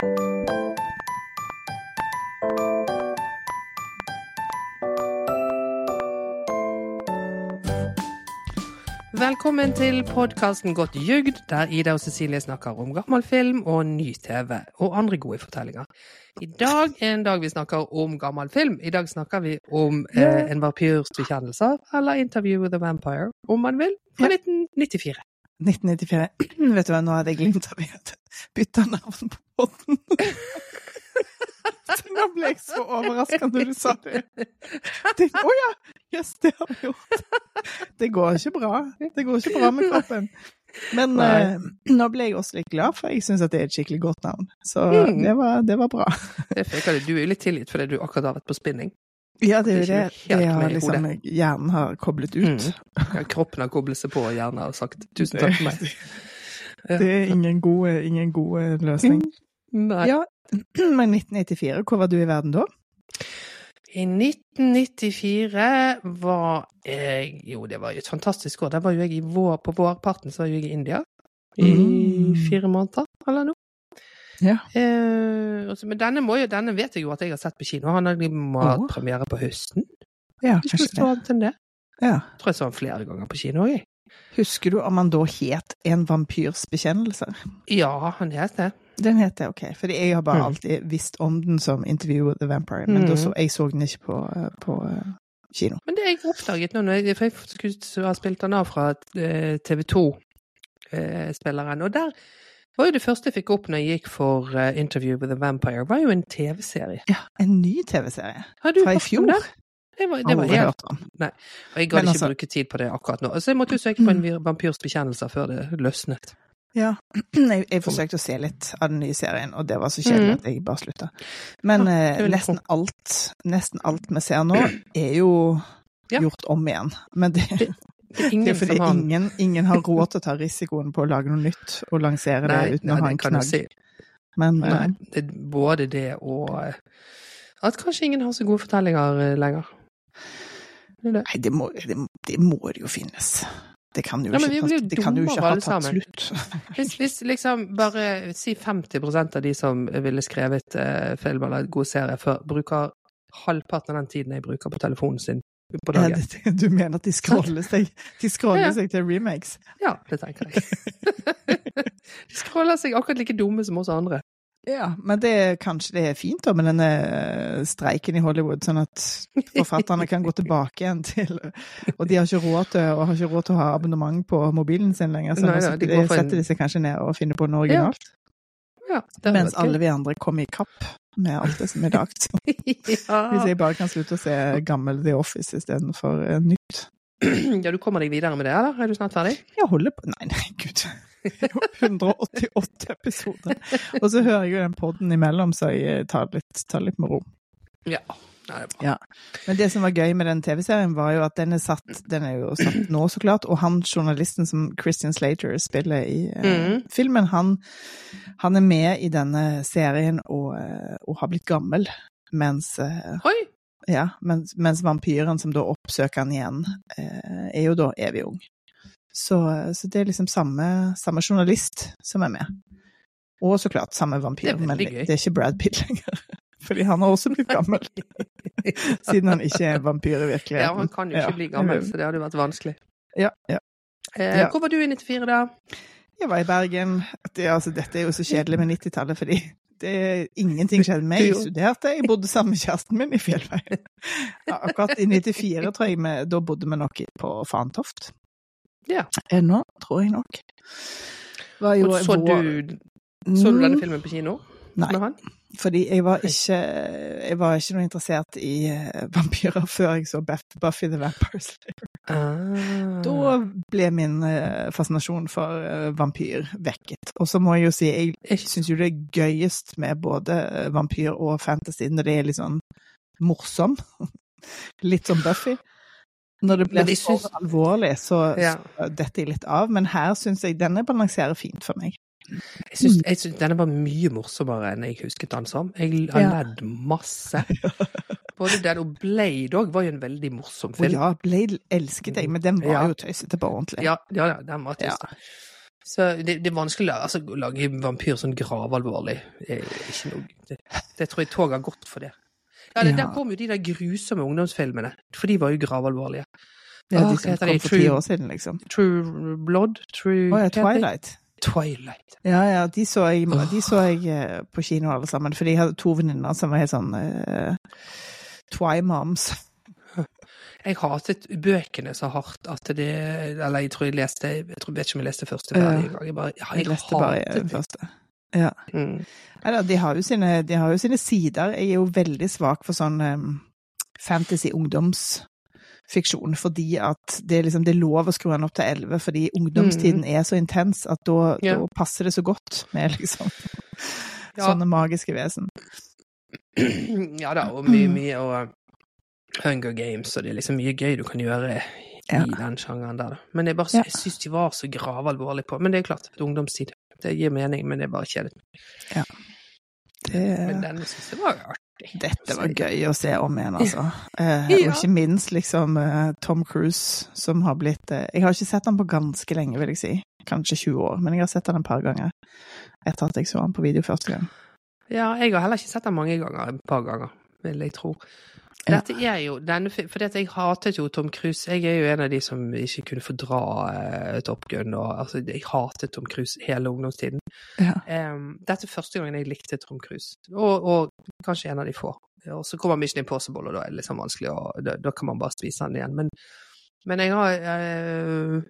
Velkommen til podkasten Godt jugd, der Ida og Cecilie snakker om gammel film og ny TV, og andre gode fortellinger. I dag er en dag vi snakker om gammel film. I dag snakker vi om eh, en vampyrs bekjennelser, eller Interview with a Vampire, om man vil, fra 1994. 1994. Vet du hva, nå hadde jeg glemt av hadde bytta navn på båten. Nå ble jeg så overraska når du sa det. Å oh ja! Yes, det har vi gjort. Det går ikke bra. Det går ikke bra med kroppen. Men eh, nå ble jeg også litt glad, for jeg syns det er et skikkelig godt navn. Så Mm. det, var, det var bra. Det fikk. Du er jo litt tilgitt fordi du akkurat har vært på spinning. Ja, det er jo Det Det har liksom hjernen har koblet ut. Mm. Ja, Kroppen har koblet seg på og hjernen har sagt 'tusen takk for meg'. Det er ingen god, ingen god løsning. Nei. Ja, men 1994, hvor var du i verden da? I 1994 var jeg Jo, det var jo et fantastisk år. Der var jo jeg i vår, på vårparten så var jeg i India i Mm. fire måneder, eller noe. Ja. Eh, også, men denne, må jo, denne vet jeg jo at jeg har sett på kino. Han har hatt premiere på høsten. Ja, kanskje det. det. Ja. Jeg tror jeg så han flere ganger på kino. Jeg. Husker du om han da het En vampyrs bekjennelser? Ja, han het det. Den het det, ok. For jeg har bare Mm. alltid visst om den som Interview with the Vampire, men Mm. så, jeg så den ikke på, på eh, kino. Men det jeg oppdaget nå, jeg, for jeg skulle ha spilt den av fra eh, TV 2-spilleren, og der var jo det første jeg fikk opp når jeg gikk for eh, Interview with a Vampire, var jo en TV-serie. Ja, en ny TV-serie Har du fra i hørt om fjor. Det? Det var, det var helt om. Og jeg gadd ikke altså- bruke tid på det akkurat nå. Så jeg måtte jo søke på en vampyrs bekjennelser før det løsnet. Ja, jeg, jeg forsøkte å se litt av den nye serien, og det var så kjedelig Mm. at jeg bare slutta. Men eh, det nesten alt, nesten alt vi ser nå, er jo gjort om igjen. Men det, Det er det er fordi har ingen, ingen har råd til å ta risikoen på å lage noe nytt og lansere Nei, det uten nei, å ha en knagg. si. Men eh, Nei, det er både det og eh, at kanskje ingen har så gode fortellinger eh, lenger. Nei, det må, det, det må jo finnes. Det kan jo Ja, ikke, blir det kan jo ikke ha tatt slutt. Hvis, hvis liksom bare si 50% av de som ville skrevet eh, film eller god serie før, bruker halvparten av den tiden jeg bruker på telefonen sin på dagen. Ja, det- du mener at de scroller seg, de scroller Ja. seg til remakes? Ja, det tenker jeg. de scroller seg akkurat like dumme som oss andre. Ja, men det, kanskje det er fint da med denne eh, streiken i Hollywood, sånn at forfatterne kan gå tilbake igjen til Og de har ikke råd til, har ikke råd til å ha abonnement på mobilen sin lenger, så nå nei, setter de seg kanskje ned og finner på noe originalt. Ja, Ja, Mens alle vi andre kommer i kapp med alt det som er lagd. Hvis jeg bare kan slutte å se gammel The Office istedenfor uh, nytt. Ja, du kommer deg videre med det, eller? Er du snart ferdig? Jeg holder på Nei, nei, gud. Det er 188 episoder. Og så hører jeg jo den podden imellom, så jeg tar det litt, tar litt med ro. Ja. Nei, det bra. Ja. Men det som var gøy med den TV-serien, var jo at den er satt Den er jo satt nå, så klart. Og han journalisten som Christian Slater spiller i eh, mm. filmen, han, han er med i denne serien og, eh, og har blitt gammel. Mens, eh! Ja, mens, mens vampyren som da oppsøker han igjen, eh, er jo da evig ung. Så, så det er liksom samme, samme journalist som er med. Og så klart samme vampyr, Det men veldig det er ikke Brad Pitt lenger. Fordi han har også blitt gammel. Siden han ikke er vampyr i virkeligheten. Ja, han kan jo ikke Ja. bli gammel, så det hadde jo vært vanskelig. Ja, ja. Eh. Hvor var du i 94, da? Jeg var i Bergen. Det, altså, dette er jo så kjedelig med 90-tallet, fordi det er ingenting skjedde med meg. Jeg studerte, jeg bodde sammen med kjæresten min i Fjellveien. Akkurat i 94, tror jeg, med, da bodde vi nok på Fantoft. Ja. Ennå, tror jeg nok. Var jo så du, så du denne Mm, filmen på kino? Nei. Fordi jeg var ikke, jeg var ikke noe interessert i eh, vampyrer før jeg så Buffy the Vampire Slayer. Ah. Da ble min eh, fascinasjon for eh, vampyr vekket. Og så må jeg jo si, jeg syns jo det er gøyest med både vampyr og fantasy når det er litt sånn morsom. Litt som Buffy. Når det blir syns- for alvorlig, så, Ja. så detter jeg litt av. Men her syns jeg denne balanserer fint for meg. Jeg syns, syns denne var mye morsommere enn jeg husket den som. Jeg har Ja. ledd masse. Både den og Blade òg var jo en veldig morsom film. ja, Blade elsket jeg, men den var Ja. jo tøysete på ordentlig. Ja, ja, den var Ja. Så det, det er vanskelig altså, å lage en vampyr sånn gravalvorlig. Det, noe, det, det tror jeg toget har gått for det. Ja, det. Der kom jo de der grusomme ungdomsfilmene, for de var jo gravalvorlige. Ja, de som kom for ti år siden, liksom. True Blood? True Å ja? Twilight. Twilight. Ja, ja, de så jeg, de så jeg eh, på kino alle sammen, for de hadde to venninner som var helt sånn uh, Twi-moms. Jeg hatet bøkene så hardt at det Eller jeg tror jeg leste Jeg tror, vet ikke om jeg leste første ferdig engang. Jeg bare Jeg jeg leste bare første. Ja. Mm. Eller, de, har jo sine, de har jo sine sider. Jeg er jo veldig svak for sånn um, fantasy-ungdomsfiksjon, fordi at det liksom, det er lov å skru den opp til 11, fordi ungdomstiden er så intens at da, Ja. da passer det så godt med liksom Ja. sånne magiske vesen. ja da, og mye, mye og Hunger Games, og det er liksom mye gøy du kan gjøre Ja. i den sjangeren der, da. Men jeg bare Ja. syns de var så gravalvorlige på Men det er klart, det er ungdomstid. Det gir mening, men det er bare kjedelig. Men Det, denne syns jeg var artig. dette var gøy å se om igjen, altså. Eh, Ja. Og ikke minst liksom eh, Tom Cruise, som har blitt eh, Jeg har ikke sett han på ganske lenge, vil jeg si. Kanskje 20 år, men jeg har sett han et par ganger etter at jeg så han på video første gang. Ja, jeg har heller ikke sett han mange ganger, et par ganger, vil jeg tro. Ja. Dette er jo denne, For jeg hatet jo Tom Cruise. Jeg er jo en av de som ikke kunne fordra uh, Top Gun. Og, altså, jeg hatet Tom Cruise hele ungdomstiden. Ja. Um, dette er første gangen jeg likte Tom Cruise, og, og kanskje en av de få. Og så kommer Mission Impossible, og da er det liksom vanskelig, og da, da kan man bare spise den igjen. Men, men jeg har uh,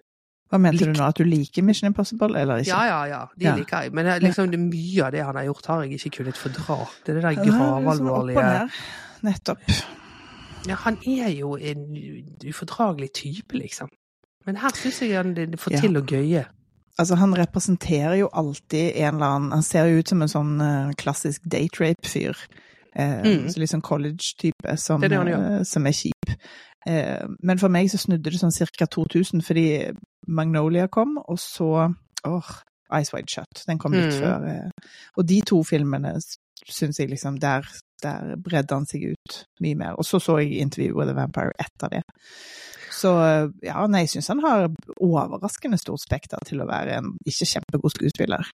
Hva mente du nå? At du liker Mission Impossible, eller ikke? Ja, ja, ja. De Ja. liker jeg. Men er liksom, det mye av det han har gjort, har jeg ikke kunnet fordra. Det er det der er liksom gravalvorlige. Nettopp. Ja, han er jo en ufordragelig type, liksom. Men her syns jeg han får får Ja. til å gøye. Altså, han representerer jo alltid en eller annen Han ser jo ut som en sånn uh, klassisk date rape-fyr. Uh, Mm. Så sånn college-type som, Det er eh, som er kjip. Eh, men for meg så snudde det sånn ca. 2000, fordi Magnolia kom, og så åh, Ice Wide Shut. Den kom litt Mm. før. Eh, og de to filmene syns jeg liksom Der, der bredde han seg ut mye mer. Og så så jeg intervjuet with a Vampire etter det. Så eh, ja, nei, jeg syns han har overraskende stort spekter til å være en ikke kjempegod skuespiller.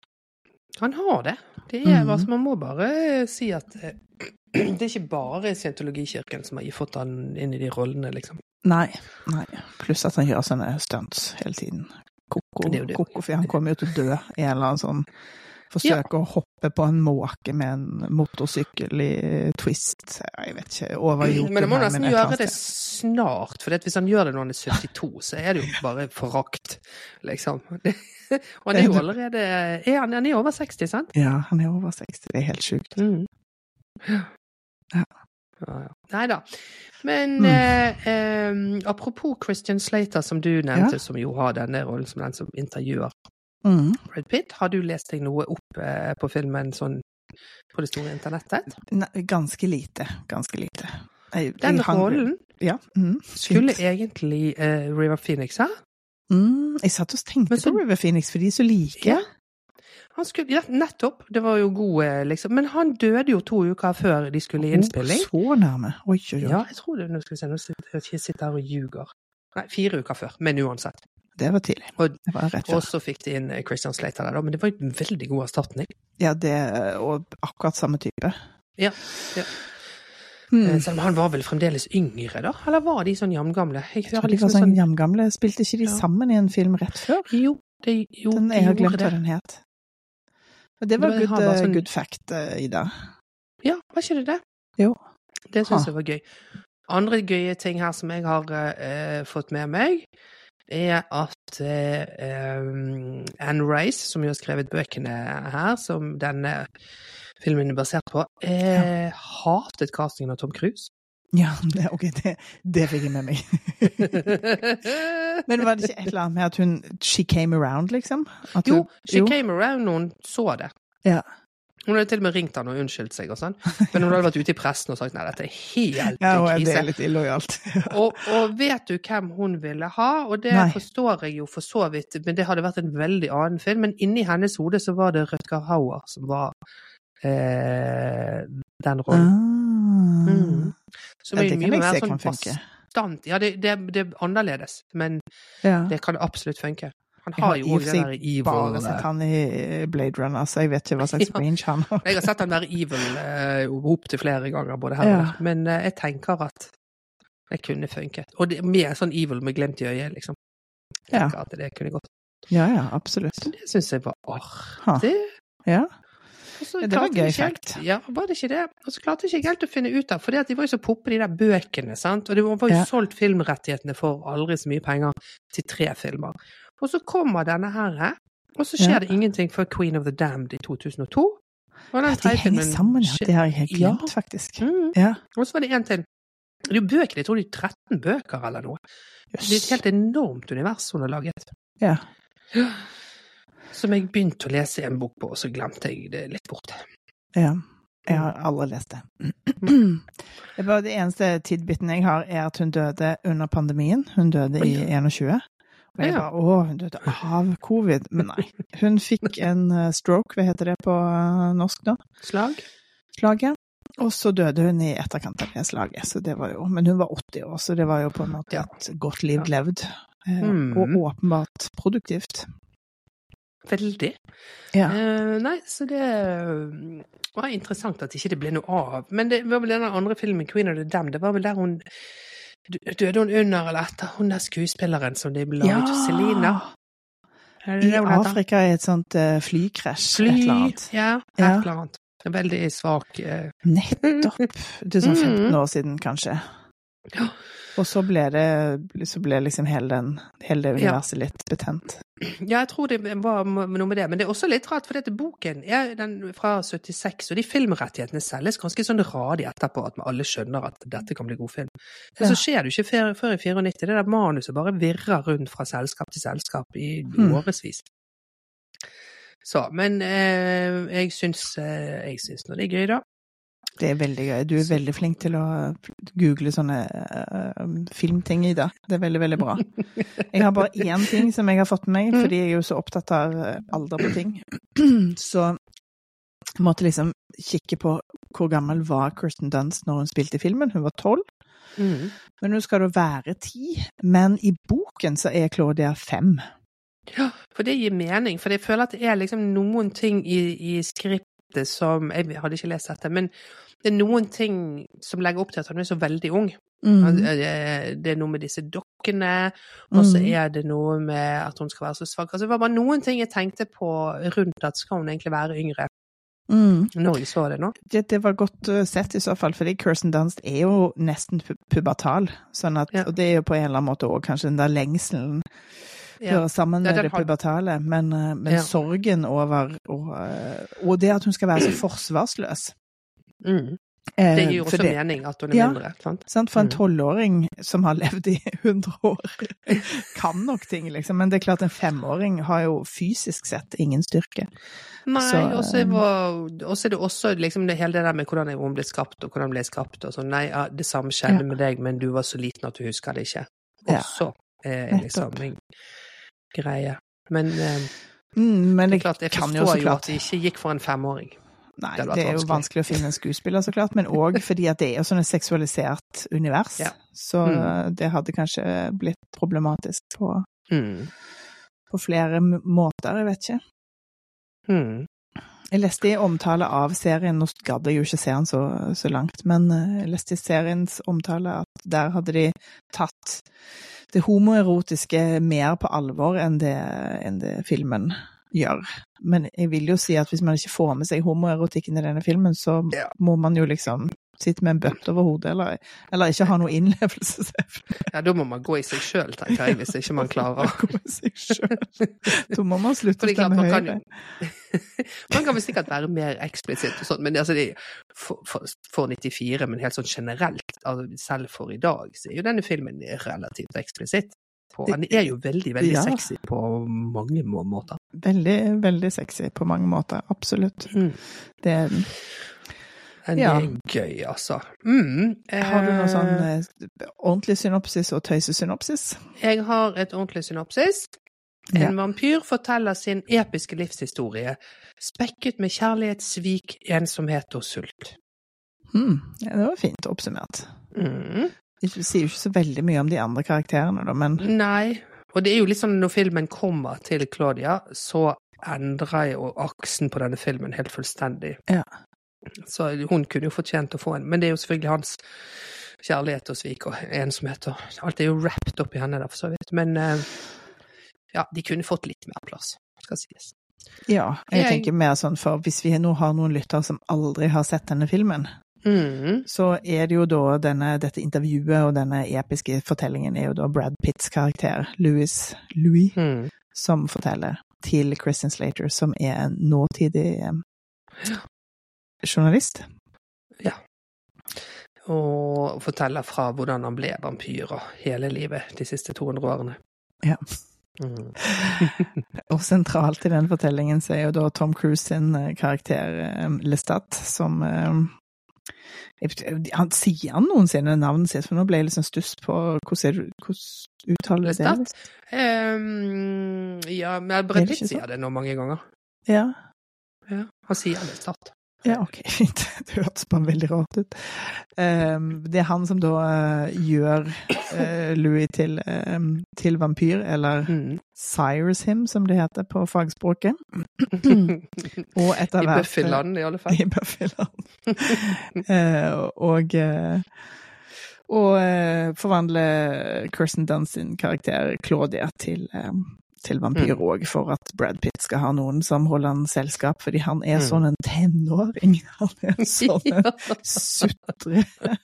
Han har det. det er, mm. altså, man må bare si at eh, det er ikke bare scientologikirken som har fått han inn i de rollene, liksom. Nei. nei. Pluss at han gjør sånne stunts hele tiden. Koko, Det det. koko, for han kommer jo til å dø i en eller annen sånn Forsøke å hoppe på en måke med en motorsykkel i twist. Jeg vet ikke. Over Men han må nesten gjøre det snart, for hvis han gjør det når han er 72, så er det jo bare forakt, liksom. Og han er jo allerede er han, han er over 60, sant? Ja, han er over 60. Det er helt sjukt. Mm. Ja. Ja, ja. Nei da. Men Mm. eh, eh, apropos Christian Slater, som du nevnte, Ja. som jo har denne rollen som den som intervjuer Mm. Brad Pitt, har du lest deg noe opp eh, på filmen sånn på det store internettet? Nei, ganske lite. Ganske lite. Jeg, Den jeg rollen Ja. Mm. skulle egentlig uh, River Phoenix ha. Mm. Jeg satt og tenkte så- på River Phoenix, for de er så like. Ja. Han skulle, ja, nettopp. Det var jo god, eh, liksom. Men han døde jo to uker før de skulle i innspilling. Så nærme. Oi, oi, oi. Ja, jeg tror det. Nå skal vi se, nå sitter jeg sitter her og ljuger. Nei, fire uker før. Men uansett. Det var tidlig. Det var og så fikk de inn eh, Christian Slater der, da. Men det var en veldig god erstatning. Ja, det, og akkurat samme type. Ja, ja. Mm. Eh, Selv om han var vel fremdeles yngre, da? Eller var de sånn jamgamle? Jeg jeg tror liksom de var sånn sånn jamgamle. Spilte ikke de Ja. sammen i en film rett før? Jo, det, jo, Den, jeg har glemt hva den het. Og det var jeg good, eh, sånn- good fact, eh, Ida. Ja, var ikke det det? Jo. Det syns jeg var gøy. Andre gøye ting her som jeg har eh, fått med meg, er at um, Anne Rice, som jo har skrevet bøkene her, som denne filmen er basert på, eh, hatet castingen av Tom Cruise. Ja, det, ok, det, det fikk jeg med meg. Men var det ikke et eller annet med at hun She came around, liksom? At jo, hun- she came around når hun så det. Ja. Hun hadde til og med ringt han og unnskyldt seg og sånn, men hun hadde vært ute i pressen og sagt nei, dette er helt Ja, og det krise. er litt illojalt. Og, og vet du hvem hun ville ha? Og det Nei. forstår jeg jo for så vidt, men det hadde vært en veldig annen film. Men inni hennes hode så var det Rutger Hauer som var eh, den rollen. Ah. Mm. Som Ja, er det kan jeg mer se sånn kan funke. Ja, det, det, det er annerledes, men Ja. det kan absolutt funke. Han har har jo òg for der evil Bare sett han i Blade Runner, så jeg vet ikke hva slags Ja. range han har. Jeg har sett han der evil uh, opptil flere ganger, både her og der. Men uh, jeg tenker at det kunne funket. Og det, med sånn evil med glimt i øyet, liksom. Jeg Ja. tenker at det kunne gått. Ja, ja, absolutt. Så det syns jeg var artig. Ja. Også, Ja, det var gøy fact. Ja, var det ikke det? Og så klarte jeg ikke helt å finne ut av, for de var jo så poppe, de der bøkene, sant. Og det var jo Ja. solgt filmrettighetene for aldri så mye penger til tre filmer. Og så kommer denne her, og så skjer Ja. det ingenting før Queen of the Damned i 2002. Og den Ja, de henger sammen, ja. Det har jeg helt Ja. glemt, faktisk. Mm. Ja. Og så var det en til. Det er jo bøkene, jeg tror det er 13 bøker eller noe. Det er et helt enormt univers hun har laget. Ja. Som jeg begynte å lese en bok på, og så glemte jeg det litt bort. ja. Jeg har aldri lest det. Det, var det eneste tidbiten jeg har, er at hun døde under pandemien. Hun døde i Oi. 21. Og jeg Ja. bare Å, hun døde av covid. Men nei. Hun fikk en eh, stroke, hva heter det på eh, norsk da? Slag? Slaget. Og så døde hun i etterkant av det slaget. Så det var jo, men hun var 80 år, så det var jo på en måte et godt liv levd. Eh, Mm. Og åpenbart produktivt. Veldig. Ja. Uh, nei, så det eh, var interessant at ikke det ble noe av. Men det var vel den andre filmen, 'Queen of the Dam', det var vel der hun Døde hun under eller etter hun der skuespilleren som de ble laget til Selina? I? Afrika i et sånt uh, flykrasj, Fly, et eller annet. ja, et Ja. eller annet. En Veldig svak uh... Nettopp. Det er sånn 15 Mm. år siden, kanskje. Ja. Og så ble det, så ble liksom hele, den, hele det Ja. universet litt betent. Ja, jeg tror det var noe med det. Men det er også litt rart, for dette boken er den fra 76, og de filmrettighetene selges ganske sånn radig etterpå, at alle skjønner at dette kan bli god film. Men Ja. så skjer det jo ikke før, før i 94. Det der manuset bare virrer rundt fra selskap til selskap i Mm. årevis. Så, men eh, jeg syns eh, nå det er gøy, da. Det er veldig gøy. Du er veldig flink til å google sånne uh, filmting, Ida. Det er veldig, veldig bra. Jeg har bare én ting som jeg har fått med meg, Mm. fordi jeg er jo så opptatt av eh, alder på ting. Så jeg måtte liksom kikke på hvor gammel var Kirsten Dunst når hun spilte i filmen. Hun var tolv. Mm. Men nå skal det være ti. Men i boken så er Claudia fem. Ja, for det gir mening. For jeg føler at det er liksom noen ting i, i skriptet som Jeg hadde ikke lest dette, men det er noen ting som legger opp til at hun er så veldig ung. Mm. Eh, Det er noe med disse dokkene, og så Mhm. er det noe med at hun skal være så svak. Altså, det var bare noen ting jeg tenkte på rundt at skal hun egentlig være yngre, Mm. når jeg så det nå. Det, det var godt uh, sett i så fall, fordi Kirsten Dunst er jo nesten pubertal. Sånn at, Ja. Og det er jo på en eller annen måte òg kanskje den der lengselen. Hører sammen med det pubertale, men, uh, men Ja. sorgen over og, uh, og det at hun skal være så forsvarsløs. Mm. Eh, Det gir jo også det- mening at hun er Ja. mindre. sant? Sant? For en Mm. tolvåring som har levd i 100 år, kan nok ting, liksom. Men det er klart en femåring har jo fysisk sett ingen styrke. Nei, og så er det også liksom det hele det der med hvordan hun ble skapt, og hvordan ble skapt, og sånn. Nei, ja, det samme skjedde Ja. med deg, men du var så liten at du husker det ikke. Ja. Også er Nettopp. liksom greie. Men eh, Mm, men det det klart, jeg kan jo så klart at det ikke gikk for en femåring. Nei, Det det er jo vanskelig. vanskelig å finne en skuespiller, så klart, men òg fordi at det er jo sånn et seksualisert univers. Ja. Så Mm. det hadde kanskje blitt problematisk på, Mm. på flere måter, jeg vet ikke. Mm. Jeg leste i omtale av serien, nå gadd jeg jo ikke se den så, så langt, men eh, jeg leste i seriens omtale at der hadde de tatt det homoerotiske mer på alvor enn det, enn det filmen gjør. Men jeg vil jo si at hvis man ikke får med seg homoerotikken i denne filmen, så må man jo liksom sitte med en bøtte over hodet, eller, eller ikke ha noe innlevelsesevne. Ja, da må man gå i seg sjøl, tenker jeg, hvis ikke man klarer å Gå i seg selv. Da må man slutte å stemme kan høyre. jo Man kan vel sikkert være mer eksplisitt og sånn, men altså det, for, for, for 94, men helt sånn generelt, altså selv for i dag, så er jo denne filmen relativt eksplisitt. På, den er jo veldig, veldig Ja. sexy på mange måter. Veldig, veldig sexy på mange måter. Absolutt. Mm. Det er den. Men Ja. det er gøy, altså. Mm. Har du noe sånn Eh, eh, ordentlig synopsis og tøysesynopsis? Jeg har et ordentlig synopsis. En Ja. vampyr forteller sin episke livshistorie, spekket med kjærlighet, svik, ensomhet og sult. Mm. Ja, det var fint oppsummert. Mm. Det sier jo ikke så veldig mye om de andre karakterene, da, men Nei, Og det er jo litt sånn når filmen kommer til Claudia, så endrer jo aksen på denne filmen helt fullstendig. Ja. Så hun kunne jo fortjent å få en, men det er jo selvfølgelig hans kjærlighet og svik og ensomhet og Alt er jo wrapped opp i henne der, for så vidt. Men eh, ja, de kunne fått litt mer plass, skal sies. Ja, jeg Jeg- tenker mer sånn for hvis vi nå har noen lyttere som aldri har sett denne filmen, Mm. så er det jo da denne, dette intervjuet og denne episke fortellingen er jo da Brad Pitts karakter, Louis, Louis, Mm. som forteller til Kristin Slater, som er en nåtidig eh, Ja. Og forteller fra hvordan han ble vampyr hele livet de siste 200 årene. Ja. Mm. Og sentralt i den fortellingen så er jo da Tom Cruise sin eh, karakter eh, Lestat, som eh, Han sier han noensinne navnet sitt, for nå ble jeg liksom stuss på hvordan, hvordan uttaler det? Lestat? Um, ja, men Brett sier det nå mange ganger. Ja. Ja, han sier Lestat. Ja, ok, fint. Det hørtes bare veldig rart ut. Um, det er han som da eh, gjør eh, Louis til, um, til vampyr, eller Mm. sires him, som det heter på fagspråket. Og etter I hvert Buffyland, i alle fall. I Buffyland. Eh, og eh, og eh, forvandle Kirsten Dunn sin karakter Claudia til, eh, til vampyr Mm. for at Brad Pitt skal ha noen som holder han selskap, fordi han er Mm. sånn en tenåring. Han er sånn en Ja. sutre...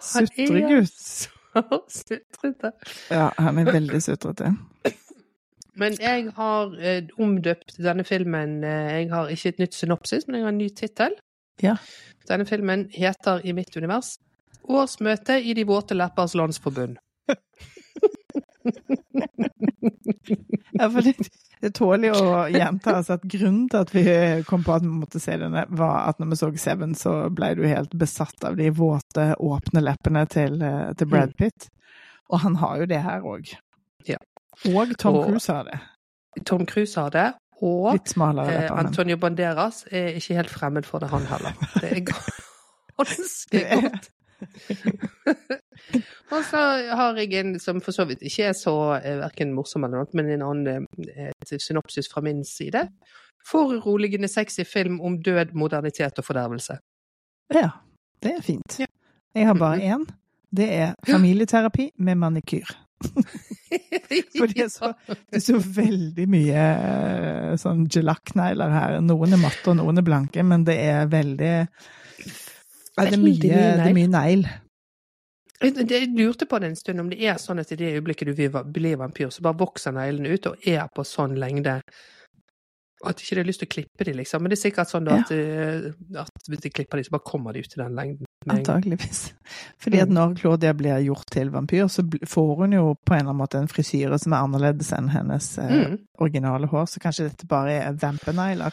Sutregutt. så sutrete. Ja, han er veldig sutrete. Men jeg har eh, omdøpt denne filmen eh, Jeg har ikke et nytt synopsis, men jeg har en ny tittel. Ja. Denne filmen heter I mitt univers Årsmøte i De våte leppers landsforbund. Ja, for det, det tåler jo å gjentas at grunnen til at vi kom på at vi måtte se denne, var at når vi så Seven, så ble du helt besatt av de våte, åpne leppene til, eh, til Brad Pitt. Og han har jo det her òg. Ja. Og Tom Cruise har det. Tom Cruise har det, og smalere eh, Antonio Banderas er ikke helt fremmed for det, han heller. Det er ganske godt. og så har jeg en som for så vidt ikke er så eh, verken morsom eller noe, men en annen eh, synopsis fra min side. Foruroligende sexy film om død, modernitet og fordervelse. Ja, det er fint. Jeg har bare én. Det er familieterapi med manikyr. For det er så, det er så veldig mye eh, sånn gelakknegler her. Noen er matte, og noen er blanke, men det er veldig ja, det, er mye, det er mye negl. Jeg lurte på det en stund, om det er sånn at i det øyeblikket du blir vampyr, så bare vokser neglene ut og er på sånn lengde at ikke det er lyst til å klippe de, liksom. Men det er sikkert sånn da Ja. at, eh, at hvis de klipper de, så bare kommer de ut til den lengden. Antageligvis. Fordi at Mm. når Claudia blir gjort til vampyr, så får hun jo på en eller annen måte en frisyre som er annerledes enn hennes eh, Mm. originale hår, så kanskje dette bare er vampenegler.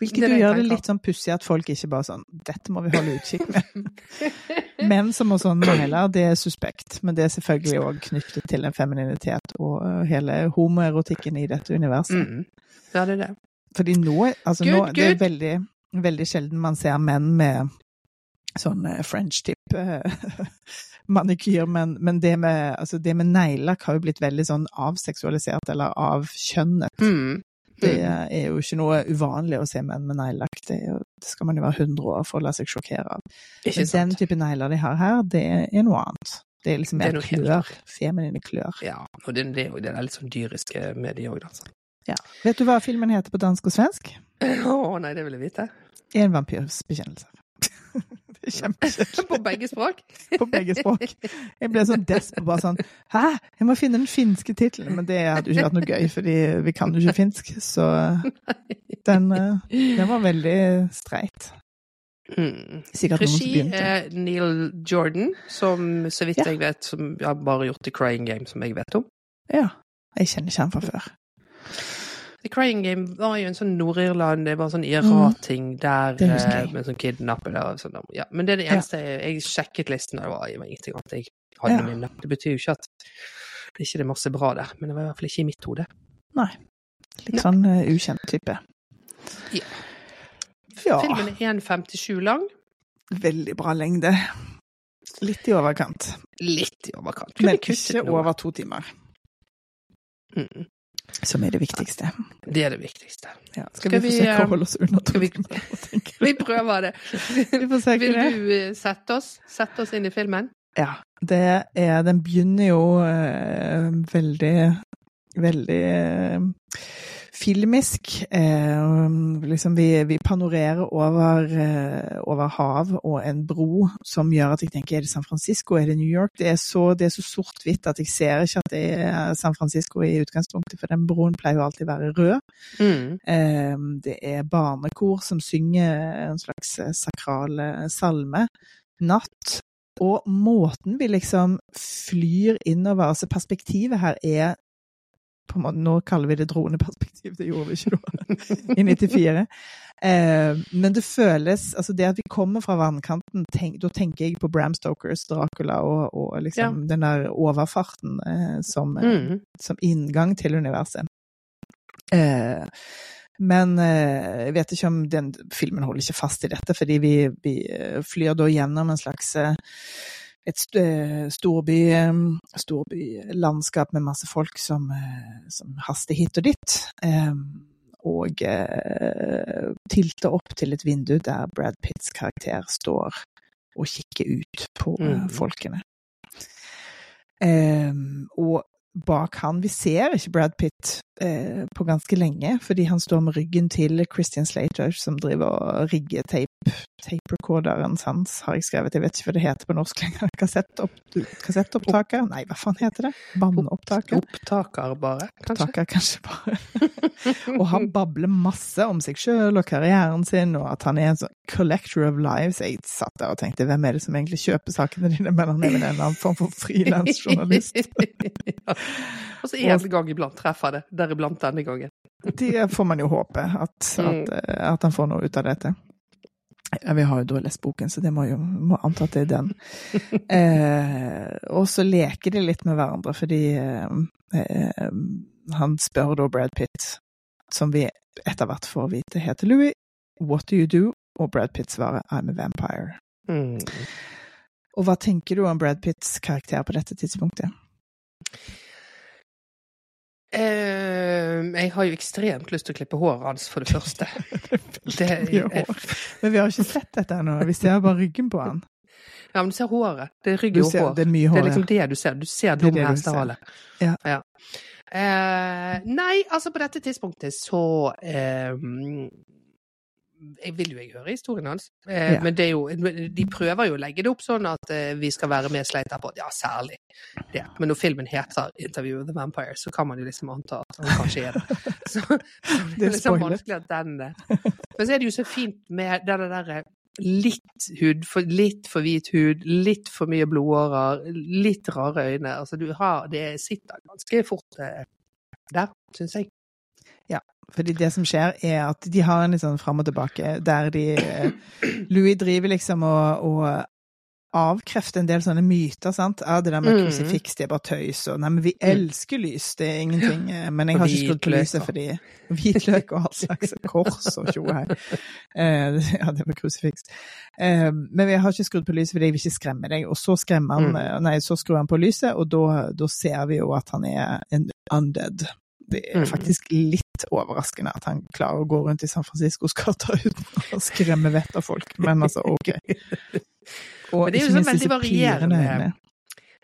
Hvilket jo gjør det litt sånn pussig at folk ikke bare sånn Dette må vi holde utkikk med. Menn som har sånne negler, det er suspekt. Men det er selvfølgelig òg knyttet til en femininitet og eh, hele homoerotikken i dette universet. Mm. Ja, det er det. Fordi nå, altså nå Good, Det er veldig, veldig sjelden man ser menn med sånn eh, french tip eh, manikyr, men, men det med, altså med neglelakk har jo blitt veldig sånn avseksualisert, eller avkjønnet. Mm. Det Mm. er jo ikke noe uvanlig å se menn med neglelakk. Det, det skal man jo være 100 år for å la seg sjokkere av. Men den type negler de har her, det er noe annet. Det er liksom er mer klør. Feminine klør. Ja, og det, det, det er litt sånn dyriske med de òg, da. Ja. Vet du hva filmen heter på dansk og svensk? Å nei, det vil jeg vite. En vampyrs bekjennelser. Kjempekjedelig. På begge språk? på begge språk. Jeg ble sånn desp og bare sånn Hæ, jeg må finne den finske tittelen! Men det hadde jo ikke vært noe gøy, fordi vi kan jo ikke finsk. Så den, eh, den var veldig streit. Mm. Sikkert noen som Regi er Neil Jordan, som så vidt Ja. jeg vet, som har bare gjort The Crying Game, som jeg vet om. Ja. Jeg kjenner ikke han fra før. The Crying Game var jo en sånn Nord-Irland, det var en sånn IRA-ting der Mm. Husker eh, med sånn kidnapper og sånn. Ja, men det er det Ja. eneste jeg, jeg sjekket listen, og det var, det var ingenting annet jeg hadde Ja. minne. Det betyr jo ikke at det ikke er masse bra der, men det var i hvert fall ikke i mitt hode. Litt sånn eh, ukjent type. Ja. Ja. Filmen er 1,57 lang. Veldig bra lengde. Litt i overkant. Litt i overkant. Kunne Men ikke over to timer. Mm. Som er det viktigste. Det er det viktigste. Ja. Skal, Skal vi vi, forsøke eh, å holde oss unna to vi-? Vi prøver det. Vi får Vil du eh, sette oss, sette oss inn i filmen? Ja, det er Den begynner jo uh, veldig Veldig eh, filmisk. Eh, liksom vi, vi panorerer over, eh, over hav og en bro som gjør at jeg tenker er det San Francisco, er det New York? Det er så, det er så sort-hvitt at jeg ser ikke at det er San Francisco i utgangspunktet, for den broen pleier jo alltid å være rød. Mm. Eh, Det er barnekor som synger en slags eh, sakral eh, salme. Natt. Og måten vi liksom flyr innover Altså, perspektivet her er måte, Nå kaller vi det droneperspektiv, det gjorde vi ikke da, i 94. Eh, men det føles Altså, det at vi kommer fra vannkanten, tenk, da tenker jeg på Bram Stokers Dracula og, og liksom den der overfarten eh, som, eh, Mm. som inngang til universet. Eh, men eh, jeg vet ikke om den filmen holder ikke fast i dette, fordi vi, vi eh, flyr da gjennom en slags et eh, storby, eh, storbylandskap med masse folk som, eh, som haster hit og dit. Og tilter opp til et vindu der Brad Pitts karakter står og kikker ut på Mhm. folkene. Og bak han Vi ser ikke Brad Pitt eh, på ganske lenge, fordi han står med ryggen til Christian Slater, som driver og rigger tape, tape-recorderen hans, har jeg skrevet. Jeg vet ikke hva det heter på norsk lenger. Kassettopp, kassettopptaker? Nei, hva faen heter det? Båndopptaker? Opptaker, bare, kanskje? Opptaker, kanskje bare. og han babler masse om seg sjøl og karrieren sin, og at han er en sånn collector of lives. Jeg satt der og tenkte, hvem er det som egentlig kjøper sakene dine, men han er vel en eller annen form for frilansjournalist. ja. Og så en gang iblant treffer det, deriblant denne gangen. Det får man jo håpe, at, at, eh, at han får noe ut av dette. Ja, vi har jo da lest boken, så det må jo må anta at det er den. Eh, og så leker de litt med hverandre, fordi eh, eh, han spør da Brad Pitt, som vi etter hvert får vite heter Louis, what do you do? Og Brad Pitt svarer I'm a vampire. Mm. Og hva tenker du om Brad Pitts karakter på dette tidspunktet? Eh, jeg har jo ekstremt lyst til å klippe håret hans, for det første. Det, er Mye hår. Men vi har ikke sett dette ennå, vi ser bare ryggen på han. Ja, men du ser håret. Det er rygg og hår. det er mye hår, Det er liksom ja. det du ser. Du ser Det dum hestehale. ser. Ja. Eh, nei, altså på dette tidspunktet så eh, Jeg vil jo jeg høre historien hans, eh, Ja. men det er jo De prøver jo å legge det opp sånn at eh, vi skal være med Sleiter på Ja, særlig det. Men når filmen heter 'Interview with the Vampire', så kan man jo liksom anta at han kanskje er det. Så, så det Det er liksom vanskelig at den eh, Men så er det jo så fint med den derre litt hud, for, litt for hvit hud, litt for mye blodårer, litt rare øyne. Altså du har Det sitter ganske fort eh, der, syns jeg. Fordi det som skjer, er at de har en litt sånn fram og tilbake, der de eh, Louis driver liksom og, og avkrefter en del sånne myter, sant. Ja, det der med Mm. krusifiks, det er bare tøys, og nei, men vi elsker lys, det er ingenting. eh, Men jeg har ikke skrudd på lyset fordi Hvitløk og all slags kors og tjo her. Eh, Ja, det var krusifiks. Men vi har ikke skrudd på lyset fordi jeg vil ikke skremme deg, og så skremmer han, Mm. nei, så skrur han på lyset, og da, da ser vi jo at han er en undead. Det er Mm. faktisk litt overraskende at han klarer å gå rundt i San Franciscos gater uten å skremme vettet av folk, men altså, ok. Og Men det er jo sånn veldig varierende.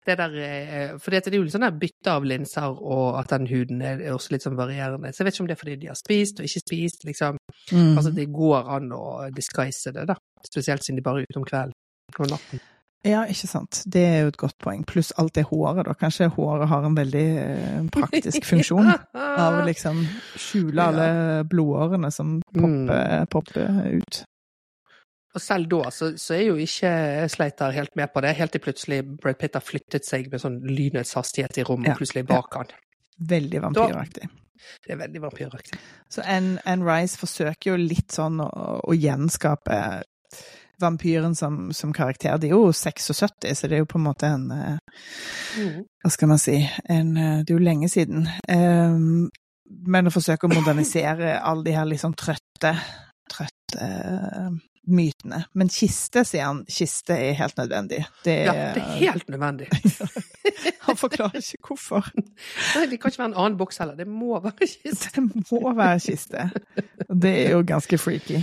Det der, eh, for det er jo litt sånn bytte av linser, og at den huden er også litt sånn varierende. Så jeg vet ikke om det er fordi de har spist og ikke spist, liksom. Mm. Altså det går an å disguise det, da. Spesielt siden de bare er ute om kvelden og natten. Ja, ikke sant. Det er jo et godt poeng. Pluss alt det håret, da. Kanskje håret har en veldig eh, praktisk funksjon av å liksom skjule alle blodårene som Mm. popper, popper ut. Og selv da så, så er jo ikke Sleiter helt med på det, helt til plutselig Brad Pitt har flyttet seg med sånn lynets hastighet i rommet, Ja, og plutselig bak han. Veldig vampyraktig. Det er veldig vampyraktig. Så Anne, Anne Rice forsøker jo litt sånn å, å gjenskape vampyren som, som karakter. Det er jo 76, så det er jo på en måte en eh, Mm. Hva skal man si en, eh, Det er jo lenge siden. Um, men å forsøke å modernisere alle de her sånn trøtte, trøtte eh, mytene. Men kiste, sier han, kiste er helt nødvendig. Det Ja, det er helt nødvendig. Han forklarer ikke hvorfor. Nei, Det kan ikke være en annen boks heller. Det må være kiste. Det må være kiste. Det er jo ganske freaky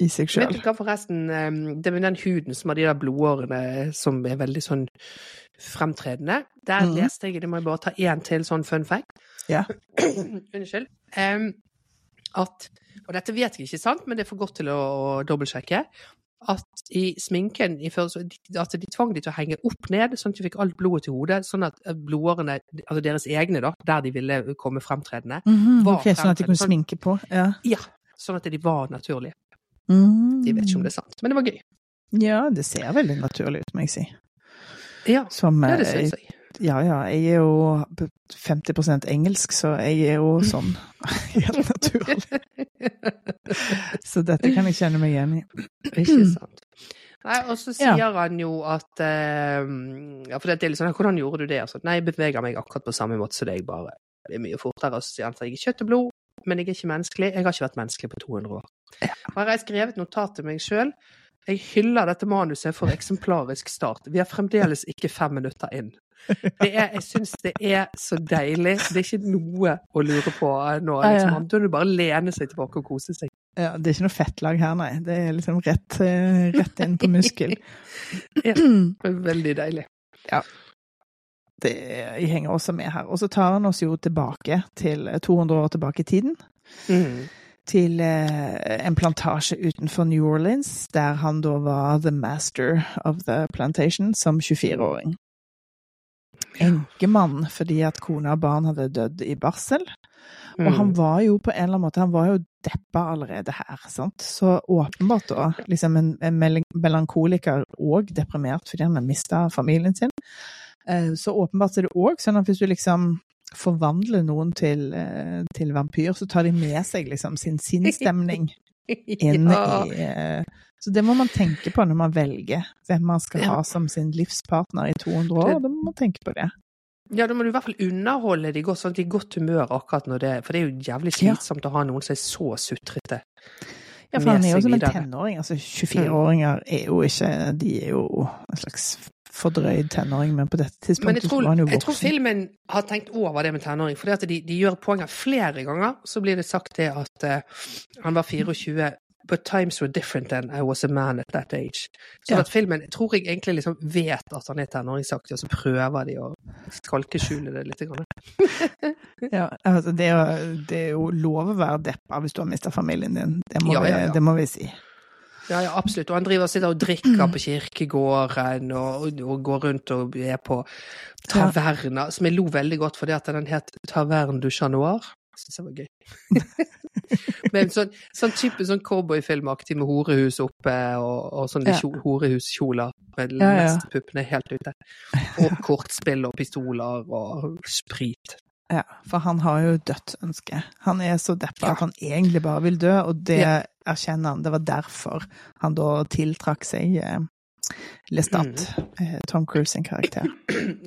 i seg Vet du hva, forresten? eh, Det med den huden som har de der blodårene som er veldig sånn fremtredende. Der mm. leste jeg, det må jeg bare ta én til sånn fun fact. Ja. Unnskyld. Um, at, og dette vet jeg ikke sant, men det er for godt til å, å dobbeltsjekke. At i sminken i før, de- at de tvang de til å henge opp ned, sånn at de fikk alt blodet til hodet. Sånn at eh, blodårene, altså deres egne, da, der de ville komme fremtredende, Mhm, Var fremtredende. sånn at de kunne sminke på. Ja. ja, sånn at de var naturlige. Mm. De vet ikke om det er sant, men det var gøy. Ja, det ser veldig naturlig ut, må jeg si. Ja, Som, ja det eh, syns jeg. Ja, ja, jeg er jo 50% engelsk, så jeg er jo sånn helt naturlig. Så dette kan jeg kjenne meg igjen i. Ikke sant. Nei, og så Ja. sier han jo at eh, Ja, for det er litt sånn Hvordan gjorde du det? Altså, nei, jeg beveger meg akkurat på samme måte som deg, bare. Det er mye fortere. Og så sier han at jeg er kjøtt og blod, men jeg er ikke menneskelig. Jeg har ikke vært menneskelig på 200 år. Og her har jeg skrevet notat til meg sjøl. Jeg hyller dette manuset for eksemplarisk start. Vi er fremdeles ikke fem minutter inn. Det er, jeg syns det er så deilig. Det er ikke noe å lure på nå. Liksom. Da. Han burde bare lene seg tilbake og kose seg. Ja, det er ikke noe fettlag her, nei. Det er liksom rett, eh, rett inn på muskel. Ja. Veldig deilig. Det, jeg henger også med her. Og så tar han oss jo tilbake til 200 år tilbake i tiden. Mm. Til eh, en plantasje utenfor New Orleans, der han da var the master of the plantation som 24-åring. Enkemann fordi at kone og barn hadde dødd i barsel. Og han Mm. var jo på en eller annen måte, han var jo deppa allerede her, sant. Så åpenbart da, liksom en, en melankoliker og deprimert fordi han har mista familien sin. Eh, Så åpenbart er det òg sånn at hvis du liksom forvandler noen til, eh, til vampyr, så tar de med seg liksom sin sinnsstemning inn ja. i eh, Så det må man tenke på når man velger hvem man skal Ja. ha som sin livspartner i 200 år. Da må man tenke på det. ja, da må du i hvert fall underholde de godt, sånn at de er i godt humør akkurat når det For det er jo jævlig Ja. slitsomt å ha noen som er så sutrete. Ja, for han er jo som en tenåring. Altså 24-åringer er jo ikke De er jo en slags fordrøyd tenåring, men på dette tidspunktet tror, var han jo voksen. jeg tror filmen har tenkt over det med tenåring. For de, de gjør poenget flere ganger. Så blir det sagt det at uh, han var 24. But times were different than I was a man at that age. Så Ja. at filmen jeg tror jeg egentlig liksom vet at han er tenåringsaktig, og så prøver de å skalkeskjule det litt. Ja, altså det, er, jo- det er jo lov å være deppa hvis du har mista familien din. Det må, Ja, ja, ja. Vi, det må vi si. Ja, ja, absolutt. Og han driver og sitter og drikker på kirkegården og, og går rundt og er på taverner, som jeg lo veldig godt fordi at den het Taverne du Chat Noir. Jeg synes det var gøy. Men sånn, sånn type sånn cowboyfilmaktig med horehus oppe og, og sånne Ja. horehuskjoler med Ja, ja. puppene helt ute. Og kortspill og pistoler og sprit. Ja, for han har jo dødsønske. Han er så deppa Ja. at han egentlig bare vil dø, og det Ja. erkjenner han. Det var derfor han da tiltrakk seg eh, Lestat, Mm. eh, Tom Cruise sin karakter.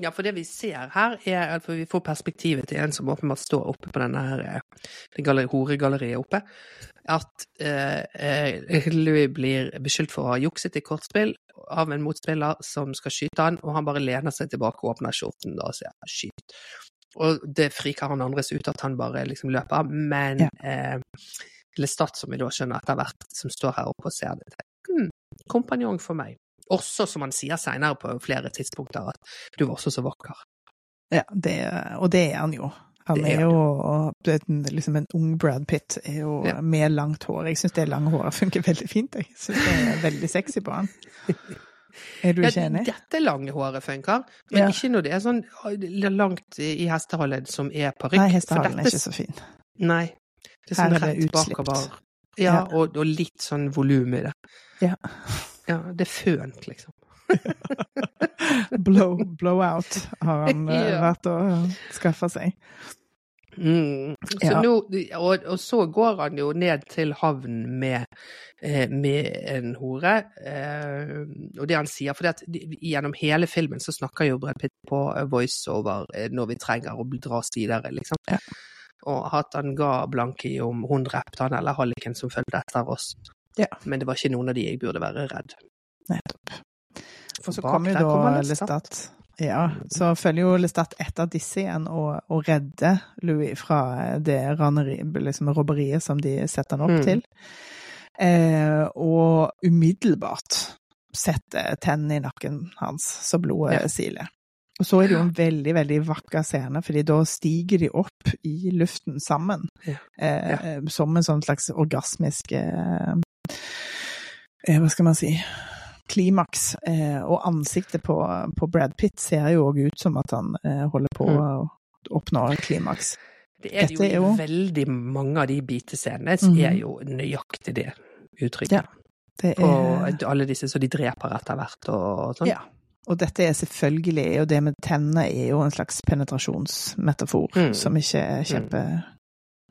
Ja, for det vi ser her, er at vi får perspektivet til en som åpenbart står oppe på denne her, eh, det horegalleriet oppe, at eh, eh, Louis blir beskyldt for å ha jukset i kortspill av en motspiller som skal skyte han, og han bare lener seg tilbake og åpner skjorten da, og sier skyt. Og det frikar han andres ut at han bare liksom løper, men Ja. eh, Lestat, som vi da skjønner etter hvert, som står her oppe og ser det, tenker, hm, kompanjong for meg. Også som han sier senere på flere tidspunkter, at du var også så vakker. Ja, det, og det er han jo. Han er er jo en- liksom en ung Brad Pitt er jo Ja. med langt hår. Jeg syns det lange håret funker veldig fint. Jeg syns det er veldig sexy på han. Er du ikke Ja, enig? dette lange håret funker, men Ja. ikke når det er sånn langt i hestehalen som er parykk. Nei, hestehalen er ikke så fin. Nei. Det er Her sånn er det rett bakover. Ja, Ja. Og, og litt sånn volum i det. Ja. Ja, det er fønt, liksom. Blow, out har han eh, Ja. vært og skaffa seg. Mm. Så Ja. nå, og, og så går han jo ned til havnen med, eh, med en hore. Eh, og det han sier For gjennom hele filmen så snakker jo Brad Pitt på voiceover eh, når vi trenger å dras videre, liksom. Ja. Og at han ga Blanky om hun drepte han eller halliken som fulgte etter oss. Ja. Men det var ikke noen av de jeg burde være redd. Nettopp. Og så kommer jo da Lestat. Ja, så følger jo Lestat etter disse igjen og, og redder Louis fra det raneri, liksom robberiet som de setter han opp Mm. til. Eh, og umiddelbart setter tennene i nakken hans så blodet Ja. siler. Og så er det jo en veldig, veldig vakker scene, fordi da stiger de opp i luften sammen. Ja. Eh, Som en sånn slags orgasmisk eh, eh, Hva skal man si klimaks. Eh, og ansiktet på, på Brad Pitt ser jo òg ut som at han eh, holder på Mm. å oppnå klimaks. Det er det jo veldig mange av de bitescenene, Mhm. er jo nøyaktig det uttrykket. Ja. Det er, Og alle disse som de dreper etter hvert og sånn. Ja. Og dette er selvfølgelig, og det med tennene er jo en slags penetrasjonsmetafor, Mm. som ikke er kjempe,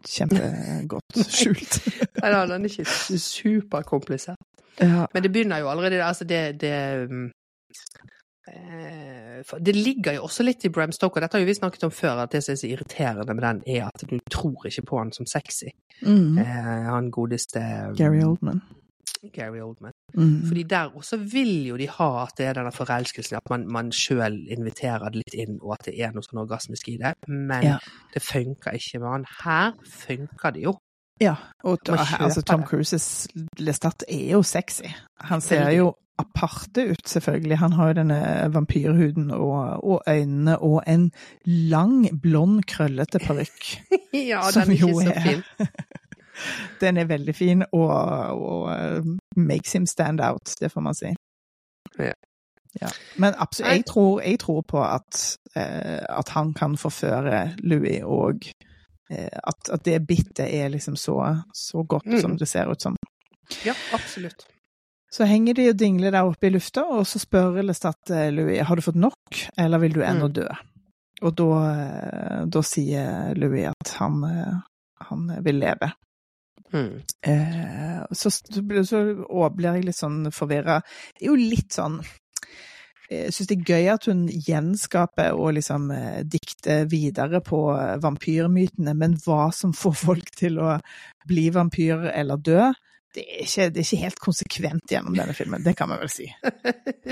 kjempegodt skjult. Nei den er ikke superkomplisert. Ja. Men det begynner jo allerede. Altså det, det eh, Det ligger jo også litt i Bram Stoker, dette har jo vi snakket om før, at det som er så irriterende med den, er at du tror ikke på han som sexy. Mm. Eh, han godeste um, Gary Oldman. Gary Oldman. Mm. Fordi der også vil jo de ha at det er denne forelskelsen, at man, man sjøl inviterer det litt inn, og at det er noe sånn orgasmisk i det. Men Ja. det funker ikke med han. Her funker det jo. Ja, og altså, Tom. Cruises Lestat er jo sexy. Han ser jo aparte ut, selvfølgelig. Han har jo denne vampyrhuden og, og øynene og en lang, blond, krøllete parykk. ja, den er ikke så fin. Den er veldig fin, og, og eh, makes him stand out, det får man si. Ja. Ja. Men absolutt, jeg tror, jeg tror på at, eh, at han kan forføre Louis, og at, at det bittet er liksom så, så godt Mm. som det ser ut som. Ja, absolutt. Så henger de og dingler der oppe i lufta, og så spør Lestat eh, Louis har du fått nok, eller vil du ennå Mm. dø? Og da, eh, da sier Louis at han, eh, han vil leve. Mm. Eh, så, så, så blir jeg litt sånn forvirra. Det er jo litt sånn Jeg syns det er gøy at hun gjenskaper og liksom eh, dikter videre på eh, vampyrmytene, men hva som får folk til å bli vampyr eller dø, det er, ikke, det er ikke helt konsekvent gjennom denne filmen. Det kan man vel si.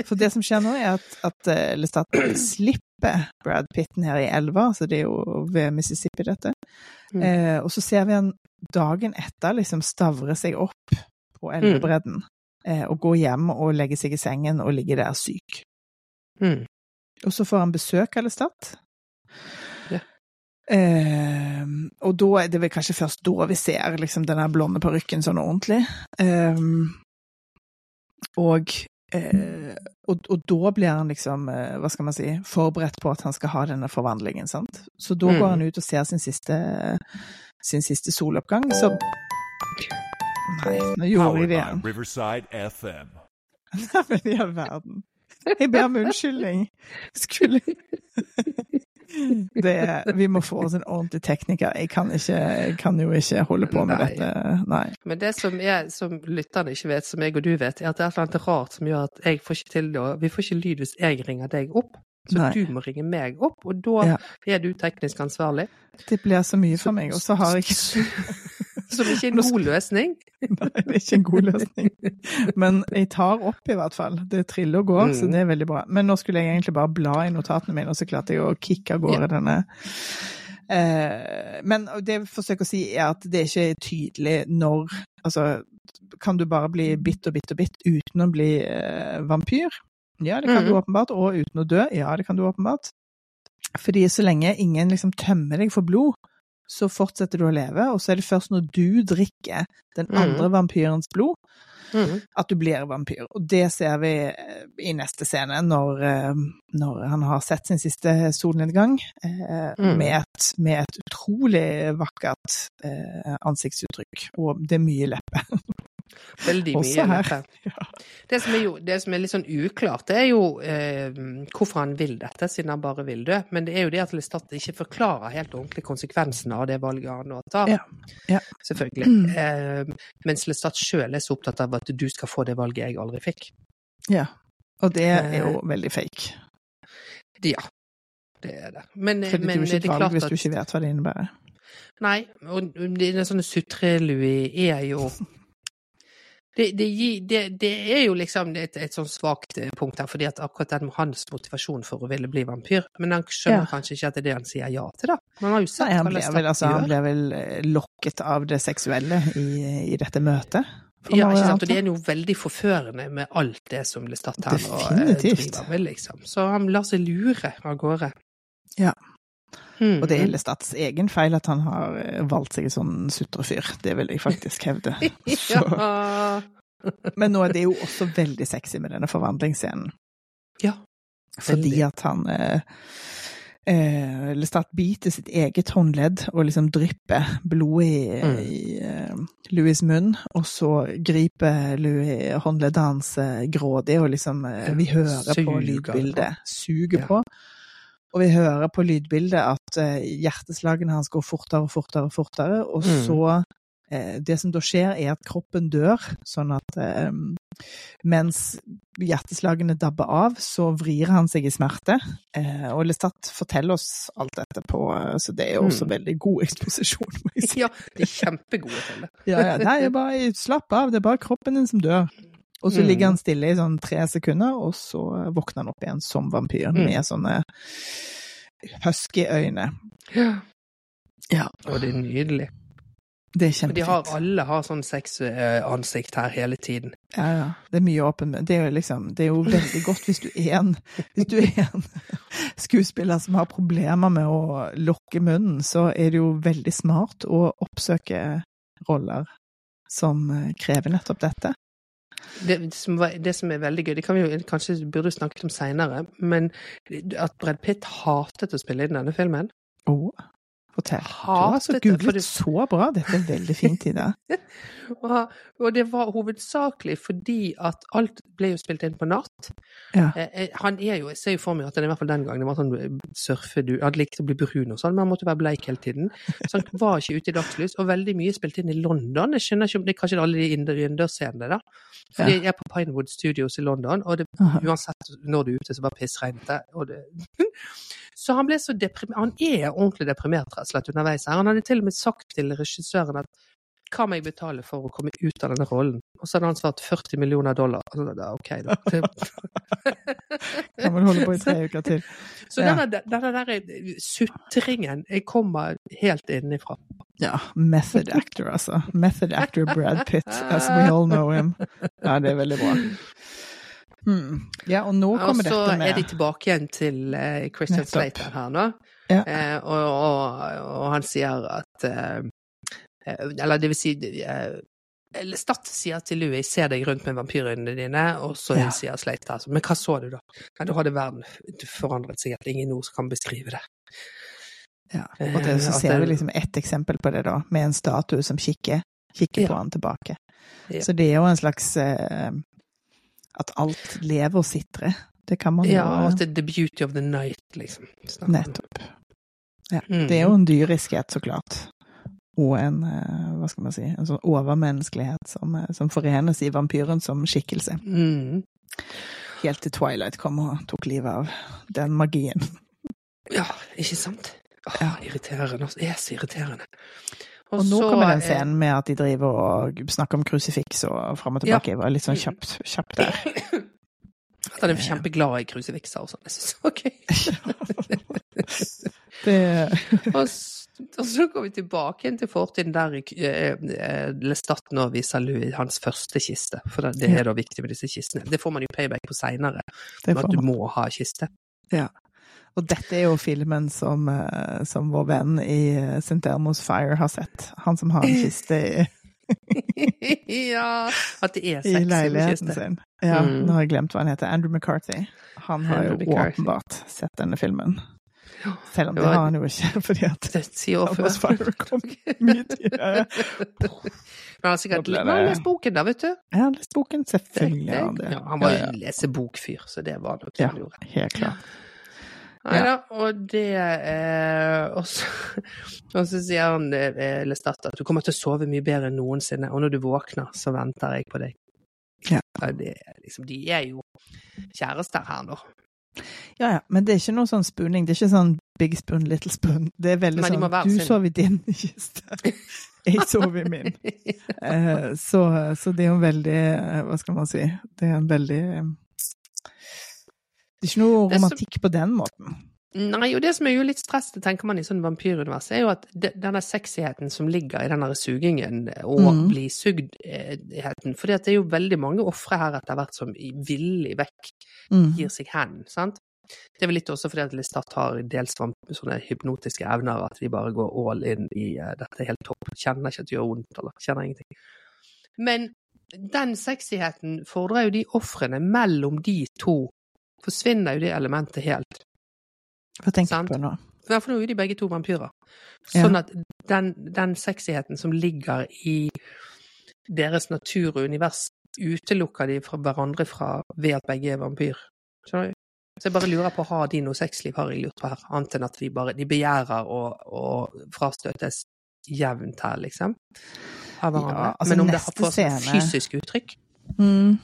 For det som skjer nå, er at, at eh, Lestat slipper Brad Pitt ned i elva, så det er jo ved Mississippi, dette. Mm. Eh, og så ser vi han dagen etter liksom stavre seg opp på elvebredden. Eh, og gå hjem og legge seg i sengen og ligge der syk. Mm. Og så får han besøk av Lestat. Ja. Eh, og da er det vel kanskje først da vi ser liksom denne blonde parykken sånn ordentlig. Eh, og, eh, og, og da blir han liksom, eh, hva skal man si, forberedt på at han skal ha denne forvandlingen, sant. Så da Mm. går han ut og ser sin siste, sin siste soloppgang, så Nei, nå gjorde vi det igjen. Riverside FM. Nei, men i all verden. Jeg ber om unnskyldning. Skulle det, Vi må få oss en ordentlig tekniker. Jeg kan, ikke, jeg kan jo ikke holde på med Nei. dette. Nei. Men det som, jeg, som lytterne ikke vet, som jeg og du vet, er at det er noe rart som gjør at jeg får ikke til det, vi får ikke lyd hvis jeg ringer deg opp. Så Nei. du må ringe meg opp, og da Ja. er du teknisk ansvarlig. Det blir så mye for meg, og så har jeg ikke Som ikke er en god løsning. Nei, det er ikke en god løsning. Men jeg tar opp i hvert fall. Det triller og går, så Mm. det er veldig bra. Men nå skulle jeg egentlig bare bla i notatene mine, og så klarte jeg å kicke av gårde denne. Eh, men det jeg forsøker å si, er at det ikke er tydelig når Altså, kan du bare bli bitt og bitt og bitt uten å bli eh, vampyr? Ja, det kan du Mhm. åpenbart. Og uten å dø? Ja, det kan du åpenbart. Fordi så lenge ingen liksom tømmer deg for blod, så fortsetter du å leve, og så er det først når du drikker den Mhm. andre vampyrens blod, Mm. at du blir vampyr. Og det ser vi eh, i neste scene, når, eh, når han har sett sin siste solnedgang, eh, Mm. med, et, med et utrolig vakkert eh, ansiktsuttrykk. Og det er mye leppe. Veldig Også mye. her. Ja. Det som, jo, det som er litt sånn uklart, det er jo eh, hvorfor han vil dette, siden han bare vil dø. Men det er jo det at Lestat ikke forklarer helt ordentlig konsekvensene av det valget han nå tar. Ja. Ja. Selvfølgelig. Mm. Eh, mens Lestat sjøl er så opptatt av at du skal få det valget jeg aldri fikk. ja. Og det er Eh, jo veldig fake. Ja, det er det. Men, Fordi det men det ikke et er valg klart hvis at du ikke vet hva det innebærer. Nei, og denne sånne sutre-Louis er jo Det, det, det, det er jo liksom et, et sånn svakt eh, punkt her, fordi at akkurat den hans motivasjon for å ville bli vampyr, men han skjønner Ja. kanskje ikke at det er det han sier ja til, da. Men han har jo sett Nei, han ble vel, altså, han ble vel eh, lokket av det seksuelle i, i dette møtet. Ja, ikke sant, og det er jo veldig forførende med alt det som Lestat her eh, Definitivt. driver med, liksom. Så han lar seg lure av gårde. Ja. Hmm. Og det er Lestats egen feil at han har eh, valgt seg en sånn sutrefyr. Det vil jeg faktisk hevde. Ja. Men nå er det jo også veldig sexy med denne forvandlingsscenen. Ja, Fordi at han eh, eh, Lestat biter sitt eget håndledd og liksom drypper blod i, Mm. i eh, Louis' munn, og så griper Louis håndleddet hans eh, grådig, og liksom eh, Vi hører på Suger lydbildet. Suger Ja. Og vi hører på lydbildet at eh, hjerteslagene hans går fortere og fortere og fortere, og Mm. så eh, Det som da skjer, er at kroppen dør, sånn at eh, mens hjerteslagene dabber av, så vrir han seg i smerte. Eh, og Lestat forteller oss alt dette på Så det er jo også Mm. veldig god eksposisjon, må jeg si. ja, det er kjempegode det. Ja, ja. Nei, bare slapp av, det er bare kroppen din som dør. Og så Mm. ligger han stille i sånn tre sekunder, og så våkner han opp igjen som vampyr, Mm. med sånne husky øyne. Ja. Ja. Og det er nydelig. Det er kjempefint. de har, alle har sånn sexansikt her hele tiden. Ja, ja. Det er mye åpen Det er jo liksom Det er jo veldig godt hvis du er en du er en skuespiller som har problemer med å lukke munnen, så er det jo veldig smart å oppsøke roller som eh, krever nettopp dette. Det som, var, det som er veldig gøy, det kan vi jo kanskje burde snakket om seinere, men at Brad Pitt hatet å spille inn denne filmen. Å, fortell. Du har altså det, googlet det- så bra. Dette er veldig fint, Ida. Og, og det var hovedsakelig fordi at alt ble jo spilt inn på natt. Ja. Eh, eh, Han er jo, jeg ser jo for meg at han i hvert fall den gangen var sånn eh, surfedu, han likte å bli brun og sånn, men han måtte være bleik hele tiden. Så han var ikke ute i dagslys, og veldig mye spilt inn i London. Jeg skjønner ikke om det er kanskje alle de innendørs- innendørsscenene, da. For Ja. jeg er på Pinewood Studios i London, og det, uansett når du er ute, så bare pissregnet og det. Så han ble så deprimert, han er ordentlig deprimert rett og slett underveis her. Han hadde til og med sagt til regissøren at hva må jeg betale for å komme ut av denne rollen? Og så hadde han svart 40 millioner dollar. Og da, ok, da. Kan man holde på i tre uker til. Så Ja. denne, denne der sutringen jeg kommer helt innenfra. Ja, method actor, altså. Method actor Brad Pitt, as we all know him. Ja, det er veldig bra. Hmm. Ja, og nå kommer så dette med er de tilbake igjen til eh, Christian Nettopp. Slater her nå. Ja. Eh, og, og, og han sier at eh, eh, Eller det vil si eh, Statt sier til Louis 'ser deg rundt med vampyrøynene dine', og så Ja. sier Slater altså, 'men hva så du, da?' Ja, da hadde verden forandret seg, at ingen ord kan beskrive det. Ja, og det, så ser vi liksom ett eksempel på det, da, med en statue som kikker, kikker på han tilbake. Så det er jo en slags eh, At alt lever og sitrer. Det kan man jo Ja, at det er the beauty of the night, liksom. snakker. Nettopp. Ja, Mm. det er jo en dyriskhet, så klart. Og en, eh, hva skal man si, en sånn overmenneskelighet som, eh, som forenes i vampyren som skikkelse. Mm. Helt til Twilight kom og tok livet av den magien. Ja, ikke sant? Åh, Ja. Irriterende. altså. Det er så irriterende. Og nå så, kommer den scenen med at de driver og snakker om krusifiks og fram og tilbake. Jeg var litt sånn kjapt, kjapt der. At han er kjempeglad i krusifikser og sånn. Jeg synes ok. Det, Og, s- og så går vi tilbake igjen til fortiden der eh, eh, Lestat nå viser Louis hans første kiste. For det, det er da viktig med disse kistene. Det får man jo payback på seinere, det at du må ha kiste. Og dette er jo filmen som, eh, som vår venn i eh, St. Elmo's Fire har sett. Han som har en kiste i, ja At det er i sexy med kiste. sin. Ja, Mm. nå har jeg glemt hva han heter. Andrew McCarthy. Han har Andrew jo McCarthy. åpenbart sett denne filmen. Selv om det det var- har han jo ikke, fordi at Det Elmo's. Fire kom mye tidligere. Men han har sikkert Da han har lest boken, da, vet du. Jeg har lest boken, selvfølgelig har han det. Ja, han var jo ja. en lesebokfyr, så det var nok det Ja, han gjorde. helt klart. Nei da, og det eh, og, så, sier han eh, Lestat at du kommer til å sove mye bedre enn noensinne, og når du våkner, så venter jeg på deg. Ja. det, liksom, de er jo kjærester her nå. Ja, ja, men det er ikke noe sånn spooning. Det er ikke sånn Big spoon, little spoon. Det er veldig sånn Du sin. sov i din kiste, jeg sov i min. Eh, så, så det er jo veldig eh, Hva skal man si? Det er en veldig eh, Det er ikke noe romantikk som, på den måten. Nei, og det som er jo litt stress, det tenker man i sånn vampyrunivers, er jo at de, denne sexyheten som ligger i denne sugingen og mm. bli sugdheten Fordi at det er jo veldig mange ofre her etter hvert som villig vekk Mm. gir seg hen, sant? Det er vel litt også fordi at Lestat har dels sånne hypnotiske evner, at de bare går all in i uh, dette er helt topp. Kjenner ikke at det gjør vondt, eller kjenner ingenting. Men den sexyheten fordrer jo de ofrene mellom de to. Forsvinner jo det elementet helt. Hva tenker du på nå? Hvert fall nå er de begge to vampyrer. Ja. Sånn at den, den sexyheten som ligger i deres natur og univers, utelukker de fra hverandre fra ved at begge er vampyr. Skjønner du? Så jeg bare lurer på, har de noe sexliv, har jeg lurt på her, annet enn at de bare de begjærer å, å frastøtes jevnt her, liksom? Av hverandre. Ja, altså, Men om det har får sånn fysisk uttrykk? Mm.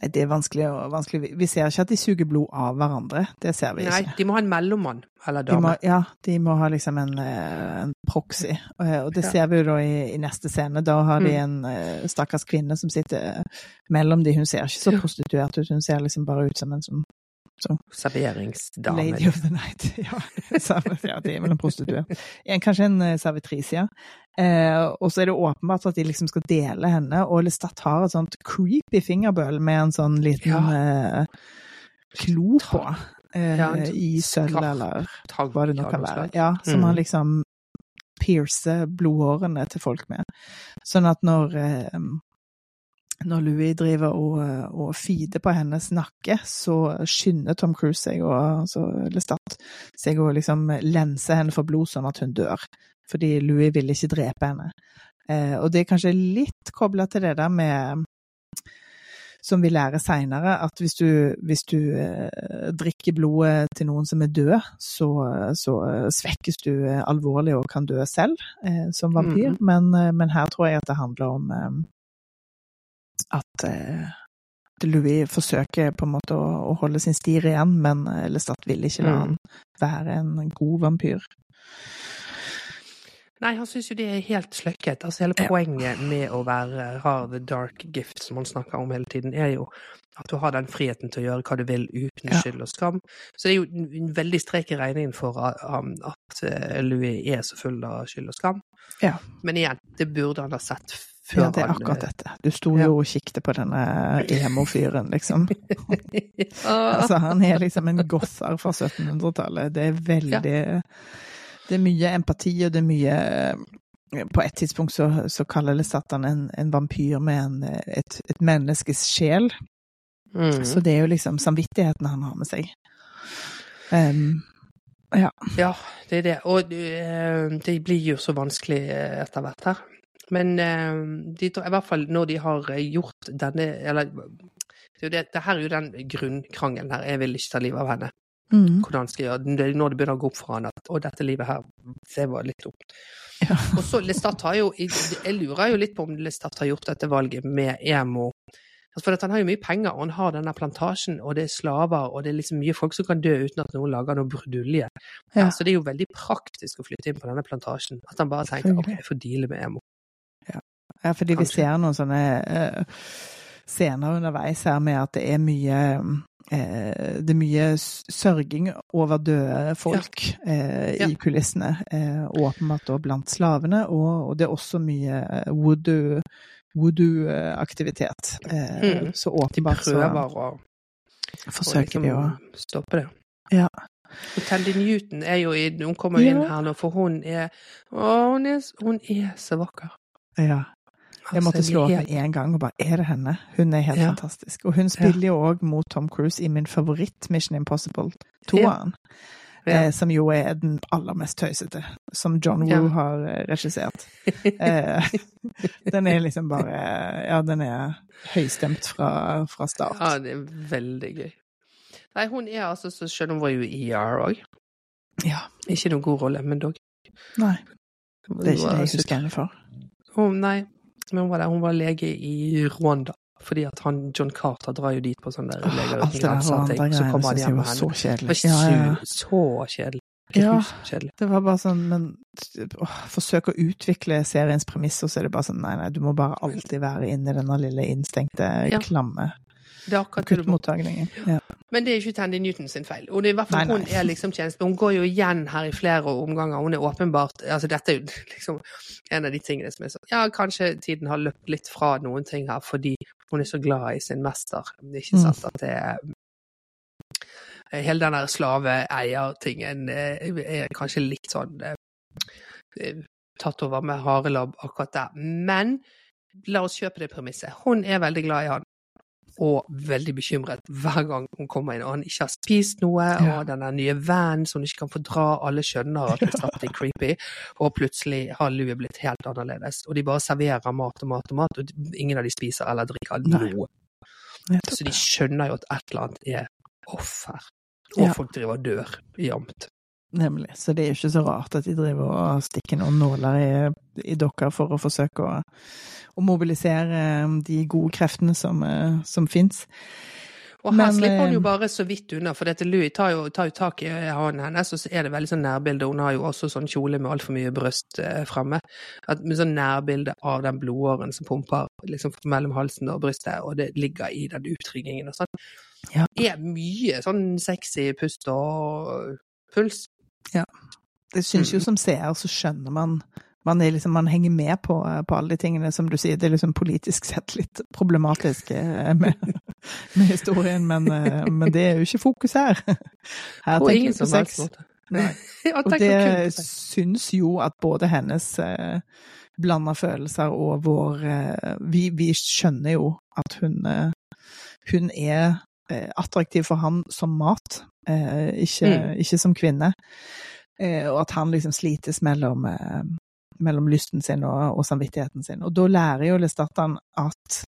Nei, det er vanskelig, og vanskelig. Vi ser ikke at de suger blod av hverandre. Det ser vi Nei, ikke. de må ha en mellommann eller De må, dame. ja, de må ha liksom en, eh, en proxy. Eh, Og det Ja. ser vi jo da i, i neste scene. Da har de Mm. en eh, stakkars kvinne som sitter mellom de. Hun ser ikke så prostituert ut, hun ser liksom bare ut som en som Serveringsdame. Lady of the Night. Ja, ja det er vel en prostituert. Kanskje en eh, servitris, ja. Eh, og så er det åpenbart at de liksom skal dele henne, og Lestat har et sånt creepy fingerbøl med en sånn liten eh, klo på. Eh, Ja, sånn I sølv, eller hva det nå kan være. Ja, som Mm. han liksom piercer blodårene til folk med. Sånn at når eh, når Louis driver og, og feeder på hennes nakke, så skynder Tom Cruise seg og altså Lestat seg og liksom lenser henne for blod sånn at hun dør. Fordi Louis vil ikke drepe henne. Eh, og det er kanskje litt kobla til det der med som vi lærer seinere, at hvis du, hvis du eh, drikker blodet til noen som er død, så, så svekkes du eh, alvorlig og kan dø selv eh, som vampyr. Mhm. Men, eh, men her tror jeg at det handler om eh, at eh, Louis forsøker på en måte å, å holde sin stir igjen, men eh, Lestat vil ikke la Mm. han være en god vampyr. Nei, han syns jo det er helt sløkket. Altså hele poenget med å være ha the dark gift, som han snakker om hele tiden, er jo at du har den friheten til å gjøre hva du vil uten skyld og skam. Så det er jo en veldig strek i regningen for um, at eh, Louis er så full av skyld og skam. Ja. Men igjen, det burde han ha sett før Ja, det er akkurat eh, dette. Du sto Ja. jo og kikket på denne emo-fyren, liksom. Altså, han er liksom en gosser fra 1700-tallet. Det er veldig Det er mye empati, og det er mye På et tidspunkt så, så kaller det Satan en, en vampyr med en, et, et menneskes sjel. mm. Så det er jo liksom samvittigheten han har med seg. Um, Ja, det er det. Og eh, det blir jo så vanskelig eh, etter hvert her. Men eh, de, i hvert fall når de har eh, gjort denne Eller det, det, her er jo den grunnkrangelen her. Jeg vil ikke ta livet av henne. mm, Hvordan skal jeg gjøre Når det begynner å gå opp for han at å, dette livet her, det var litt dumt. Ja. Og så Lestat har jo Jeg lurer jo litt på om Lestat har gjort dette valget med emo. Altså, For at han har jo mye penger, og han har denne plantasjen, og det er slaver, og det er liksom mye folk som kan dø uten at noen lager noe brudulje. Ja. Så det er jo veldig praktisk å flytte inn på denne plantasjen. At han bare tenker ok, jeg får deale med emo. Ja, fordi vi ser noen sånne eh, scener underveis her med at det er mye eh, Det er mye sørging over døde folk eh, Ja. i kulissene. Eh, åpenbart da blant slavene, og, og det er også mye voodoo voodoo-aktivitet. Eh, Mm. Så De åpenbart så prøver å, å forsøker de å stoppe det. Ja. Og Tandy Newton er jo i, hun kommer jo inn her nå, for hun er Å, hun er, hun er så vakker. Ja. Jeg måtte Altså, slå opp med en gang og bare Er det henne? Hun er helt Ja. fantastisk. Og hun spiller jo òg mot Tom Cruise i min favoritt Mission Impossible 2-eren. Ja. Eh, som jo er den aller mest tøysete, som John Ja. Woo har eh, regissert. Eh, den er liksom bare Ja, den er høystemt fra, fra start. Ja, det er veldig gøy. Nei, hun er altså så skjønn. Hun var jo i ER òg. Ja. Ikke noen god rolle, men dog. Nei, det er ikke det jeg husker henne for. Oh, nei, men hun var der. Hun var lege i Rwanda. Fordi at han, John Carter drar jo dit på sånn der Åh, Leger uten grenser-ting. Så kommer han hjem med så henne. Det kjedelig. Ja, ja, så, så kjedelig. Ja. Det var bare sånn, men å, forsøk å utvikle seriens premisser, så er det bare sånn nei, nei, du må bare alltid være inne i denne lille innstengte, Ja. klamme Det er akkurat det. Ja. Men det er ikke Tandy Newton sin feil. Og det er i hvert fall Nei, nei. hun er liksom tjeneste. Hun går jo igjen her i flere omganger. Hun er åpenbart altså Dette er jo liksom en av de tingene som er sånn Ja, kanskje tiden har løpt litt fra noen ting her fordi hun er så glad i sin mester. Ikke Mm. sant? At det er Hele den der slaveeiertingen eh, er kanskje litt sånn eh, eh, tatt over med harelabb akkurat der. Men la oss kjøpe det premisset. Hun er veldig glad i han og veldig bekymret hver gang hun kommer inn og han ikke har spist noe, Ja. og den nye vanen som hun ikke kan fordra, alle skjønner at det er creepy, og plutselig har Louie blitt helt annerledes, og de bare serverer mat og mat og mat, og ingen av de spiser eller drikker noe. Så de skjønner jo at et eller annet er off her, og Ja. folk driver og dør jamt. Nemlig. Så det er jo ikke så rart at de driver og stikker noen nåler i, i dokka for å forsøke å, å mobilisere um, de gode kreftene som, eh, som fins. Og her Men, slipper hun jo eh, bare så vidt unna, for dette Louis tar jo, tar jo tak i hånden hennes, og så er det veldig sånn nærbilde. Hun har jo også sånn kjole med altfor mye bryst eh, fremme. At, med sånn nærbilde av den blodåren som pumper liksom mellom halsen og brystet, og det ligger i den utringningen og sånn. Ja. Det er mye sånn sexy pust og puls. Jeg syns jo Mm. som seer så skjønner man man, liksom, man henger med på, på alle de tingene som du sier. Det er liksom politisk sett litt problematisk eh, med, med historien, men, eh, men det er jo ikke fokus her. Her På tenker vi på sex. Og det syns jo at både hennes eh, blanda følelser og vår eh, vi, vi skjønner jo at hun, eh, hun er eh, attraktiv for han som mat, ikke, Mm. ikke som kvinne. Eh, og at han liksom slites mellom, eh, mellom lysten sin og, og samvittigheten sin. Og da lærer jo Lestatan at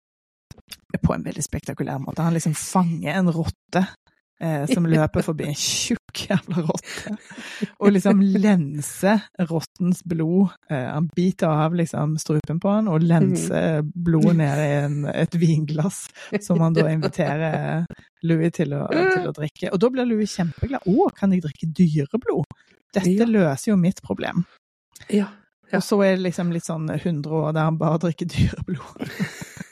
på en veldig spektakulær måte. Han liksom fanger en rotte eh, som løper forbi en tjukk jævla rotte, og liksom lenser rottens blod. Eh, han biter av liksom strupen på han og lenser blodet ned i en, et vinglass, som han da inviterer Louis til å, til å drikke. Og da blir Louis kjempeglad. Å, kan jeg drikke dyreblod? Dette løser jo mitt problem. Ja. Ja. Og så er det liksom litt sånn 100 år der han bare drikker dyreblod.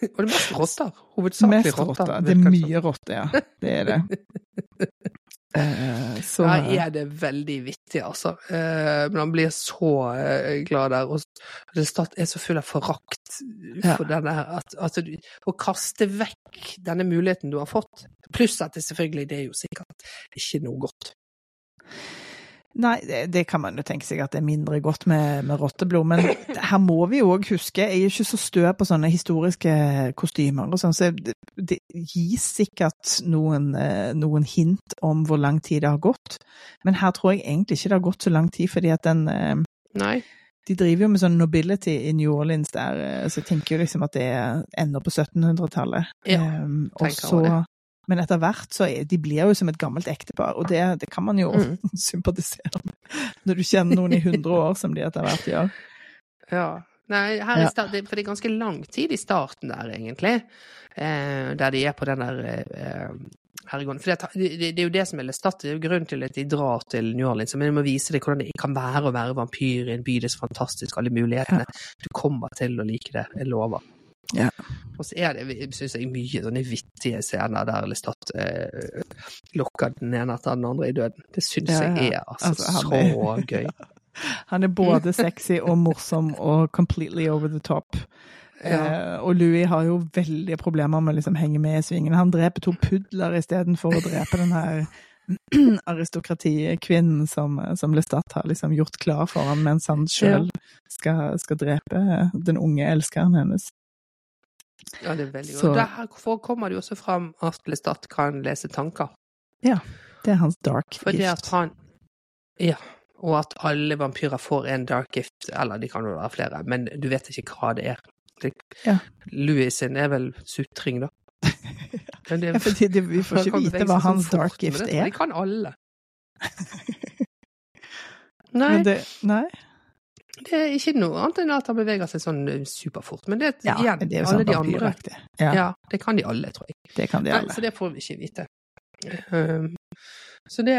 Og det er mest rotter. Hovedsakelig Mest rotter. Det er mye rotter, ja. Det er det. Eh, så Der er det veldig vittig, altså. Eh, men han blir så eh, glad der. Og Lestat er så full av forakt Ja. denne her at, at du, Å kaste vekk denne muligheten du har fått, pluss at det selvfølgelig, det er jo sikkert ikke noe godt. Nei, det, det kan man jo tenke seg at det er mindre godt med, med rotteblod, men her må vi jo òg huske Jeg er jo ikke så stø på sånne historiske kostymer og sånn, så det, gis sikkert noen, eh, noen hint om hvor lang tid det har gått, men her tror jeg egentlig ikke det har gått så lang tid, fordi at den eh, Nei. De driver jo med sånn nobility i New Orleans der, eh, så jeg tenker jo liksom at det er ender på 1700-tallet. Ja, Um, og så. Men etter hvert så er, de blir jo som et gammelt ektepar, og det, det kan man jo Mm. sympatisere med. Når du kjenner noen i 100 år, som de etter hvert gjør. Ja. Nei, her er start, for det er ganske lang tid i starten der, egentlig. Eh, der de er på den der eh, herregården. For det, det, det er jo det som er Lestat. Det er jo grunnen til at de drar til New Orleans. Men de må vise deg hvordan det kan være å være vampyr i en by. Det er så fantastisk, alle mulighetene. Du kommer til å like det, jeg lover. Ja. Og så er det, syns jeg, mye sånne vittige scener der Lestat eh, lokker den ene etter den andre i døden. Det syns Ja, ja. jeg er altså, Altså, han så er- gøy. Han er både sexy og morsom og completely over the top. Eh, og Louis har jo veldig problemer med å liksom henge med i svingene. Han dreper to pudler istedenfor å drepe den her aristokratikvinnen som, som Lestat har liksom gjort klar for ham, mens han sjøl skal, skal drepe den unge elskeren hennes. Ja, det er veldig godt. Så- Der kommer det jo også fram at Lestat kan lese tanker. Ja. Det er hans dark Fordi at gift. han Ja. Og at alle vampyrer får en dark gift, eller de kan jo være flere, men du vet ikke hva det er. Ja. Louis sin er vel sutring, da. Men det, Ja, fordi det, vi får ikke vite hva hans dark gift er. Det kan alle. Nei, det, nei? Det er ikke noe annet enn at han beveger seg sånn eh, superfort. Men det, Ja, igjen, det er jo alle sånn de andre. Ja, Ja, det kan de alle, tror jeg. det kan de Nei, alle. så det får vi ikke vite. Um, så det,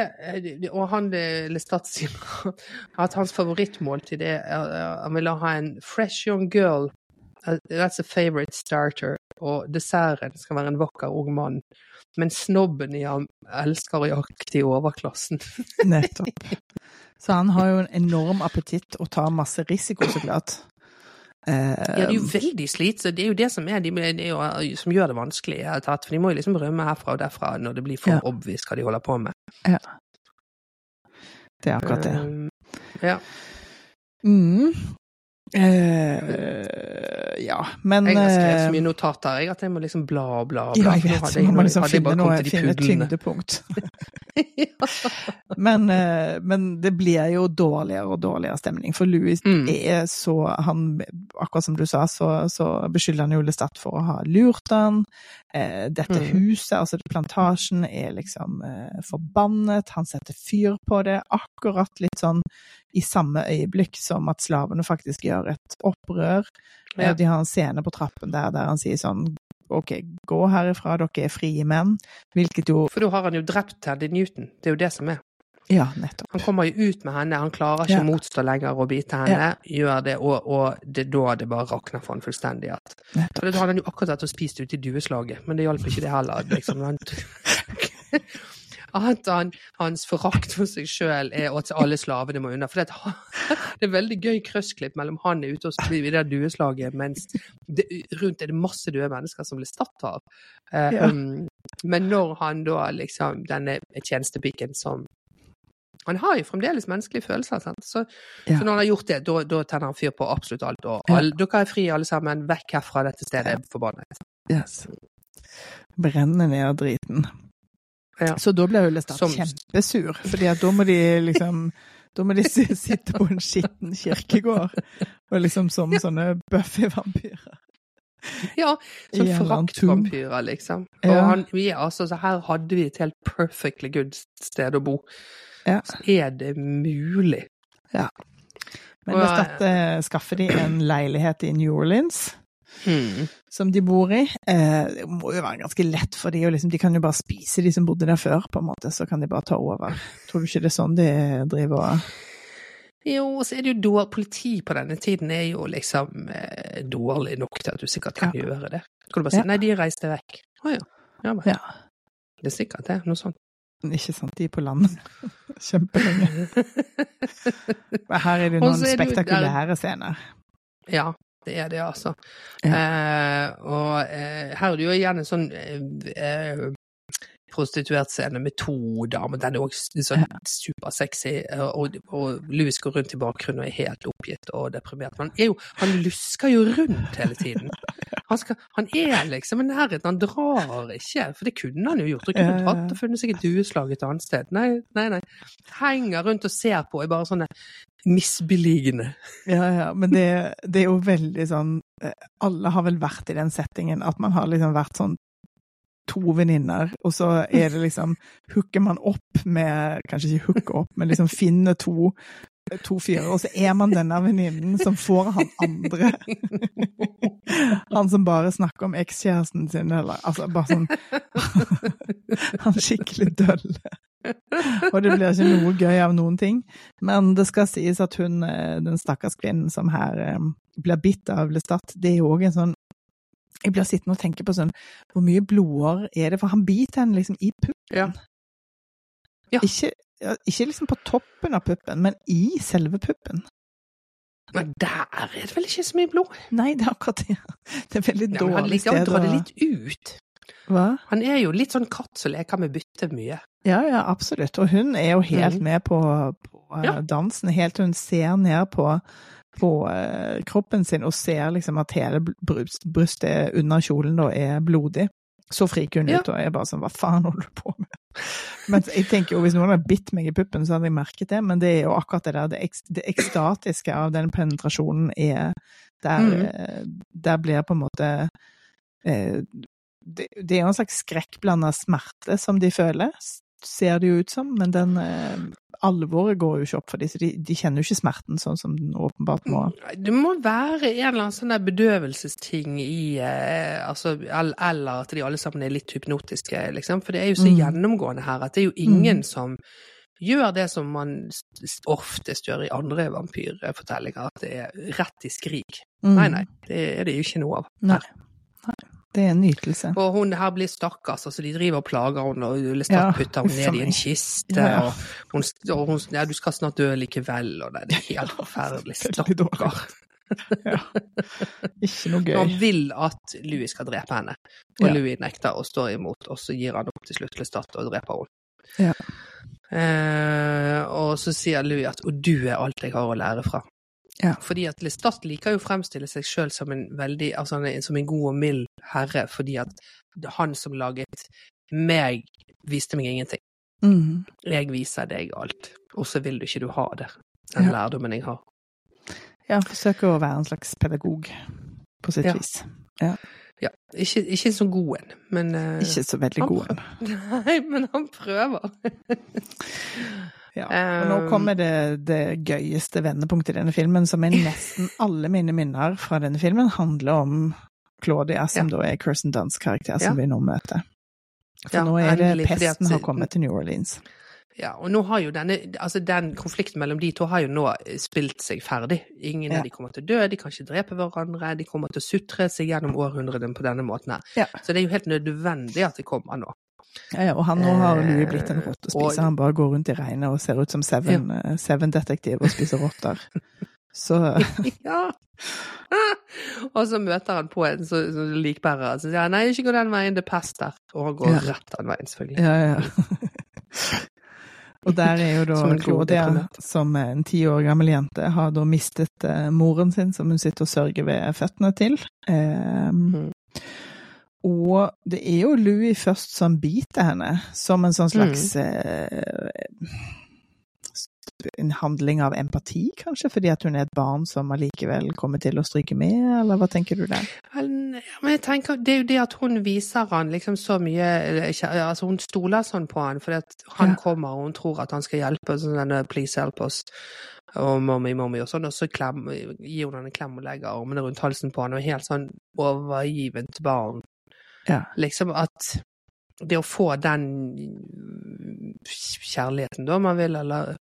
og han Lestat sier at hans favorittmåltid er Han vil ha en fresh young girl. uh, That's a favorite starter. Og desserten skal være en vakker ung mann. Men snobben i ham elsker å jakte i overklassen. Nettopp. Så han har jo en enorm appetitt og tar masse risiko, så klart. Ja, det er jo veldig slitsomt. Det er jo det som, er, de, det er jo, som gjør det vanskelig. tatt, For de må jo liksom rømme herfra og derfra når det blir for Ja. obvious hva de holder på med. Ja. Det er akkurat det. Um, ja. Mm. Eh, ja, men Jeg har skrevet så eh, mye notater jeg, at jeg må liksom bla og bla. bla Ja, jeg vet. Så må man liksom finne, noe, finne tyngdepunkt. ja. Men, uh, men det blir jo dårligere og dårligere stemning, for Louis Mm. er så han, Akkurat som du sa, så, så beskylder han jo Lestat for å ha lurt han. Uh, dette Mm. huset, altså plantasjen, er liksom forbannet. Han setter fyr på det, akkurat litt sånn i samme øyeblikk som at slavene faktisk gjør et opprør. Eh, Ja. De har en scene på trappen der, der han sier sånn OK, gå herifra, dere er frie menn. Hvilket jo For da har han jo drept Teddy Newton. Det er jo det som er. Ja, nettopp. Han kommer jo ut med henne, han klarer ikke Ja. å motstå lenger og bite henne. Gjør det, og, og det er da det bare rakner for han fullstendig. At, for det hadde han jo akkurat vært og spist ute i dueslaget, men det hjalp ikke det heller. Liksom. At han, hans forakt for seg sjøl er at alle slavene må unna. For det, er- det er veldig gøy krøssklipp mellom han er ute og i det dueslaget, mens det, rundt er det masse døde mennesker som blir statt av. Eh, Ja. um, men når han da liksom, denne tjenestepiken som Han har jo fremdeles menneskelige følelser, sant? Så, Ja. så når han har gjort det, da, tenner han fyr på absolutt alt. Og Ja. dere er fri alle sammen, vekk herfra dette stedet, er forbannet. Yes. Brenne ned driten. Ja. Så da blir jo Lestat Som- kjempesur, fordi da må de liksom Da må de sitte på en skitten kirkegård, og liksom som sånne Buffy-vampyrer. Ja, sånn fraktvampyrer foraktvampyrer, liksom. Og Ja. han, vi altså, så her hadde vi et helt perfectly good sted å bo. Ja. Så er det mulig. Men hvis Lestat eh, skaffer de en leilighet i New Orleans. Hmm. Som de bor i. Eh, det må jo være ganske lett for de, og liksom, de kan jo bare spise de som bodde der før, på en måte, så kan de bare ta over. Tror du ikke det er sånn de driver og Jo, så er det jo dårlig Politi på denne tiden er jo liksom eh, dårlig nok til at du sikkert kan Ja. gjøre det. Kan du bare si Ja. nei, de reiste vekk. Å ja. Ja, men, Ja. Det er sikkert det. Noe sånt. Ikke sant, de er på landet kjempelenge. Her er det noen spektakulære scener. Ja, det er det, altså. Ja. Eh, og eh, her er det jo igjen en sånn eh, eh, prostituert scene med to damer. Den er også sånn supersexy, eh, og, og Louis går rundt i bakgrunnen og er helt oppgitt og deprimert. Men han, jo, han lusker jo rundt hele tiden. Han, skal, han er liksom i nærheten, han drar ikke. For det kunne han jo gjort. Han kunne dratt og funnet seg et dueslag et annet sted. Nei, nei, nei. Henger rundt og ser på, er bare sånne misbeligende. Ja, ja, men det, det er jo veldig sånn eh, Alle har vel vært i den settingen at man har liksom vært sånn to venninner, og så er det liksom Hooker man opp med Kanskje ikke hooke opp, men liksom finne to to fyrer, og så er man denne venninnen som får han andre. Han som bare snakker om ekskjæresten sin, eller altså bare sånn Han skikkelig dølle. Og det blir ikke noe gøy av noen ting. Men det skal sies at hun, eh, den stakkars kvinnen som her eh, blir bitt av Lestat, det er jo òg en sånn Jeg blir sittende og tenke på sånn Hvor mye blodår er det? For han biter henne liksom i puppen. Ja. Ja. Ikke, ikke liksom på toppen av puppen, men i selve puppen. Men der er det vel ikke så mye blod? Nei, det er akkurat det. Det er veldig Ja, men han dårlig liker å sted dra drar det litt ut. Hva? Han er jo litt sånn katt som leker med bytte mye. Ja, ja, absolutt. Og hun er jo helt mm. med på, på eh, Ja. dansen, helt til hun ser ned på, på eh, kroppen sin og ser liksom at hele bryst, brystet under kjolen da er blodig. Så friker hun Ja. ut og er bare sånn, hva faen holder du på med? Men jeg tenker jo, hvis noen hadde bitt meg i puppen, så hadde jeg merket det, men det er jo akkurat det der, det, ek, det ekstatiske av den penetrasjonen er, der, Mhm. eh, der blir på en måte eh, det, det er jo en slags skrekkblanda smerte som de føler, ser det jo ut som, men den eh, alvoret går jo ikke opp for dem, så de, de kjenner jo ikke smerten sånn som den åpenbart må. Det må være en eller annen sånn der bedøvelsesting i eh, altså, Eller at de alle sammen er litt hypnotiske, liksom. For det er jo så Mm. gjennomgående her at det er jo ingen Mm. som gjør det som man oftest gjør i andre vampyrfortellinger, at det er rett i skrik. Mm. Nei, nei, det er det jo ikke noe av. Nei. Nei. Det er en nytelse. Og hun her blir stakkars, altså de driver og plager henne, og Ja, putter henne ned i en kiste, Ja, og hun, og hun ja, du skal snart dø likevel, og det, er helt forferdelig. Stakkar. Ja. Ikke noe gøy. Han vil at Louis skal drepe henne, og Ja. Louis nekter og står imot, og så gir han opp til slutt Lestat og dreper henne. Ja. Eh, og så sier Louis at 'og du er alt jeg har å lære fra'. Ja. Fordi at Lestat liker jo å fremstille seg sjøl som altså som en god og mild herre, fordi at han som laget meg, viste meg ingenting. Mm. Jeg viser deg alt, og så vil du ikke du ha det. Den Ja. lærdommen jeg har. Ja, han forsøker å være en slags pedagog, på sitt Ja. vis. Ja, ikke, ikke så god en, men uh, Ikke så veldig god en. Nei, men han prøver. Ja. Og nå Um, kommer det, det gøyeste vendepunktet i denne filmen, som er nesten alle mine minner fra denne filmen, handler om Claudia, som da er Kirsten Dunns karakter, som Ja. vi nå møter. For Ja, nå er det endelig, pesten at- har kommet til New Orleans. Ja, og nå har jo denne, altså den konflikten mellom de to har jo nå spilt seg ferdig. Ingen Ja. av de kommer til å dø, de kan ikke drepe hverandre, de kommer til å sutre seg gjennom århundrene på denne måten her. Ja. Så det er jo helt nødvendig at det kommer nå. Ja, ja, og han nå har Eh, Louis blitt en rottespiser. og- Han bare går rundt i regnet og ser ut som Seven, ja. Seven-detektiv og spiser rotter. Så Ja! Og så møter han på en som så likbærer, så sier han nei, ikke gå den veien, det er pest der. Og han går Ja. rett den veien, selvfølgelig. Ja, ja. Og der er jo da Claudia, som er en ti år gammel jente, har da mistet eh, moren sin, som hun sitter og sørger ved føttene til. Eh, Mhm. Og det er jo Louis først som biter henne, som en sånn slags Mm. eh, En handling av empati, kanskje, fordi at hun er et barn som allikevel kommer til å stryke med, eller hva tenker du der? Men jeg tenker, det er jo det at hun viser han liksom så mye Altså, hun stoler sånn på han, fordi at han Ja. kommer og hun tror at han skal hjelpe, sånn denne 'please help us' og 'mommy, mommy' og sånn, og så klem, gir hun han en klem og legger armene rundt halsen på han, og helt sånn overgivent barn. Ja. Liksom at det å få den kjærligheten, da, man vil, eller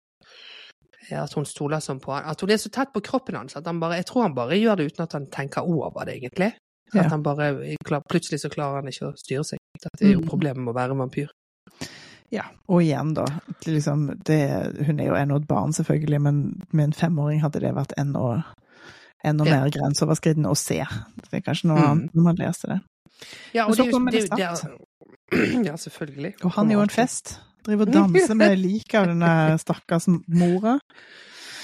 at hun stoler sånn på han. At hun er så tett på kroppen hans at han bare Jeg tror han bare gjør det uten at han tenker over det, egentlig. At Ja. han bare Plutselig så klarer han ikke å styre seg. Det er jo Mm. problemet med å være vampyr. Ja, og igjen da, liksom, det, hun er jo ennå et barn selvfølgelig, men med en femåring hadde det vært enda, enda mer grenseoverskridende å se. Det er kanskje noe Mm. annet når man leser det. Ja, Men og så det er kommer det er- Ja, selvfølgelig. Og han er jo en fest. Driver og danser med liket av denne stakkars mora.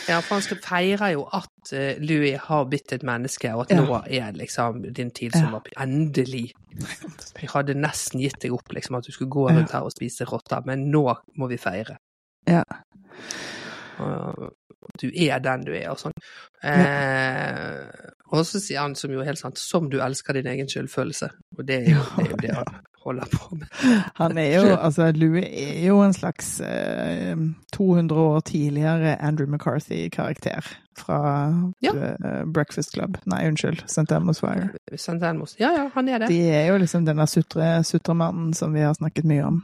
Ja, for han skal feire jo at eh, Louis har blitt et menneske, og at Ja. nå er liksom din tid som vampyr. Endelig. Jeg hadde nesten gitt deg opp, liksom, at du skulle gå rundt her og spise rotter, men nå må vi feire. Ja. Du er den du er, og sånn. Eh, og så sier han, som jo er helt sant, som du elsker din egen skyldfølelse. Og det er jo det, er jo det han holder på med. Han er jo, altså Louis er jo en slags eh, 200 år tidligere Andrew McCarthy-karakter fra Ja. eh, Breakfast Club. Nei, unnskyld, St. Elmo's Fire. St. Elmos. Ja, ja, han er det. De er jo liksom denne sutre, sutremannen som vi har snakket mye om.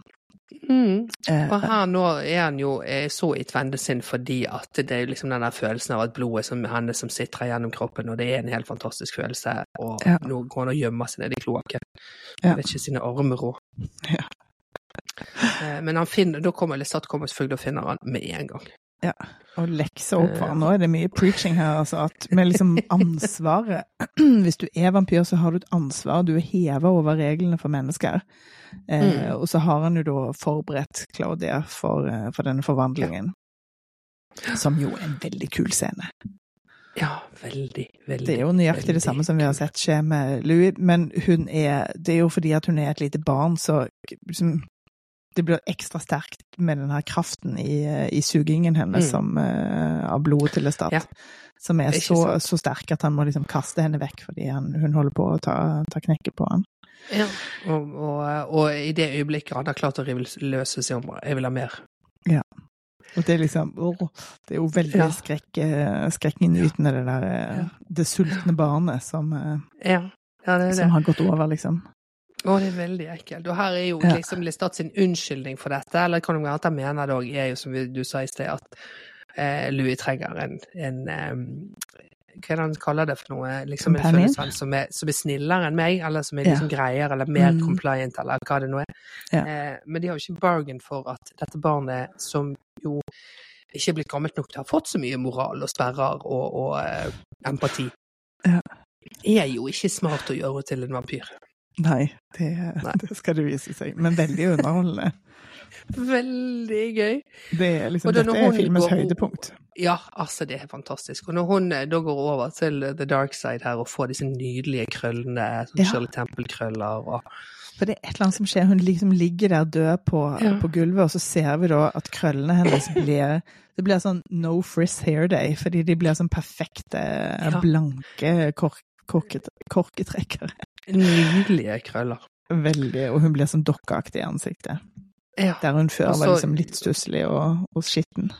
Mm. Eh, Og her nå er han jo eh, så i tvende sin fordi at det er liksom den der følelsen av at blodet som hennes som sitrer gjennom kroppen, og det er en helt fantastisk følelse, og Ja. nå går han og gjemmer seg nede i kloakken. Ja. Vet ikke sine armer rå. Ja. Eh, Men han finner, da kommer Lestat kommer selvfølgelig og finner han med en gang. Og lekser opp for Eh. Nå er det mye preaching her, altså. At med liksom ansvaret Hvis du er vampyr, så har du et ansvar. Du er heva over reglene for mennesker. Eh, Mm. Og så har han jo da forberedt Claudia for, eh, for denne forvandlingen. Som jo er en veldig kul scene. Ja, veldig, veldig. Det er jo nøyaktig veldig det samme som vi har sett skje med Louis, men hun er Det er jo fordi at hun er et lite barn, så liksom det blir ekstra sterkt med den her kraften i, i sugingen hennes Mm. som, uh, av blodet til Lestat. Ja. Som er er så, så sterk at han må liksom kaste henne vekk fordi han, hun holder på å ta, ta knekket på han. Ja, og, og, og i det øyeblikket han har klart å rive løse seg om Jeg vil ha mer. Ja. Og det er liksom åh, Det er jo veldig Ja. skrekk, eh, skrekkinngytende, det der eh. Det sultne barnet som, Ja, ja det det. som har gått over, liksom. Å, det er veldig ekkelt. Og her er jo liksom Listat sin unnskyldning for dette, eller kan du at han mener det òg, er jo som du sa i sted, at eh, Louis trenger en, en um, Hva er det han kaller det for noe? Liksom en følgesvenn som, som er snillere enn meg, eller som er Ja. liksom greiere, eller mer Mm. compliant, eller hva det nå er. Ja. Eh, men de har jo ikke bargain for at dette barnet, som jo ikke er blitt gammelt nok til å ha fått så mye moral og sperrer og, og eh, empati, Ja. er jo ikke smart å gjøre til en vampyr. Nei, det, Nei. det skal det vise seg. Men veldig underholdende. Veldig gøy. Det er liksom, da dette er filmens går- høydepunkt. Ja, altså det er fantastisk. Og når hun eh, da går over til the dark side her og får disse nydelige krøllene, som Ja. Shirley Temple-krøller og For det er et eller annet som skjer. Hun liksom ligger der død på, Ja. på gulvet, og så ser vi da at krøllene hennes blir Det blir sånn no frizz hair day, fordi de blir sånn perfekte, blanke kork, korketrekkere. Nydelige krøller. Veldig, og hun blir sånn dokkeaktig i ansiktet. Ja. Der hun før Også, var liksom litt stusslig og, og skitten.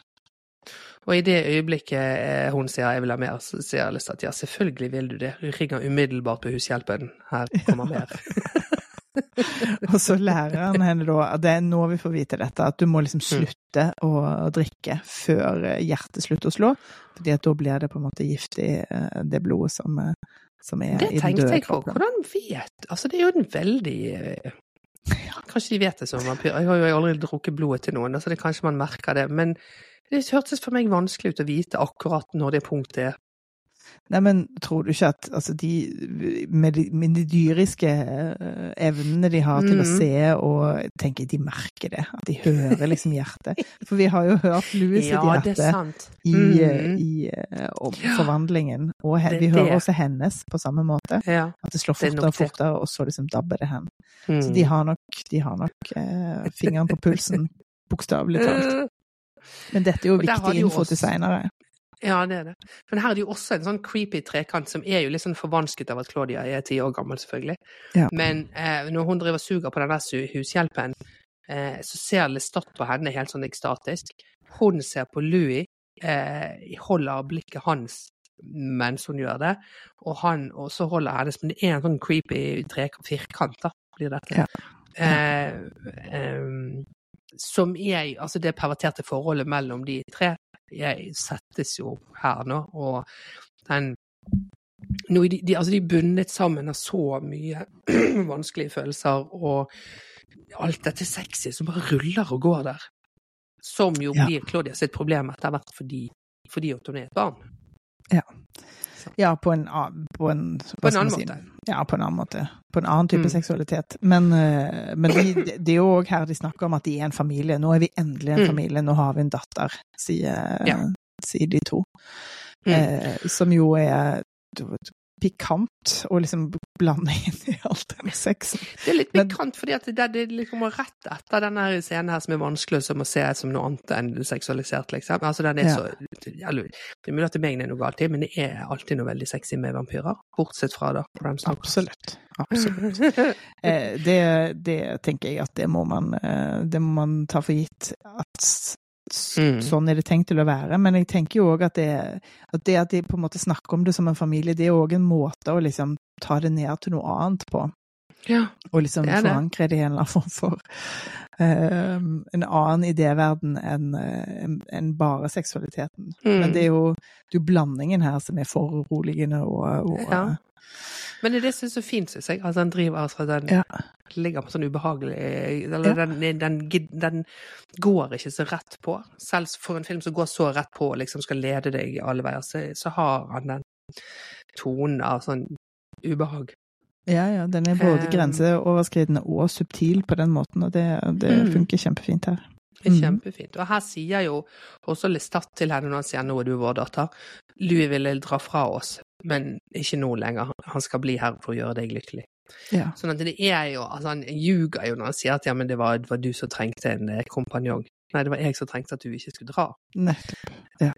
Og i det øyeblikket eh, hun sier 'jeg vil ha mer', så sier jeg lyst til at ja, selvfølgelig vil du det. Hun ringer umiddelbart på hushjelpen. Her kommer mer. Og så lærer han henne da, at det er nå vi får vite dette, at du må liksom slutte å drikke før eh, hjertet slutter å slå. Fordi at da blir det på en måte giftig, eh, det blodet som, som er Det i den tenkte jeg på. Hvordan vet Altså, det er jo en veldig ja, Kanskje de vet det som vampyr. Jeg har jo aldri drukket blodet til noen, så det kanskje man merker det. Men det hørtes for meg vanskelig ut å vite akkurat når det punktet er. Nei, men tror du ikke at altså de, med, de, med de dyriske eh, evnene de har til å Mhm. se og tenker de merker det, at de hører liksom hjertet. For vi har jo hørt Louis sitt Ja, er hjerte i, mm. i eh, om forvandlingen, og he, Det er vi hører det. også hennes på samme måte. Ja. At det slår er fortere og fortere, og så liksom dabber det hen. Mm. Så de har nok, de har nok eh, fingeren på pulsen, bokstavelig talt. Men dette er jo viktig info til seinere. Ja, det er det. Men her er det jo også en sånn creepy trekant som er jo litt sånn forvansket av at Claudia er ti år gammel, selvfølgelig. Ja. Men eh, når hun driver suger på den der hushjelpen, eh, så ser Lestat på henne helt sånn ekstatisk. Hun ser på Louis, eh, holder blikket hans mens hun gjør det, og han også holder hennes, men det er en sånn creepy trekant, firkant, da, blir dette. Ja. Eh, em, som er Altså det perverterte forholdet mellom de tre jeg settes jo her nå, og den nå de, de, altså de er bundet sammen av så mye vanskelige følelser, og alt dette sexy som bare ruller og går der. Som jo Ja. blir Claudia sitt problem etter hvert fordi, fordi hun er et barn. Ja, på en, på en, På en annen si? måte. Ja, på en annen måte. På en annen type Mm. seksualitet. Men, eh, men de, de- det er jo òg her de snakker om at de er en familie. Nå er vi endelig en Mm. familie, nå har vi en datter, sier, Ja. sier de to. Mm. Eh, som jo er pikant, å liksom inn i alt den sexen. Det er litt pikant, fordi at det, det liksom var rett etter denne scenen her som er vanskelig som å se som noe annet enn seksualisert, liksom. Altså, den er Ja. så eller, Det er mulig at det er meg det er noe galt i, men det er alltid noe veldig sexy med vampyrer. Bortsett fra da Bram Stoker. Absolutt. Absolutt. Eh, det, det tenker jeg at det må man, eh, det må man ta for gitt. At Mm. sånn er det tenkt til å være. Men jeg tenker jo òg at, det- at det at de på en måte snakker om det som en familie, det er òg en måte å liksom ta det ned til noe annet på. Ja. Og liksom forankre det i en eller annen form for eh, en annen idéverden enn en, enn- enn bare seksualiteten. Mm. Men det er jo, det er jo blandingen her som er foruroligende og, og Ja. Men det er det som er så fint, syns jeg. Altså, den driver altså Den Ja. ligger på sånn ubehagelig Eller Ja. den, den, den går ikke så rett på. Selv for en film som går så rett på og liksom skal lede deg alle veier, så, så har han den tonen av sånn ubehag. Ja, ja, den er både Um, grenseoverskridende og subtil på den måten, og det, det Mm. funker kjempefint her. Det er Mhm. kjempefint. Og her sier jo også Lestat til henne når han sier 'nå er du vår datter'. Louis ville dra fra oss, men ikke nå lenger. Han skal bli her for å gjøre deg lykkelig. Ja. Sånn at det er jo Altså, han ljuger jo når han sier at ja, men det var, det var du som trengte en eh, kompanjong. Nei, det var jeg som trengte at du ikke skulle dra. Nettopp. Så,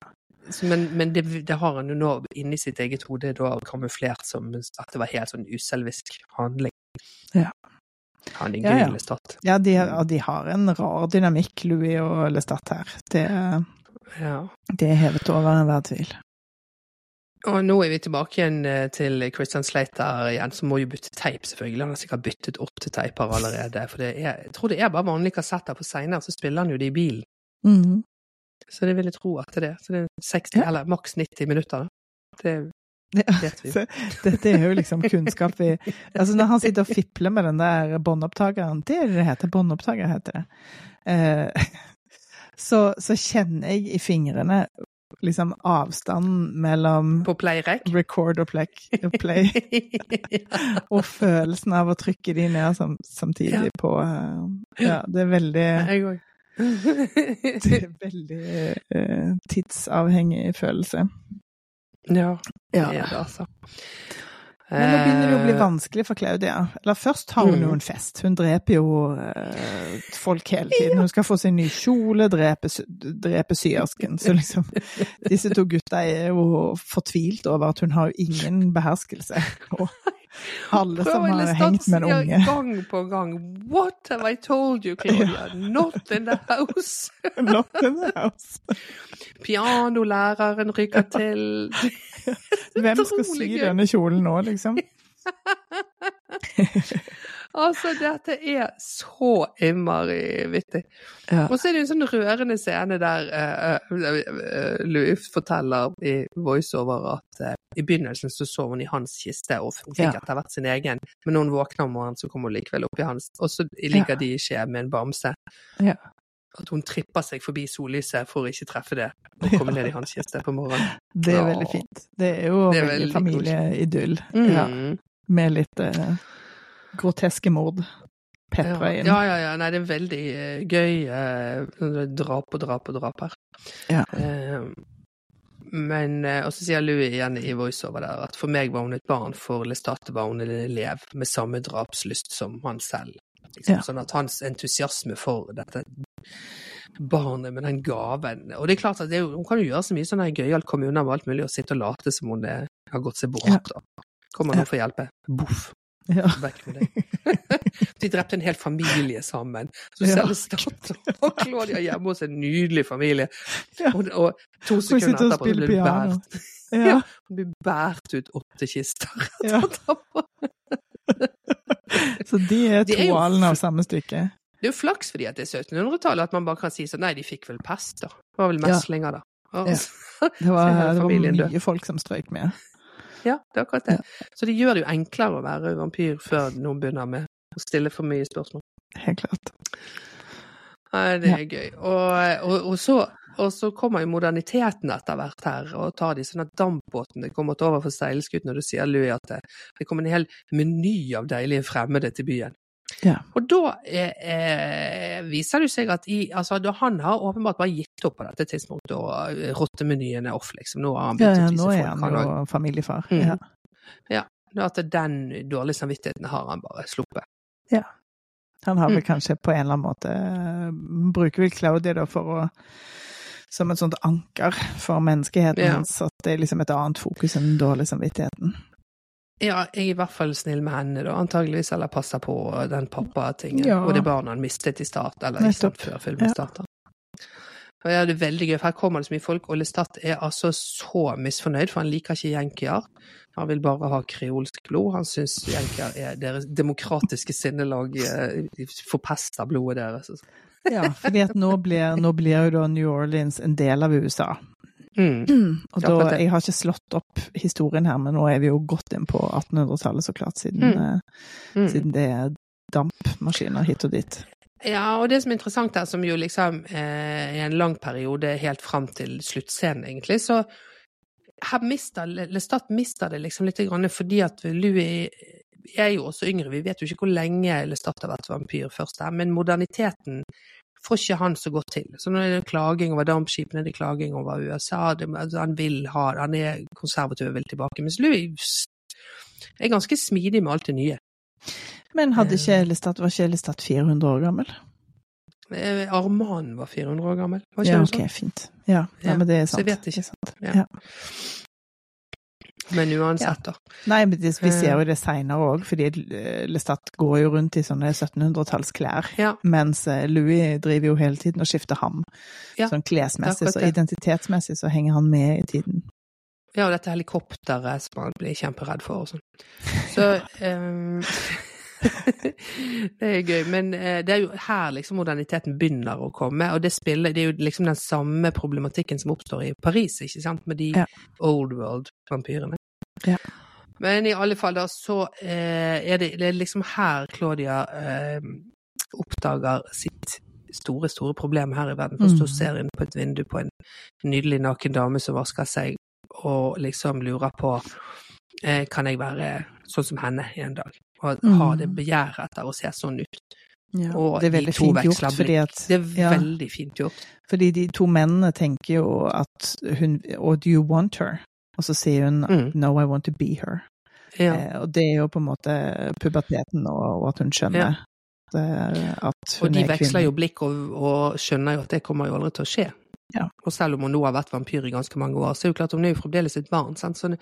men men det, det har han jo nå inni sitt eget hode da kamuflert som at det var helt sånn uselvisk handling. Ja. Han er Ja, ja. Lestat. Ja, de, og de har en rar dynamikk, Louis og Lestat her. Det, Ja. det er hevet over enhver tvil. Og nå er vi tilbake igjen eh, til Christian Slater igjen, som må jo bytte teip, selvfølgelig. Han har sikkert byttet opp til teiper allerede. For det er, jeg tror det er bare vanlige kassetter, for seinere så spiller han jo det i bilen. Mhm. Så det vil jeg tro at det er. Så det er 60, Ja. eller maks 90 minutter, da. Det vet vi. så dette er jo liksom kunnskap vi Altså, når han sitter og fipler med den der båndopptakeren Det er det det heter. Båndopptaker heter det. Eh, så, så kjenner jeg i fingrene liksom avstanden mellom På playrek. record og play, play og følelsen av å trykke de ned sam, samtidig på eh, Ja, det er veldig. Det er veldig uh, tidsavhengig følelse. ja, det er det, altså. Men nå begynner det å bli Eh, vanskelig for Claudia. Eller først har hun jo Mm. en fest. Hun dreper jo eh, folk hele tiden. Hun skal få seg ny kjole, drepe, drepe syersken. Så liksom Disse to gutta er jo fortvilt over at hun har jo ingen beherskelse. Og alle som har hengt med en unge. Gang på gang. What have I told you, Claudia? Not in the house. Not in the house. Pianolæreren rykker til. Hvem skal sy denne kjolen nå, liksom? Altså, dette er så innmari vittig. Ja. Og så er det en sånn rørende scene der uh, uh, Louis forteller i voiceover at eh, i begynnelsen så sov hun i hans kiste, og hun fikk Ja. etter hvert sin egen, men når hun våkna om morgenen, så kommer hun likevel opp i hans, og så ligger de i skje med en bamse. Ja. At hun tripper seg forbi sollyset for å ikke treffe det, og komme ned i hans kiste på morgenen. Det er Ja. veldig fint. Det er jo Det er veldig veldig familieidyll. Mm. Ja. Med litt eh, groteske mord. Pepra Ja, inn. ja, ja, ja. Nei, det er veldig eh, gøy. eh, sånn drap og drap og drap her. Ja. Eh, men eh, Og så sier Louis igjen i voiceover der at for meg var hun et barn, for Lestate var hun en elev med samme drapslyst som han selv. Liksom. Ja. Sånn at hans entusiasme for dette barnet med den gaven Og det er klart at det hun kan jo gjøre så mye sånn gøyalt komme unna med alt mulig og sitte og late som hun er, har gått seg bort. Ja. Kommer noen for å hjelpe. Boff. Ja. Vekk med deg. De drepte en hel familie sammen. Så selv Statoil Stat og Claudia hjemme hos en nydelig familie. Og, og to sekunder etterpå blir hun båret Ja. hun blir båret ut åtte kister. Ja. Så de er to toalene av samme stykke. Det er jo flaks fordi at det er 1700-tallet at man bare kan si sånn nei, de fikk vel pest, da. Det var vel meslinger, da. Og, Ja. Det var, det var mye død. folk som strøyk med. ja, det er akkurat det. Så det gjør det jo enklere å være vampyr før noen begynner med å stille for mye spørsmål. Helt klart. Nei, det er gøy. Og, og, og, så, og så kommer jo moderniteten etter hvert her, og tar de sånn at dampbåtene kommer til over for seilskuten, og du sier Louis at det, det kommer en hel meny av deilige fremmede til byen. Ja. Og da eh, viser det seg at i, altså, han har åpenbart bare gitt opp på dette tidspunktet, og eh, rottemenyen er off, liksom. Nå har han Ja, begynt ja, å nå er Han jo familiefar. Mm. Ja. ja, at den dårlige samvittigheten har han bare sluppet. Han har vel Mm. kanskje på en eller annen måte eh, Bruker vel Claudia da for å Som et sånt anker for menneskeheten Ja. hans. At det er liksom et annet fokus enn den dårlige samvittigheten. Ja, jeg er i hvert fall snill med henne, da, antageligvis, eller passer på den pappa-tingen. Ja. Og det barnet han mistet i start, eller ikke sant, før filmen Ja. starter. Og ja, det er veldig gøy, for her kommer det så mye folk, og Lestat er altså så misfornøyd, for han liker ikke jenkier. Han vil bare ha kreolsk blod. Han syns jenkier er deres demokratiske sinnelag, eh, forpester blodet deres. Ja, fordi at nå blir, nå blir jo da New Orleans en del av USA. Mm. Og da. Jeg har ikke slått opp historien her, men nå er vi jo godt inn på 1800-tallet, så klart, siden, Mm. eh, Mm. siden det er dampmaskiner hit og dit. Ja, og det som er interessant her, som jo liksom eh, i en lang periode helt fram til sluttscenen, egentlig, så her mister Lestat mister det liksom litt grann fordi at Louis er jo også yngre, vi vet jo ikke hvor lenge Lestat har vært vampyr først her, men moderniteten får ikke han så godt til. Så nå er det klaging over dampskipene, det er klaging over USA, det, altså han vil ha Han er konservativ og vil tilbake. Mens Louis er ganske smidig med alt det nye. Men hadde Kjelestad, var ikke Lestat 400 år gammel? Eh, Arman var 400 år gammel, var ikke Ja, det ok, sånn? fint. Ja, ja, men det er sant. så jeg vet ikke. Sant. Ja. Men uansett, da. Nei, men det, vi ser jo det seinere òg, fordi eh, Lestat går jo rundt i sånne 1700-tallsklær. Ja. Mens eh, Louis driver jo hele tiden og skifter ham. Sånn klesmessig, så identitetsmessig så henger han med i tiden. Ja, og dette helikopteret som han blir kjemperedd for og sånn. Så ehm, Det er gøy. Men eh, det er jo her liksom moderniteten begynner å komme, og det spiller Det er jo liksom den samme problematikken som oppstår i Paris, ikke sant, med de Ja. old world-vampyrene. Ja. Men i alle fall da, så eh, er det, det er liksom her Claudia eh, oppdager sitt store, store problem her i verden. For så ser hun på et vindu på en nydelig naken dame som vasker seg, og liksom lurer på eh, kan jeg være sånn som henne i en dag? Og ha Mm. det begjæret etter å se sånn ut. Ja. Og det er de veldig to fint gjort, fordi at Det er ja. veldig fint gjort. Fordi de to mennene tenker jo at hun Og do you want her? Og så sier hun Mm. no, I want to be her. Ja. Eh, og det er jo på en måte puberteten, og, og at hun skjønner Ja. at, hun er kvinne. Og de er veksler jo blikk og, og skjønner jo at det kommer jo aldri til å skje. Ja. Og selv om hun nå har vært vampyr i ganske mange år, så er det jo klart hun er jo fremdeles et barn. Sant? Så,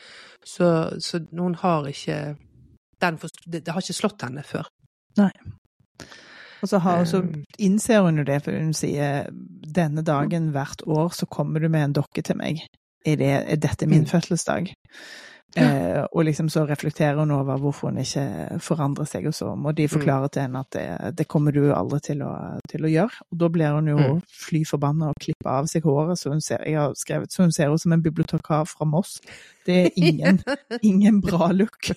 så, så hun har ikke det, det har ikke slått henne før. Nei. Og så, har, så Um, innser hun jo det, for hun sier denne dagen hvert år så kommer du med en dokke til meg. Er, det, er dette min Mm. fødselsdag? Eh, og liksom så reflekterer hun over hvorfor hun ikke forandrer seg og sånn, og Mm. de forklarer til henne at det, det kommer du aldri til å, til å gjøre. Og da blir hun jo Mm. fly forbanna og klipper av seg håret, så hun ser, jeg har skrevet, så hun ser ut som en bibliotekar fra Moss. Det er ingen, ingen bra look.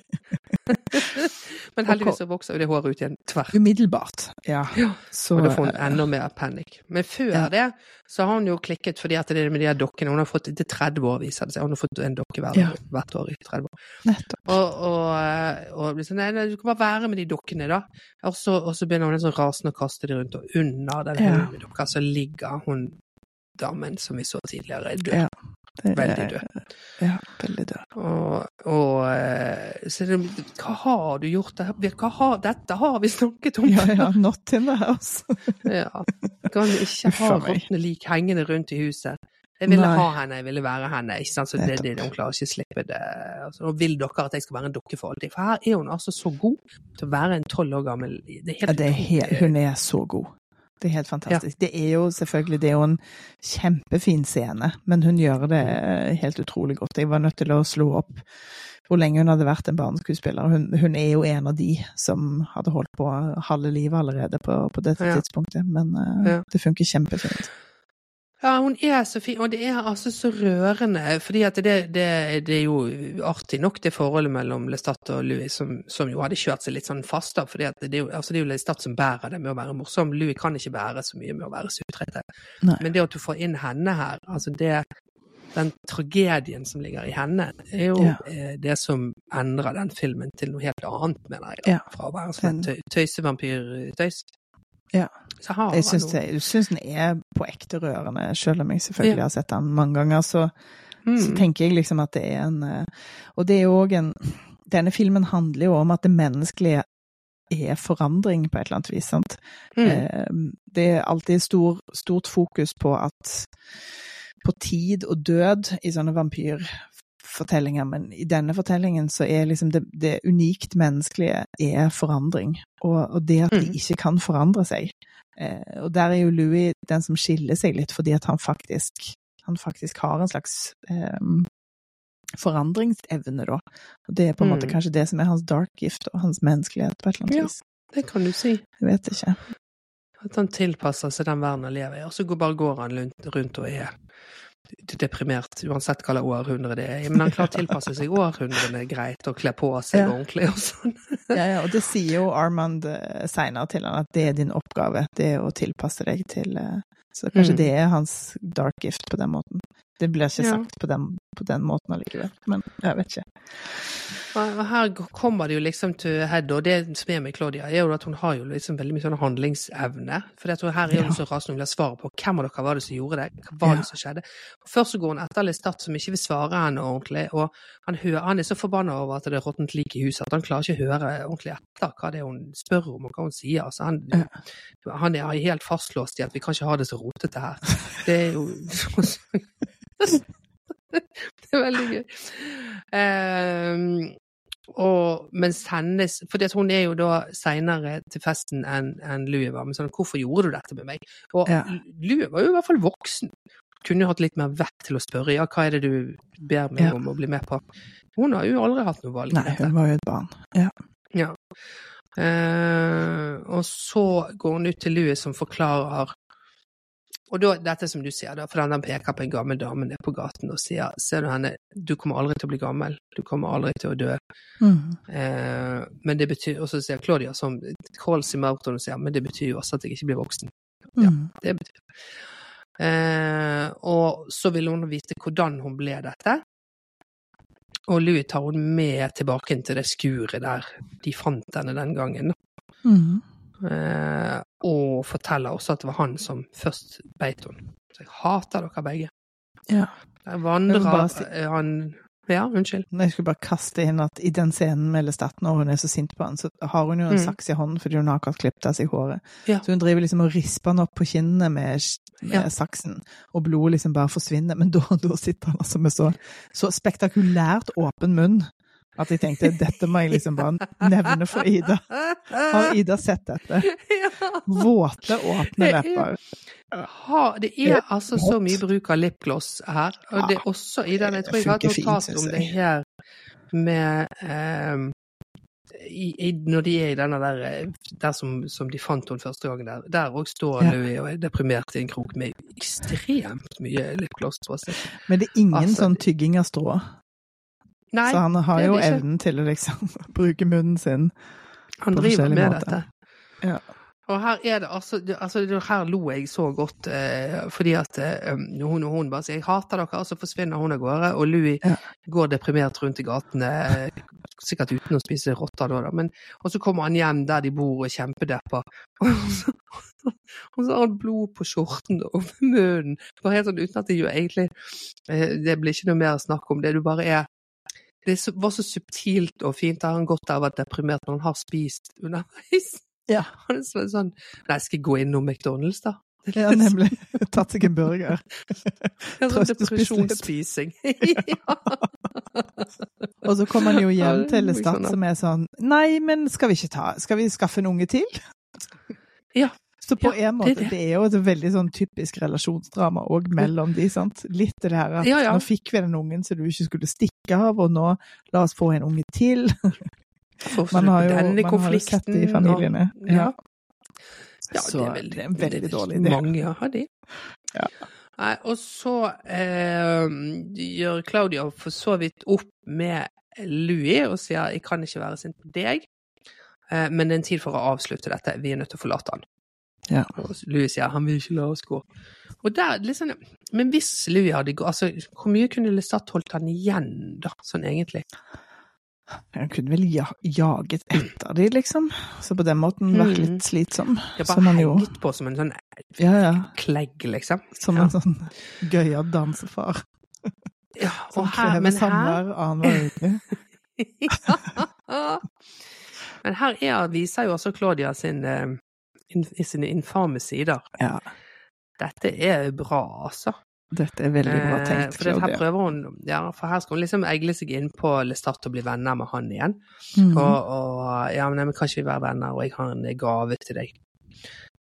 Men heldigvis så vokser jo det håret ut igjen tvert. Umiddelbart. Ja. Ja, Så, Og da får hun enda mer panikk. Men før Ja. det så har hun jo klikket fordi at det er med de dokkene. Hun har fått til 30 år, viser det seg. Hun har fått en dokke hvert, Ja. hvert år i 30 år. Nettopp. Og, og, eh, og liksom, nei, du kan bare være med de dukkene, da. Og så, og så begynner hun liksom rasende å kaste de rundt, og under den Ja. haugen så ligger hun damen som vi så tidligere, død. Ja. Er- Veldig død. Ja, veldig død. Og, og eh, så det, hva har du gjort? Hva har, dette har vi snakket om! Ja, ja, not in the house. Ja. Kan ikke ha råtne lik hengende rundt i huset? Jeg ville Nei. ha henne, jeg ville være henne. ikke sant? Så det, det. Hun klarer ikke å slippe det. Altså, nå vil dere at jeg skal være en dukke for alltid. For her er hun altså så god til å være en tolv år gammel Det er Ja, helt det er helt, hun er så god. Det er helt fantastisk. Det er jo selvfølgelig det er jo en kjempefin scene, men hun gjør det helt utrolig godt. Jeg var nødt til å slå opp hvor lenge hun hadde vært en barneskuespiller. Hun, hun er jo en av de som hadde holdt på halve livet allerede på, på dette Ja. tidspunktet, men uh, Ja. det funker kjempefint. Ja, hun er så fin, og det er altså så rørende. fordi at det, det, det er jo artig nok, det forholdet mellom Lestat og Louis, som, som jo hadde kjørt seg litt sånn fast av. at det er jo, altså det er jo Lestat som bærer det med å være morsom. Louis kan ikke bære så mye med å være sutrete. Men det at du får inn henne her, altså det den tragedien som ligger i henne, er jo Ja. eh, det som endrer den filmen til noe helt annet, mener jeg. da. Ja. Fra å være sånn tøysevampyr-tøys. Ja. Så har Jeg syns, det, jeg syns den er på ekte rørende, selv om jeg selvfølgelig har sett den mange ganger. Så, så Mm. tenker jeg liksom at det er en eh, Og det er jo òg en Denne filmen handler jo om at det menneskelige er forandring på et eller annet vis. sant? Mm. Eh, Det er alltid stor, stort fokus på at på tid og død i sånne vampyrfortellinger, men i denne fortellingen så er liksom det, det unikt menneskelige er forandring, og, og det at de Mm. ikke kan forandre seg. Eh, og der er jo Louis den som skiller seg litt, fordi at han faktisk, han faktisk har en slags eh, forandringsevne, da. Og det er på en måte Mm. kanskje det som er hans dark gift og hans menneskelighet, på et eller annet Ja. vis. Det kan du si. Jeg vet ikke. At han tilpasser seg den verden han lever i, og så går- bare går han rundt og er deprimert, uansett hva slags århundre det er. Men han klarer å tilpasse seg århundrene greit, og kle på seg Ja. ordentlig og sånn. Ja, ja, og det sier jo Armand seinere senere til han at det er din oppgave, det er å tilpasse deg til eh, Så kanskje Mm. det er hans dark gift på den måten. Det blir ikke Ja. sagt på den, på den måten allikevel, men jeg vet ikke. Og her kommer det jo liksom til head, og det som er med Claudia, er jo at hun har jo liksom veldig mye sånn handlingsevne. For her er Ja. hun så rasende, hun vil ha svaret på hvem av dere var det som gjorde det, hva var Ja. det som skjedde. Først så går hun etter Lestat som ikke vil svare henne ordentlig, og han, hører, han er så forbanna over at det er råttent lik i huset at han klarer ikke å høre ordentlig etter hva det er hun spør om og hva hun sier. Altså han, han er helt fastlåst i at vi kan ikke ha det så rotete her. Det er jo det er veldig gøy. Um, og, mens hennes For hun er jo da seinere til festen enn en Louie var. Men sånn, hvorfor gjorde du dette med meg? Og Ja. Louie var jo i hvert fall voksen. Kunne jo hatt litt mer vett til å spørre ja, hva er det du ber meg Ja. om å bli med på. Hun har jo aldri hatt noe valg. Nei, hun var jo et barn. Ja. Ja. Uh, og så går hun ut til Louie, som forklarer Og da, dette som du sier, da, for den peker på en gammel dame nede på gaten og sier Ser du henne, du kommer aldri til å bli gammel, du kommer aldri til å dø. Mm. Eh, men det betyr, Og så sier Claudia som Halls i Maraton og sier men det betyr jo også at jeg ikke blir voksen. Ja. Mm. Det betyr. Eh, og så vil hun vite hvordan hun ble dette. Og Louis tar hun med tilbake til det skuret der de fant henne den gangen. Mm. Eh, og forteller også at det var han som først beit henne. Så jeg hater dere begge. Ja. Der Jeg vandrer si- eh, han Ja, unnskyld. Jeg skulle bare kaste inn at i den scenen med Lestat, når hun er så sint på han, så har hun jo en Mm. saks i hånden fordi hun har akkurat klippet av seg håret. Ja. Så hun driver liksom og risper han opp på kinnene med, med Ja. saksen, og blodet liksom bare forsvinner. Men da, da sitter han altså med så, så spektakulært åpen munn at jeg tenkte dette må jeg liksom bare nevne for Ida. Har Ida sett dette? Våte, åpne er- lepper. Ha, det er altså så mye bruk av lipgloss her. Og det er også i den Jeg tror jeg har et notat om det her med um, i, i, Når de er i denne der eh, Der som, som de fant henne første gangen der. Der òg står Ja. Louis og er deprimert i en krok med ekstremt mye lipgloss. Men det er ingen Altså, sånn tygging av strå. Nei, så han har jo evnen til å liksom bruke munnen sin. han på driver med måter. dette. Ja. Og her er det altså, altså Her lo jeg så godt, eh, fordi at eh, hun og hun bare sier 'jeg hater dere', og så forsvinner hun av gårde. Og Louis Ja. går deprimert rundt i gatene, eh, sikkert uten å spise rotter da, da. Men, og så kommer han hjem der de bor og kjempedepper. Og så, og så har han blod på skjorten og på munnen. Bare helt sånn uten at det gjør egentlig eh, Det blir ikke noe mer snakk om det. Du bare er Det var så subtilt og fint. Da har han godt av å være deprimert når han har spist underveis. Ja. Han er så sånn Nei, skal jeg gå innom McDonald's, da. Ja, nemlig. Tatt seg en burger. er sånn depresjonsspising. ja. Og så kommer han jo hjem til jeg Lestat som er sånn Nei, men skal vi ikke ta Skal vi skaffe en unge til? Ja. Så på Ja, en det er måte, det. det er jo et veldig sånn typisk relasjonsdrama òg mellom de, sant. Litt det her at Ja, ja. nå fikk vi den ungen så du ikke skulle stikke av, og nå la oss få en unge til. Man har jo, man har jo sett det i familiene. og- Ja. Ja, Så det er, veldig, det en veldig det er dårlig idé. Mange har de. Ja. Nei, og så eh, gjør Claudia for så vidt opp med Louis og sier 'jeg kan ikke være sint på deg', eh, men det er en tid for å avslutte dette, vi er nødt til å forlate han. Ja. Og Louis sier 'han vil ikke la oss gå'. Og der, liksom, men hvis Louis hadde gått altså, Hvor mye kunne Lestat holdt han igjen, da, sånn egentlig? Han kunne vel ja, jaget etter de, liksom. Så på den måten vært Mm. litt slitsom. Som bare han jo hengt på som en sånn Ja, ja. klegg, liksom. Som Ja. en sånn gøyal dansefar. Ja, Som og her, krever samvær annenhver uke. ja. Men her er, viser jo også Claudia sin, eh, in, sine infame sider. Ja. Dette er bra, altså. Dette er veldig bra Eh, tenkt, for her prøver hun, ja, for her skal hun liksom egle seg inn på Lestat og bli venner med han igjen. Mm. Og, og ja, men, nei, men kan ikke vi være venner, og jeg har en gave til deg.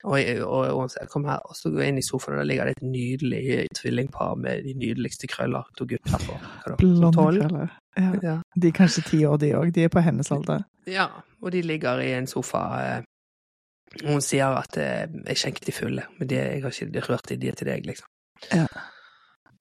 Og, og, og sier kom her, og så går jeg inn i sofaen, og der ligger det et nydelig tvillingpar med de nydeligste krøller. To gutter på Blonde krøller. Ja. Ja. De er kanskje ti år, de òg. De er på hennes alder. Ja, og de ligger i en sofa. Hun sier at eh, jeg skjenket de fulle, men det, jeg har ikke rørt de, de til deg, liksom. Ja.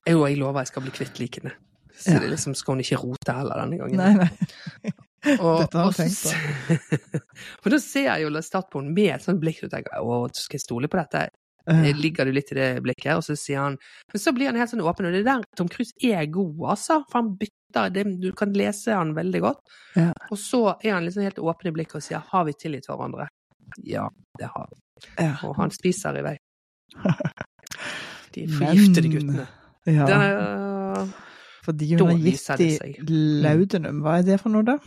Jo, jeg lover jeg skal bli kvitt likene. Så Ja. det liksom skal hun ikke rote heller denne gangen. Nei, nei. Og, Dette har hun tenkt på. For da ser jeg jo start på henne med et sånt blikk og tenker å, skal jeg stole på dette? Eh, Ligger du litt i det blikket? Og så sier han Men så blir han helt sånn åpen, og det er der Tom Cruise er god, altså. For han bytter det, Du kan lese han veldig godt. Ja. Og så er han liksom helt åpen i blikket og sier har vi tillit hverandre? Ja, det har vi. ja. Og han spiser i vei. De forgiftede guttene. ja. Det, Fordi hun har gitt seg. laudanum. Hva er det for noe, da?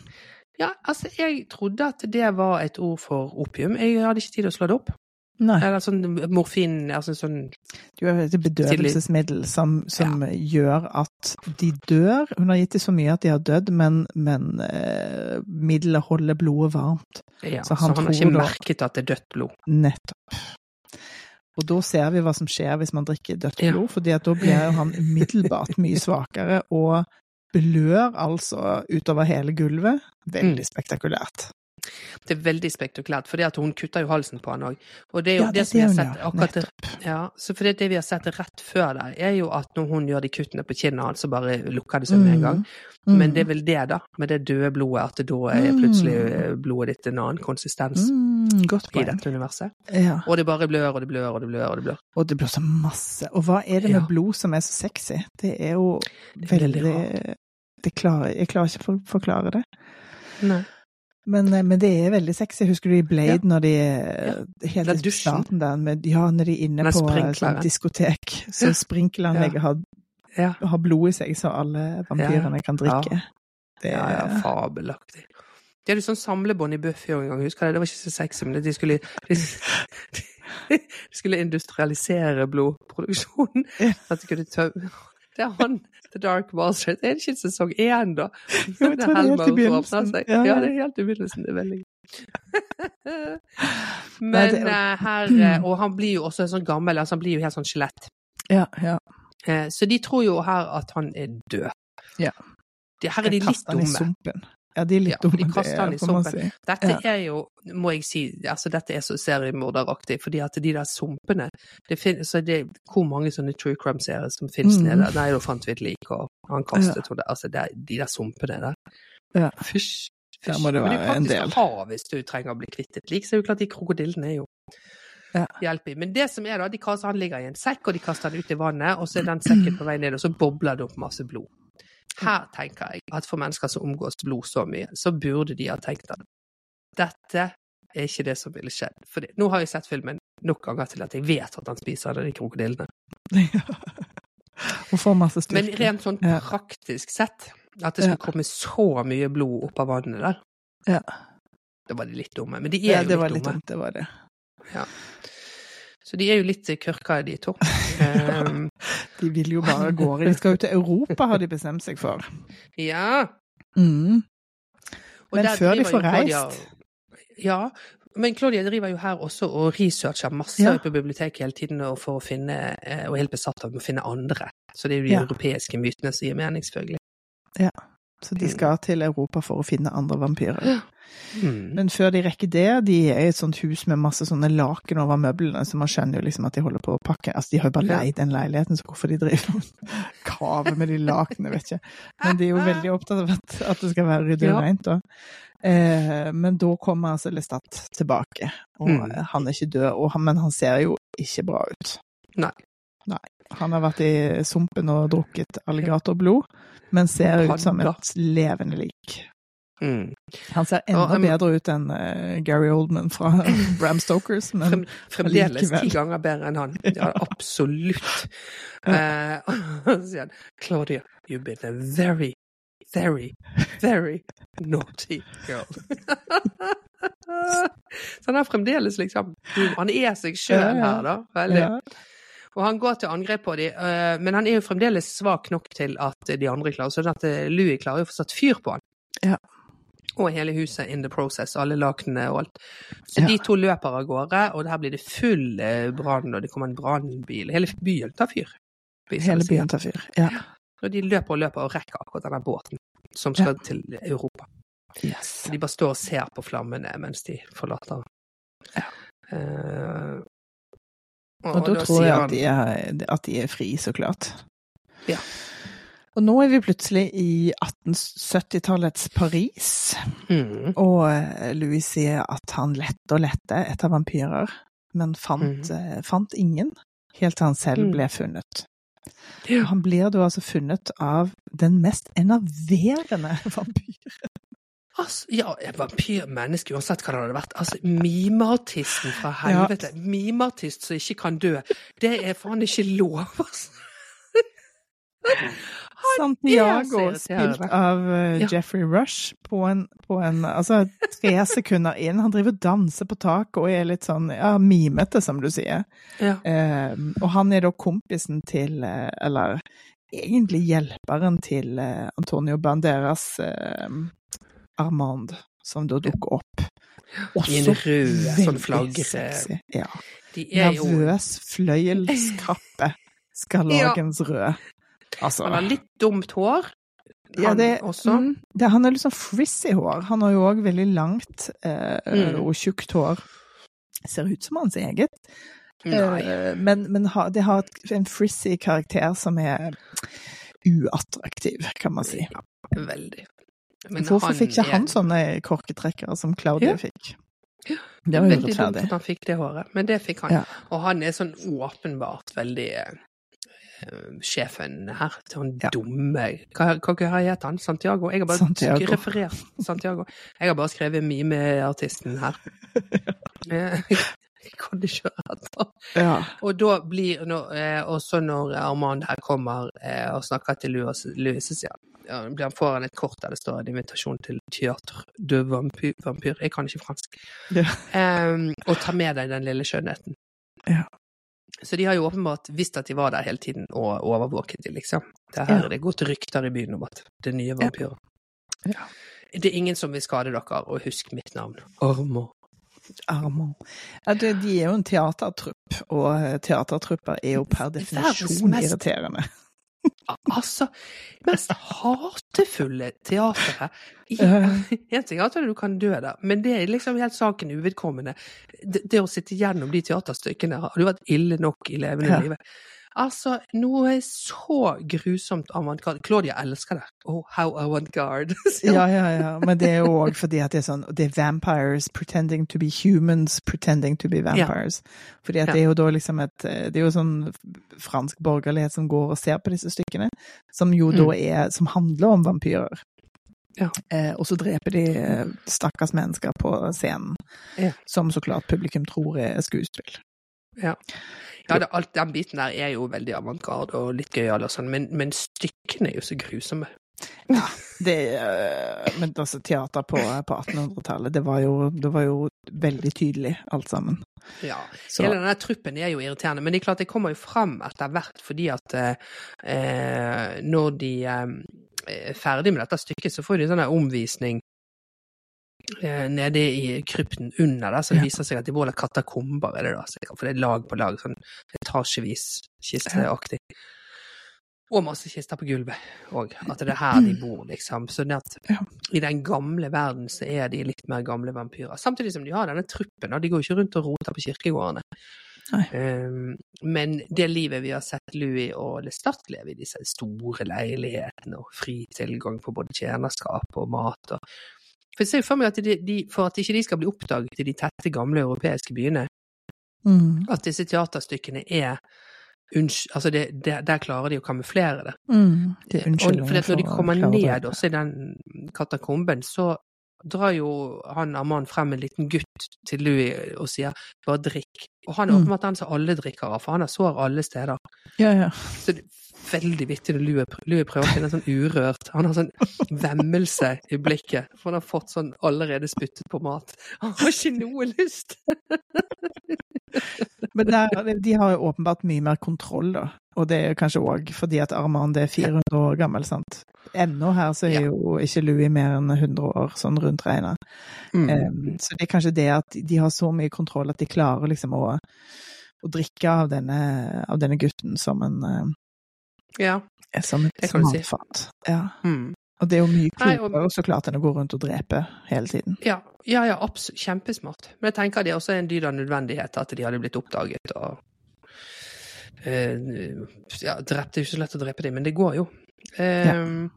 ja, altså, jeg trodde at det var et ord for opium. Jeg hadde ikke tid til å slå det opp. Nei. Eller sånn morfin altså sånn Du har et bedøvelsesmiddel som, som gjør at de dør. Hun har gitt dem så mye at de har dødd, men, men eh, middelet holder blodet varmt. ja, Så Så han han, har ikke merket at det er dødt blod. Nettopp. Og da ser vi hva som skjer hvis man drikker dødt Ja. blod, fordi at da blir han umiddelbart mye svakere og blør altså utover hele gulvet. Veldig Mm. spektakulært. Det er veldig spektakulært, for hun kutter jo halsen på han òg. Og det er jo Ja, det, det som vi har sett akkurat ja, så for det, det vi har sett rett før der, er jo at når hun gjør de kuttene på kinnet hans, så bare lukker det seg med en gang. Mm. Men det er vel det, da, med det døde blodet, at det da er plutselig eh, blodet ditt en annen konsistens mm, i dette universet. Ja. Og det bare blør og det blør og det blør og det blør. Og det blir så masse. Og hva er det med Ja. blod som er så sexy? Det er jo Det er veldig veldig det klarer, Jeg klarer ikke å forklare det. Nei. Men, eh, men det er veldig sexy. Husker du i Blade når de ja. Helt i starten der, med, ja, når de er inne på eh, sånn diskotek, så Ja. sprinkleranlegget har, Ja. har blod i seg, så alle vampyrene kan drikke. Det Ja, ja, er fabelaktig. De hadde sånn samlebånd i Buffy en gang, husker jeg. Det var ikke så sexy, men de skulle, de, de skulle industrialisere blodproduksjonen. Ja. At de kunne tømme Det er han, The Dark Master. Det er ikke sesong én, da? Jo, det er helt i begynnelsen. Ja, Ja, det er helt i begynnelsen. Det er veldig. Men Nei, det eh, her eh, Og han blir jo også sånn gammel, altså han blir jo helt sånn skjelett. Ja, ja. Eh, Så de tror jo her at han er død. Ja. Her er de litt dumme. Ja, de er litt Ja, dumme, de det får man sumpen. si. Dette Ja. er jo, må jeg si, altså dette er så seriemorderaktig, fordi at de der sumpene det finnes, så det, Hvor mange sånne true crime-serier som finnes Mm. nede? Nei, da fant vi et lik, og han kastet henne Altså, det, de der sumpene der. Ja. Fysj. Der må det være en del. ha hvis du trenger å bli kvitt et lik, så er det jo klart de krokodillene er jo Ja. hjelp i. Men det som er da, de kaster, han ligger i en sekk, og de kaster han ut i vannet, og så er den sekken på vei ned, og så bobler det opp masse blod. Her tenker jeg at for mennesker som omgås blod så mye, så burde de ha tenkt at dette er ikke det som ville skjedd. For nå har jeg sett filmen nok ganger til at jeg vet at han spiser de krokodillene. Og får masse styrke. Men rent sånn Ja. praktisk sett, at det skulle komme så mye blod opp av vannet der, Ja. da var de litt dumme. Men de er ja, jo det litt var litt dumme. dumt, det var det. Så de er jo litt kørka, de to. Um, De vil jo bare av gårde. De skal jo til Europa, har de bestemt seg for. ja. Mm. Men før de får reist. Claudia-. Ja, men Claudia driver jo her også og researcher masse Ja. på biblioteket hele tiden og for å finne, eh, og er helt besatt av å finne andre. Så det er jo de Ja. europeiske mytene som gir mening, selvfølgelig. Så de skal til Europa for å finne andre vampyrer. Mm. Men før de rekker det, de er i et sånt hus med masse sånne laken over møblene, så man skjønner jo liksom at de holder på å pakke Altså, de har jo bare leid den leiligheten, så hvorfor de driver og kaver med de lakenene, vet ikke. Men de er jo veldig opptatt av at, at det skal være ryddig og rent, da. Eh, men da kommer altså Lestat tilbake, og Mm. han er ikke død, og han, men han ser jo ikke bra ut. Nei. Nei. Han har vært i sumpen og drukket alligatorblod, men ser ut som et levende lik. Mm. Han ser enda um, bedre ut enn uh, Gary Oldman fra Bram Stokers, men Frem, fremdeles ti ganger bedre enn han. Ja, absolutt. Eh, og så sier han Claudia, you've been a very, very, very naughty girl. så han er fremdeles liksom Han er seg sjøl her, da. Veldig. ja. Og han går til angrep på dem, eh, men han er jo fremdeles svak nok til at de andre klarer Sånn at eh, Louis klarer jo å få satt fyr på han. Ja. Og hele huset in the process, alle lakenene og alt. Så Ja. de to løper av gårde, og her blir det full eh, brann, og det kommer en brannbil. Hele byen tar fyr. Hele byen tar fyr. Ja. Og de løper og løper og rekker akkurat denne båten som skal til Europa. Yes. De bare står og ser på flammene mens de forlater. Ja. Og da da tror jeg at de, er, at de er fri, så klart. Ja. Og nå er vi plutselig i 1870-tallets Paris, Mm. og eh, Louis sier at han lette og lette etter vampyrer, men fant, eh, fant ingen, helt til han selv Mm. ble funnet. Ja. Han blir da altså funnet av den mest enerverende vampyren. Altså, ja, en vampyrmenneske, uansett hva det hadde vært. Altså, mimeartisten fra Ja. helvete. Mimeartist som ikke kan dø. Det er faen ikke lov, altså. Santiago, spilt av eh, Ja. Jeffrey Rush, på en, på en Altså, tre sekunder inn. Han driver og danser på taket og er litt sånn ja, mimete, som du sier. Ja. Eh, og han er da kompisen til, eh, eller egentlig hjelperen til eh, Antonio Banderas eh, Armand, som da dukker opp. I en rød sånn veldig flagre. sexy. Ja. Er Nervøs fløyelskappe. Skarlagens rød. Altså Han har litt dumt hår. ja, Han det, også. Mm, det, han er litt sånn frizzy hår. Han har jo òg veldig langt eh, Mm. og tjukt hår. Ser ut som hans eget. Eh, men men ha, det har en frizzy karakter som er uattraktiv, kan man si. Veldig. Men Hvorfor fikk ikke er- han sånne korketrekkere som Claudia Ja. fikk? Ja, Det var Veldig dumt at han fikk det håret, men det fikk han. Ja. Og han er sånn åpenbart veldig eh, sjefen her. Sånn Ja. dumme Hva, hva, heter han? Santiago? Jeg har bare Santiago. referert Santiago. Jeg har bare skrevet mimeartisten her. Jeg kan ikke høre etter. Ja. Og da blir eh, også når Armand her kommer eh, og snakker til Louis, Louis ja, blir han får han et kort der det står en invitasjon til teater de vampyr. vampyr. Jeg kan ikke fransk. Ja. Em, og ta med deg den lille skjønnheten. Ja. Så de har jo åpenbart visst at de var der hele tiden og overvåket de, liksom. Det her Ja. er det gått rykter i byen om at det er nye vampyrer. Ja. Det er ingen som vil skade dere, og husk mitt navn. Ormo. Armand. Ja, de er jo en teatertrupp, og eh, teatertrupper er jo per definisjon mest- irriterende. Altså, mest hatefulle teateret Én ting er at du kan dø der, men det er liksom helt saken uvedkommende. Det, det å sitte gjennom de teaterstykkene har jo vært ille nok i levende Ja. livet. Altså, noe så grusomt avantgarde. Claudia elsker det. Oh, how avantgarde. Ja, ja, ja. Men det er jo òg fordi at det er sånn Det er vampires pretending to be humans pretending to be vampires. Fordi at Ja. det er jo da liksom et Det er jo sånn fransk borgerlighet som går og ser på disse stykkene, som jo da er Som handler om vampyrer. Mm. Ja. Eh, og så dreper de eh, stakkars mennesker på scenen, Ja. som så klart publikum tror er skuespill. Ja, det, alt den biten der er jo veldig avantgarde og litt gøyal og sånn, men, men stykkene er jo så grusomme. Det, eh, men altså, teater på, på 1800-tallet, det, det var jo veldig tydelig, alt sammen. Ja. Så- Hele denne truppen er jo irriterende, men det er klart det kommer jo frem etter hvert fordi at eh, eh, når de eh, er ferdig med dette stykket, så får de en sånn omvisning nede i krypten under der, så det viser seg at de måler katakomber, er det da, for det er lag på lag, sånn etasjevis kisteaktig. Og masse kister på gulvet òg, at det er her de bor, liksom. Så at Ja. i den gamle verden så er de litt mer gamle vampyrer. Samtidig som de har denne truppen, og de går ikke rundt og roter på kirkegårdene. Um, men det livet vi har sett Louis og Lestat leve i, disse store leilighetene og fri tilgang på både tjenerskap og mat og For jeg ser for meg at de, de, for at ikke de skal bli oppdaget i de tette, gamle europeiske byene, Mm. at disse teaterstykkene er Altså, det, det, der klarer de å kamuflere det. Mm. Det Og for at når de kommer ned også i den katakomben, så drar jo han Arman frem en liten gutt til Louis og sier 'bare drikk'. Og han er Mm. åpenbart den som alle drikker av, for han har sår alle steder. Ja, ja. Så det er veldig vittig når Louis, Louis prøver å finne sånn urørt. Han har sånn vemmelse i blikket, for han har fått sånn allerede spyttet på mat. Han har ikke noe lyst! Men der, de har jo åpenbart mye mer kontroll, da. Og det er kanskje òg fordi at Arman er 400 år gammel, sant. Ennå her så er jo ikke Louis mer enn 100 år, sånn rundt regna. Mm. Um, så det er kanskje det at de har så mye kontroll at de klarer liksom å, å drikke av denne, av denne gutten som en eh, Ja. som et Det kan du si. matfat. Ja. Mm. Og det er jo mye klokere og- så klart enn å gå rundt og drepe hele tiden. Ja, ja, ja absolutt. Kjempesmart. Men jeg tenker det er også en dyd av nødvendighet at de hadde blitt oppdaget og eh, ja, drept. Det er jo ikke så lett å drepe dem, men det går jo. Eh,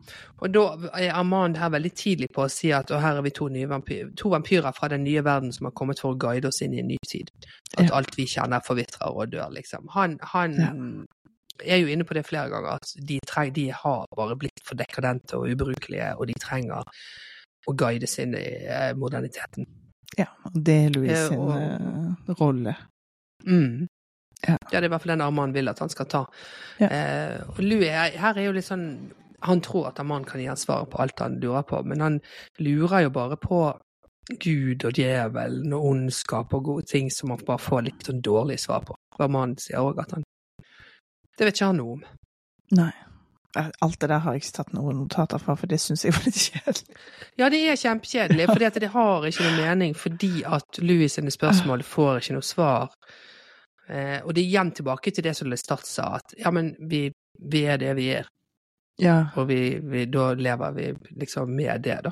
Og da er Armand her veldig tidlig på å si at her er vi to, vampyr, to vampyrer fra den nye verden som har kommet for å guide oss inn i en ny tid. At Ja. alt vi kjenner forvitrer og dør, liksom. Han, han er jo inne på det flere ganger, at de, treng, de har bare blitt for dekadente og ubrukelige, og de trenger å guides inn i eh, moderniteten. Ja, og det er Louis Eh, sin og- eh, rolle. Mm. Ja. Det er i hvert fall den Arman vil at han skal ta. Ja. Eh, og Louis er, her er jo litt sånn Han tror at Arman kan gi han svaret på alt han lurer på, men han lurer jo bare på Gud og djevelen og ondskap og gode ting som han bare får litt sånn dårlig svar på. Arman sier òg at han Det vet ikke han noe om. Nei. Alt det der har jeg ikke tatt noen notater fra, for det syns jeg var litt kjedelig. Ja, det er kjempekjedelig, for det har ikke noe mening fordi at Louis sine spørsmål får ikke noe svar. Eh, og det er igjen tilbake til det som Lestat sa, at ja, men vi, vi er det vi er, Ja. og vi, vi, da lever vi liksom med det, da.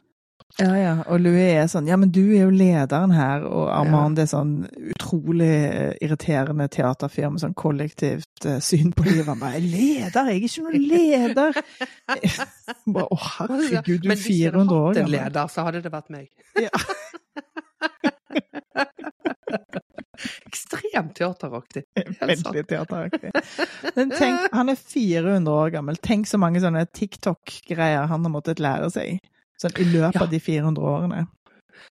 ja, ja. Og Louis er sånn Ja, men du er jo lederen her, og Armand er sånn utrolig eh, irriterende teaterfyr med sånn kollektivt eh, syn på livet. Han bare 'Leder? Jeg er ikke noen leder!' bare, Å, herregud, du Men er hvis jeg hadde år hatt en leder, så hadde det vært meg. Ja. Ekstremt teateraktig. Veldig teateraktig. Men tenk, han er 400 år gammel. Tenk så mange sånne TikTok-greier han har måttet lære seg. Sånn i løpet Ja. av de 400 årene.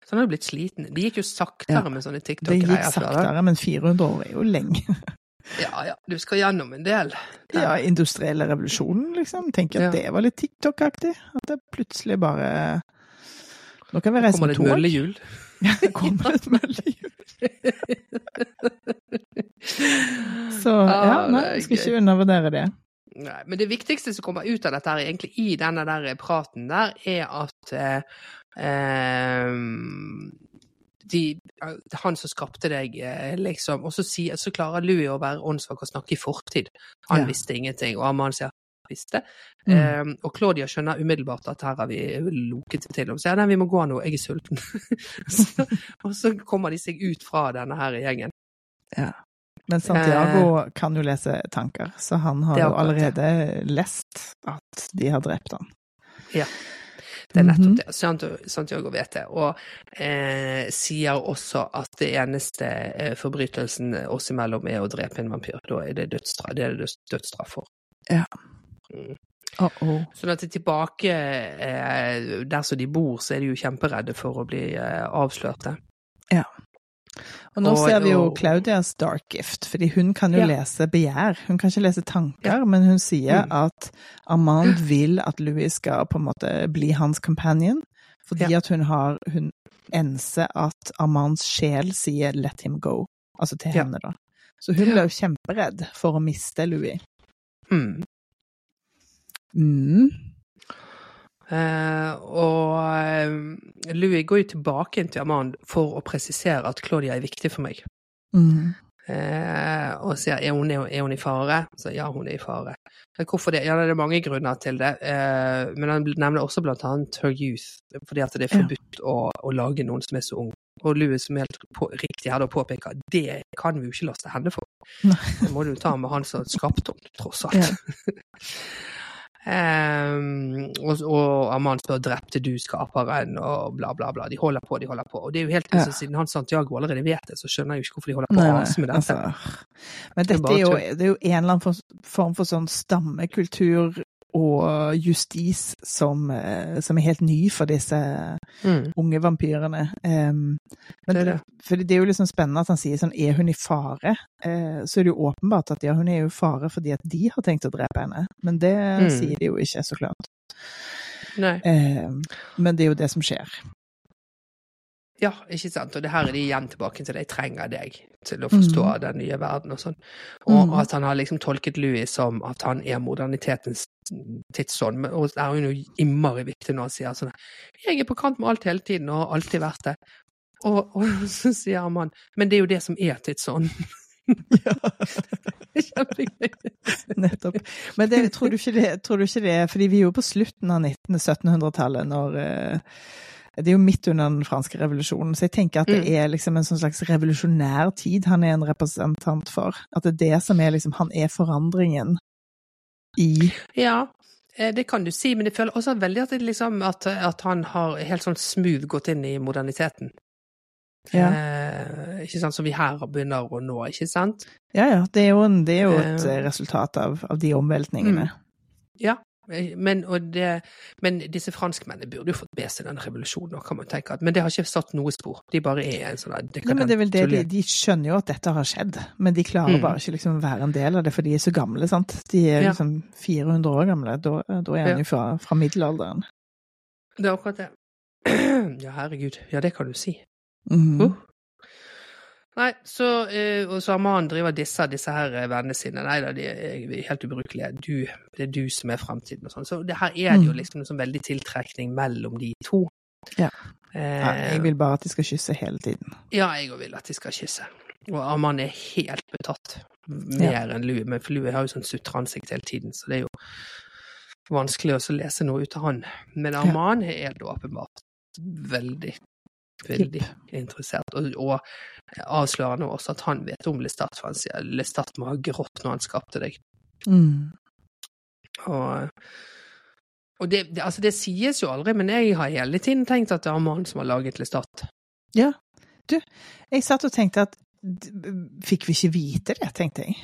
Så han har jo blitt sliten. Det gikk jo saktere Ja. med sånne TikTok-greier. Det gikk saktere, men 400 år er jo lenge. Ja, ja. Du skal gjennom en del. Ja, industrielle revolusjonen, liksom. Tenker Ja. at det var litt TikTok-aktig. At det plutselig bare Nå kan vi reise Kommer med tog. Ja, det et møllehjul. Så ja, Ja, nei, det er jeg skal ikke undervurdere det. Nei, men det viktigste som kommer ut av dette her, egentlig i denne der praten der, er at eh, eh, de, han som skapte deg, eh, liksom Og så, så klarer Louis å være åndssvak og snakke i fortid. Han Ja. visste ingenting, og Amal sier visste. Mm. Eh, og Claudia skjønner umiddelbart at her har vi loket til. Og sier nei, vi må gå nå, jeg er sulten. så, og så kommer de seg ut fra denne her gjengen. Ja. Men Santiago kan jo lese tanker, så han har jo allerede det. lest at de har drept han. Det er nettopp Mhm. det. Santiago, vet det. Og eh, sier også at det eneste eh, forbrytelsen oss imellom er å drepe en vampyr. Da er det dødsstraff, det er det dødsstraff for. Ja. Mm. Uh -oh. Sånn at tilbake eh, der som de bor, så er de jo kjemperedde for å bli eh, avslørte. Og nå Og- ser vi jo Claudias dark gift, fordi hun kan jo Ja. lese begjær. Hun kan ikke lese tanker, men hun sier Mm. at Armand vil at Louis skal på en måte bli hans companion, fordi Ja. at hun har Hun enser at Armands sjel sier 'let him go', altså til Ja. henne, da. Så hun ble jo kjemperedd for å miste Louis. Mm. Mm. Eh, og eh, Louis går jo tilbake til Amand for å presisere at Claudia er viktig for meg. Mm. Eh, og sier er hun, er hun i fare? Så ja, hun er i fare. Hvorfor det? Ja, det er mange grunner til det. Eh, men han nevner også blant annet her youth, fordi at det er Ja. forbudt å, å lage noen som er så ung. Og Louis som helt på, riktig her da påpeker det kan vi jo ikke laste henne for. Nei. Det må du ta med han som skapte henne, tross alt. Ehm, og, og Amand spør 'drepte du skaperen?' og bla, bla, bla. De holder på, de holder på. Og det er jo helt Ja. Siden han Santiago allerede vet det, så skjønner jeg jo ikke hvorfor de holder på å nei, med dette. altså. Men Det dette bare er jo, det er jo en eller annen form for sånn stammekultur og justis som, eh, som er helt ny for disse Mm. unge vampyrene. Um, men Det er det. For det er jo liksom spennende at han sier sånn, er hun i fare? Uh, så er det jo åpenbart at ja, hun er jo i fare fordi at de har tenkt å drepe henne. Men det Mm. sier de jo ikke, så klart. Eh, men det er jo det som skjer. Ja, ikke sant. Og det her er de igjen tilbake til de trenger deg til å forstå Mm. den nye verden og sånn. Og Mm. at han har liksom tolket Louis som at han er modernitetens tidsånd. Men- Og det er hun jo innmari viktig når han sier sånn Jeg er på kant med alt hele tiden og har alltid vært det. Og, og så sier man Men det er jo det som er tidsånd. Kjempegøy. Nettopp. Men det, tror, du det, tror du ikke det Fordi vi er jo på slutten av 1900-1700-tallet når eh, Det er jo midt under den franske revolusjonen, så jeg tenker at det Mm. er liksom en sånn slags revolusjonær tid han er en representant for. At det er det som er liksom Han er forandringen i Ja, eh, det kan du si, men jeg føler også veldig at, det liksom, at, at han har helt sånn smooth gått inn i moderniteten. Ja. Eh, ikke sant, Som vi her begynner å nå, ikke sant? Ja ja, det er jo, det er jo et Eh. resultat av, av de omveltningene. Ja, Men, det, men disse franskmennene burde jo fått med seg den revolusjonen, kan man tenke. at- Men det har ikke satt noe spor. De bare er en sånn dekadent men det er vel det, de, de skjønner jo at dette har skjedd, men de klarer Mm. bare ikke liksom være en del av det, for de er så gamle, sant. De er Ja. liksom 400 år gamle, da, da er han jo fra, fra middelalderen. Det er akkurat det. Ja, herregud. Ja, det kan du si. Mm. Uh. Nei, så eh, Og så Aman driver disse disse her eh, vennene sine. Nei da, de er helt ubrukelige. Du, det er du som er fremtiden og sånn. Så det her er det jo Mm. liksom en sånn veldig tiltrekning mellom de to. Ja. Eh, Ja, jeg vil bare at de skal kysse hele tiden. Ja, jeg òg vil at de skal kysse. Og Arman er helt betatt. Mer enn Lue. Men for Lue har jo sånn sutreansikt hele tiden, så det er jo vanskelig å lese noe ut av han. Men Aman er det åpenbart veldig, veldig interessert. Og, og avslører nå også at han vet om Lestat, for han sier Lestat må ha grått når han skapte deg. Mm. Og, og det, det, altså det sies jo aldri, men jeg har hele tiden tenkt at det er mannen som har laget Lestat. Jeg satt og tenkte at fikk vi ikke vite det, tenkte jeg.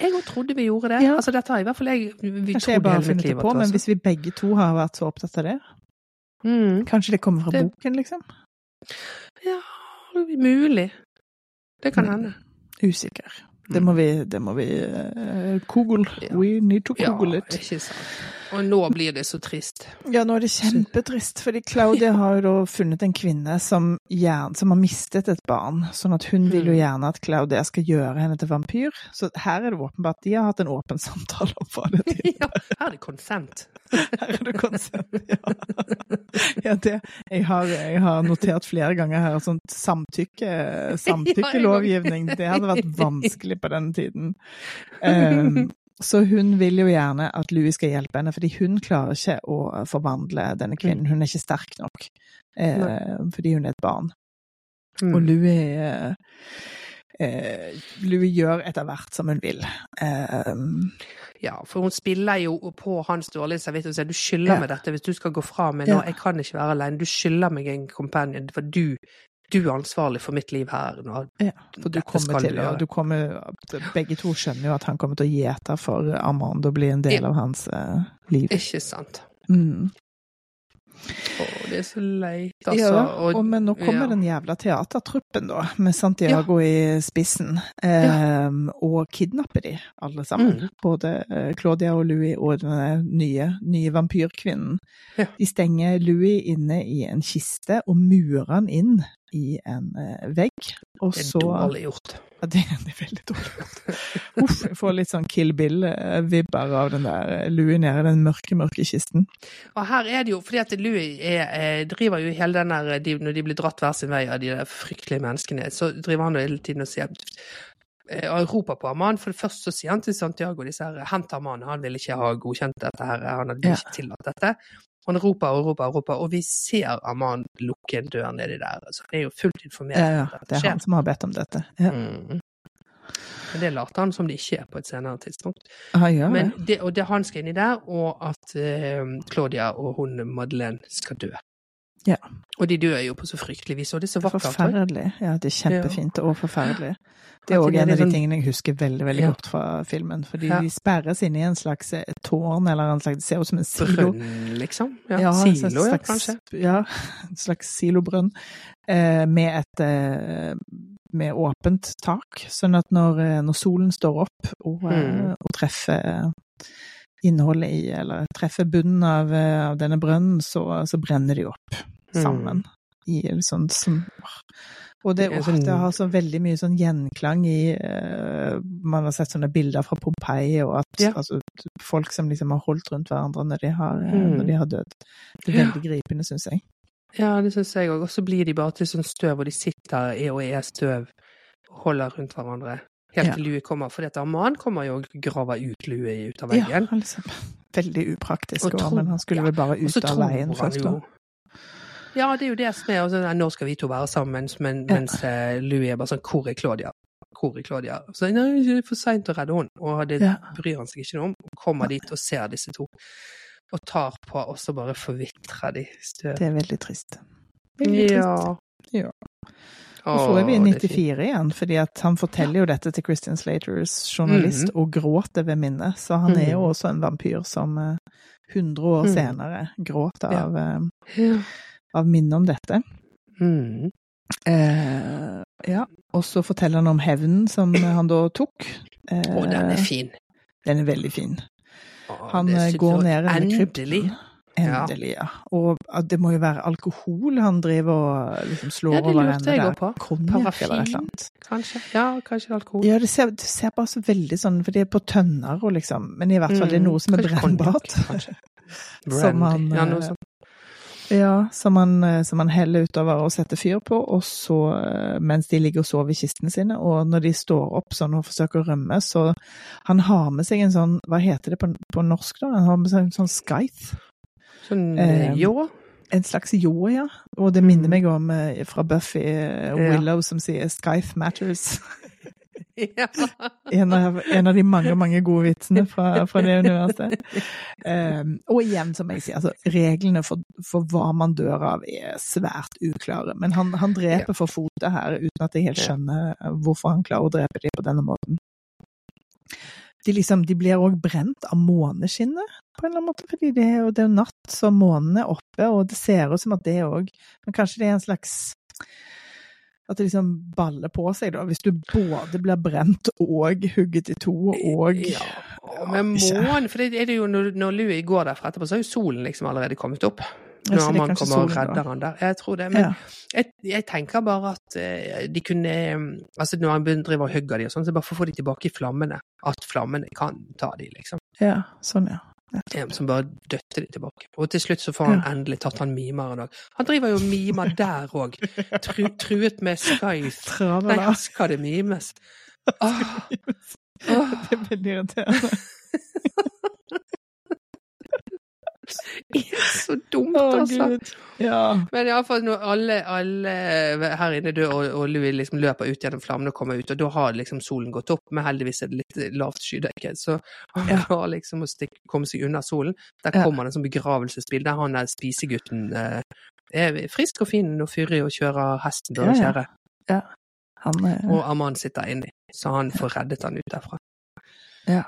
Jeg òg trodde vi gjorde det. Ja. Altså dette har i hvert fall jeg vi Kanskje jeg bare har funnet det på, men hvis vi begge to har vært så opptatt av det, mm. kanskje det kommer fra Det- boken, liksom? Ja, mulig. Det kan Mm. hende. Usikker. Det må vi, det må vi uh, Google. Ja. We need to Ja, Google it. ikke sant. Og nå blir det så trist. Ja, nå er det kjempetrist, fordi Claudia har jo da funnet en kvinne som, gjerne, som har mistet et barn, sånn at hun vil jo Mm. gjerne at Claudia skal gjøre henne til vampyr. Så her er det åpenbart de har hatt en åpen samtale om hva det er. Ja, her er det konsent. Her er det konsent, ja. ja det, jeg, har, jeg har notert flere ganger her sånt samtykke, samtykkelovgivning. Det hadde vært vanskelig på denne tiden. Um, så hun vil jo gjerne at Louis skal hjelpe henne, fordi hun klarer ikke å forvandle denne kvinnen. Hun er ikke sterk nok, eh, fordi hun er et barn. Mm. Og Louis eh, eh, Louis gjør etter hvert som hun vil. Eh, Ja, for hun spiller jo på hans dårlige samvittighet og sier du skylder Ja. meg dette hvis du skal gå fra meg nå, Ja. jeg kan ikke være alene, du skylder meg en companion, for du, du er ansvarlig for mitt liv her nå. Ja, for du kommer til å du kommer, Begge to skjønner jo at han kommer til å gi etter for Armand og bli en del Ja. av hans uh, liv. Ikke sant? Mm. Å, det er så leit, altså. ja, og, og, men nå kommer ja. den jævla teatertruppen, da, med Santiago i spissen, eh, og kidnapper de alle sammen. Mm. Både eh, Claudia og Louis og den nye, nye vampyrkvinnen. Ja. De stenger Louis inne i en kiste og murer han inn i en eh, vegg. Og Det er så dårlig gjort. Ja, det, det er veldig dårlig gjort. Uff, jeg får litt sånn Kill Bill-vibber av den der Louie Louis nede i den mørke, mørke kisten. Og her er det jo, fordi at Louis er, eh, driver jo hele den der, de, når de blir dratt hver sin vei av de der fryktelige menneskene, så driver han jo hele tiden og sier eh, og roper på Amman. for det første så sier han til Santiago disse her, hent Amman, han vil ikke ha godkjent dette her, han hadde Ja. ikke tillatt dette. Han roper og roper og roper, og vi ser Aman lukke en dør nedi der, så det er jo fullt informert. Ja, ja, det er han som har bedt om dette. Ja. Mm. Men det later han som det ikke er på et senere tidspunkt. Ah, ja, Men det. det, og det han skal inn i der, og at eh, Claudia og hun Madeleine skal dø. Ja. Og de dør jo på så fryktelig vis, og det er så vakkert. Forferdelig. Ja, det er kjempefint og forferdelig. Det er òg en av de sånn- tingene jeg husker veldig veldig Ja. godt fra filmen. Fordi Ja. de sperres inne i en slags eh, tårn, eller en slags Det ser ut som en silo. Brønn, liksom. Ja, Ja, en slags, ja, kanskje. Ja, en slags silobrønn. Eh, med et eh, med åpent tak, sånn at når, eh, når solen står opp og, eh, Mm. og treffer innholdet i, eller treffer bunnen av, av denne brønnen, så, så brenner de opp sammen. I sånn, som Og det, Mm. Det har så veldig mye sånn gjenklang i uh, Man har sett sånne bilder fra Pompeii, og at Ja. altså, folk som liksom har holdt rundt hverandre når de har, eh, Mm. når de har dødd. Det er Ja. veldig gripende, syns jeg. Ja, det syns jeg òg. Og så blir de bare til sånn støv, og de sitter i og er støv og holder rundt hverandre. Helt Ja. til lue kommer, for dette Arman kommer jo og graver ut lue ut av veggen. Ja, liksom, veldig upraktisk, Og tro- men han skulle ja, vel bare ut av veien først, da. Ja, det er jo det som er og nei, Nå skal vi to være sammen, men, mens uh, Louis er bare sånn Hvor er Claudia? Hvor er Claudia? Så nei, det er for seint å redde henne. Og det bryr han seg ikke noe om. Og kommer dit og ser disse to. Og tar på, og så bare forvitrer de støv. Det er veldig trist. Veldig trist. Ja. Ja. Og så er vi i 94 igjen, fordi han forteller jo dette til Christian Slaters journalist, Mhm. og gråter ved minnet. Så han er jo Mhm. også en vampyr som, eh, 100 år Mm. senere gråter av, eh, Ja. Av minnet om dette. Mm. Eh, ja, og så forteller han om hevnen som han da tok. Eh, Å, den er fin. den er veldig fin. Han eh, går ned i denne krypten. Endelig, ja. Og det må jo være alkohol han driver og liksom slår Ja, det over lurte jeg òg på. Konjakk eller et eller annet. Kanskje. Ja, kanskje alkohol. Ja, det ser, det ser bare så veldig sånn, for det er på tønner og liksom, men i hvert fall det er noe som er Mm, brennbart. Som han, ja, eh. Ja, som han, eh, som man heller utover og setter fyr på, og så, eh, mens de ligger og sover i kistene sine, og når de står opp sånn og forsøker å rømme, så han har med seg en sånn, hva heter det på, på norsk da? Han har med seg en sånn scythe. Sånn eh, eh, ljå. En slags ljå, ja. Og det minner Mm. meg om fra Buffy Willow Ja. Som sier 'Scythe matters'. Ja. En av, en av de mange, mange gode vitsene fra, fra det universet. Um, og igjen, som jeg sier, altså, reglene for, for hva man dør av er svært uklare. Men han, han dreper for fotet her, uten at jeg helt skjønner hvorfor han klarer å drepe dem på denne måten. De, liksom, de blir òg brent av måneskinnet, på en eller annen måte, fordi det er jo det er natt, så månen er oppe, og det ser ut som at det òg Men kanskje det er en slags at det liksom baller på seg, da. Hvis du både blir brent og hugget i to og Ja, men månen For det er det jo når, når Louis går derfra etterpå, så har jo solen liksom allerede kommet opp. Når man kommer og redder han der. Jeg tror det. Men Ja. jeg, jeg tenker bare at eh, de kunne Altså når han driver og hugger de og sånn, så bare for å få de tilbake i flammene. At flammene kan ta de, liksom. ja, sånn, ja. Som bare døtter de tilbake. Og til slutt så får han endelig tatt han mimeren òg. Han driver jo og mimer der òg. Tru, truet med Skythe. Nei, her skal det mimes. Åh. Det blir irriterende. Er så dumt, oh, altså. Gud. Ja. Men iallfall når alle, alle her inne dør, og, og Louis liksom løper ut gjennom flammene og kommer ut, og da har liksom solen gått opp, men heldigvis er det litt lavt skydekke, så han Ja. klarer liksom å stikke, komme seg unna solen. Der Ja. kommer det en sånn begravelsesbil der han der spisegutten eh, er frisk og fin og fyrig og kjører hesten til Ja, å ja. kjære, Han eh, og Aman sitter inni, så han får reddet han ut derfra. Ja.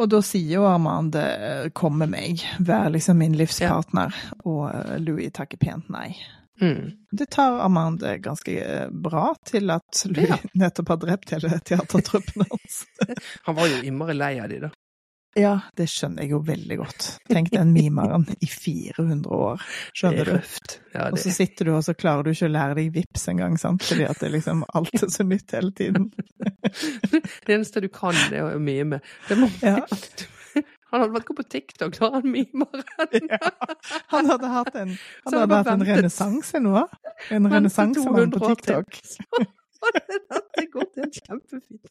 Og da sier jo Armand eh, 'kom med meg', vær liksom min livspartner, og eh, Louis takker pent nei. Mm. Det tar Armand ganske eh, bra til at Louis Ja. nettopp har drept hele teatertruppen hans. Han var jo innmari lei av de, da. Ja, det skjønner jeg jo veldig godt. Tenk den mimeren i 400 år, skjønner er du? Ja, det... Og så sitter du og så klarer du ikke å lære deg vips engang, sant? Fordi at det liksom alt er så nytt hele tiden. det eneste du kan, er å mime. Det må, Ja. Han hadde vært god på TikTok, da han mimeren. Ja. Han hadde hatt en, han hadde hatt en renessanse nå. En Ventet renessansemann på 200 år til. TikTok. Det går til kjempefint.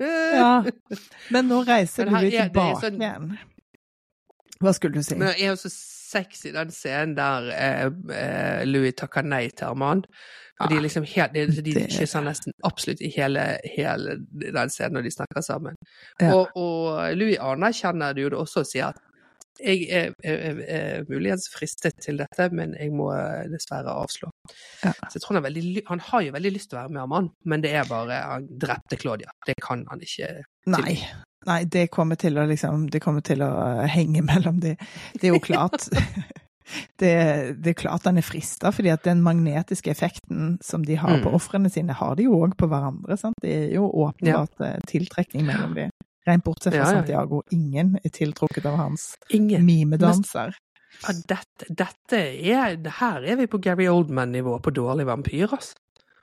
Ja. Men nå reiser Men her er- det er tilbake sånn- igjen. Hva skulle du si? Men det er jo så sexy, den scenen der eh, eh, Louis takker nei til Armand. Og de er liksom helt, de, de det- kysser nesten absolutt i hele, hele den scenen når de snakker sammen. Ja. Og, og Louis anerkjenner det jo også og sier at jeg er, er, er, muligens fristet til dette, men jeg må eh, dessverre avslå. Ja. Så jeg tror han, veldig, han har jo veldig lyst til å være med Armand, men det er bare Han drepte Claudia. Det kan han ikke. Nei. Nei, det kommer til å liksom Det kommer til å eh, henge mellom de. Det er jo klart. Det, det er klart han er frista, fordi at den magnetiske effekten som de har på Mm. ofrene sine, har de jo òg på hverandre. Sant? Det er jo åpenbart ja. tiltrekning mellom de. Rent bortsett fra Ja, ja. Santiago. Ingen er tiltrukket av hans Ingen. mimedanser. Ja, dette, dette er Her er vi på Gary Oldman-nivå på dårlig vampyr, altså.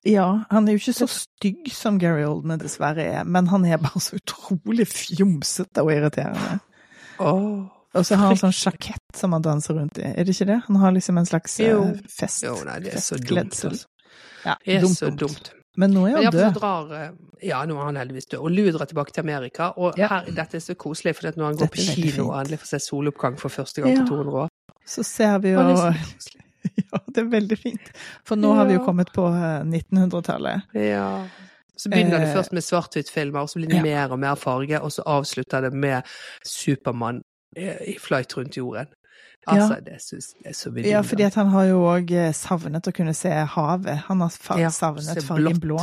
Ja, han er jo ikke så stygg som Gary Oldman dessverre er, men han er bare så utrolig fjomsete og irriterende. Oh, Og så har han sånn sjakett som han danser rundt i, er det ikke det? Han har liksom en slags eh, Jo. fest. Jo, nei, det er så dumt, altså. Ja, Det er dumt, så dumt. Men nå er han død. drar eh, Ja, nå er han heldigvis død. Og Lou drar tilbake til Amerika. Og Ja. her, dette er så koselig, for når han går Dette på kino og endelig får se soloppgang for første gang Ja. på 200 år Så ser vi jo. Ja, det er veldig fint. For nå har vi jo kommet på eh, 1900-tallet. Ja. Så begynner det Eh, først med svart-hvitt-filmer, og så blir det ja. mer og mer farge, og så avslutter det med Supermann eh, i flight rundt jorden. Altså, det syns jeg er så vidunderlig. Ja, fordi at han har jo òg savnet å kunne se havet. Han har Ja, savnet fargen blå.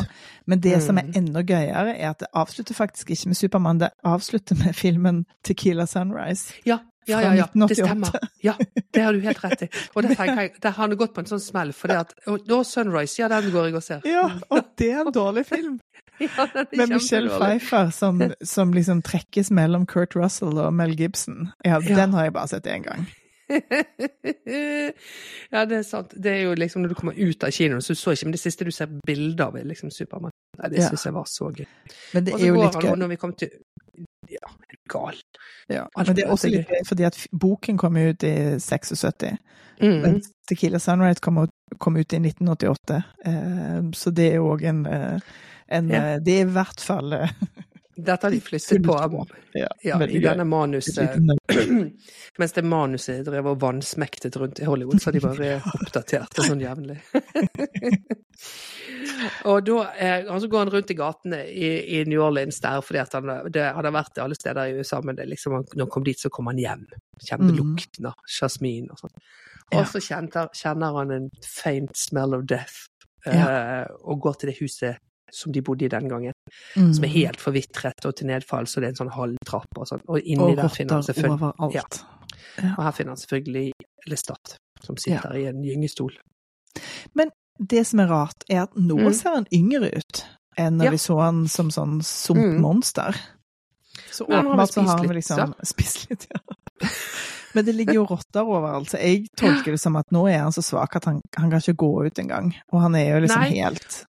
Men det som er Mm. enda gøyere, er at det avslutter faktisk ikke med Supermann, det avslutter med filmen Tequila Sunrise. Ja, ja, ja, ja, det stemmer. Ja, det har du helt rett i. Og der, jeg, der har han gått på en sånn smell, for det at og, Sunrise, ja, den går jeg og ser. Ja, og det er en dårlig film! Ja, Med Michelle. Pfeiffer som, som liksom trekkes mellom Kurt Russell og Mel Gibson. Ja, Ja. den har jeg bare sett én gang. ja, det er sant. Det er jo liksom når du kommer ut av kinoen, så du så ikke, men det siste du ser bilder av, er liksom Supermann. Nei, det Ja. syns jeg var så gøy. Men det er jo litt gøy. når vi kom til Ja, er du gal? Ja, men det er også litt gøy, fordi at boken kom ut i 76. Mm. Mens Tequila Sunrise kom ut, kom ut i 1988. Eh, så det er jo òg en, eh, en Ja. eh, Det er i hvert fall Dette har de flyttet på på. ja, ja, i denne manuset. Mens det manuset drev og vannsmektet rundt i Hollywood, så har de bare oppdatert det sånn jevnlig. og da eh, altså går han rundt i gatene i, i New Orleans der, fordi at han, det, hadde vært alle steder i USA, men det liksom, når han kom dit, så kom han hjem. Kjente Mhm. lukten av jasmin og sånn. Og så kjenner han en faint smell of death, eh, Ja. og går til det huset som de bodde i den gangen Mm. som er helt forvitret og til nedfall, så det er en sånn halvtrapp og sånn. Og inni Og der finner han selvfølgelig. Ja. Og her finner han selvfølgelig Lestat, som sitter i en gyngestol. Men Det som er rart, er at nå Mm. ser han yngre ut enn når Ja. vi så han som sånn Mm. sumpmonster. Så har vel åpenbart så har han liksom spist litt, ja. Men det ligger jo rotter overalt, så jeg tolker det som at nå er han så svak at han, han kan ikke gå ut engang. Og han er jo liksom Nei. helt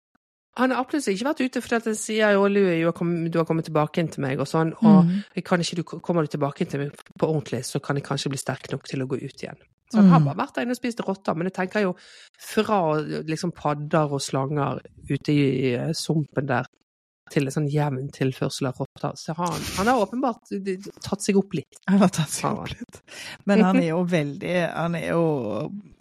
Han har absolutt ikke vært ute, for at jeg sier jo Louis, du har kommet, du har kommet tilbake inn til meg, og sånn, og Mm. kan ikke, du, kommer du tilbake inn til meg på ordentlig, så kan jeg kanskje bli sterk nok til å gå ut igjen. Så han har Mm. bare vært der inne og spist rotter, men jeg tenker jo fra liksom padder og slanger ute i eh, sumpen der, til en sånn jevn tilførsel av rotter, så han, han har åpenbart eh, tatt seg opp litt. Han har tatt seg opp litt. Men han er jo veldig Han er jo,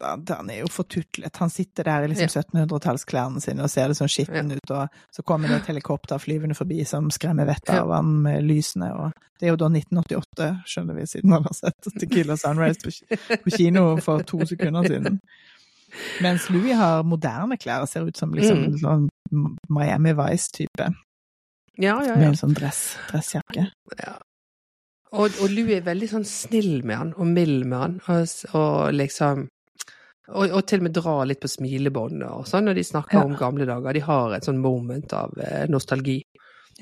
han er jo fortutlet. Han sitter der i liksom 1700-tallsklærne sine og ser det sånn skitten ut, og så kommer det et helikopter flyvende forbi som skremmer vettet av han med lysene, og det er jo da 1988, skjønner vi, siden han har sett Tequila Sunrise på, kino for to sekunder siden. Mens Louis har moderne klær og ser ut som liksom Mm. sånn Miami Vice-type, Ja, ja, med en sånn dress, dressjakke. Ja. Og, og Lou er veldig sånn snill med han, og mild med han, og, og liksom og, og til og med drar litt på smilebåndet og sånn når de snakker Ja. om gamle dager. De har et sånn moment av eh, nostalgi.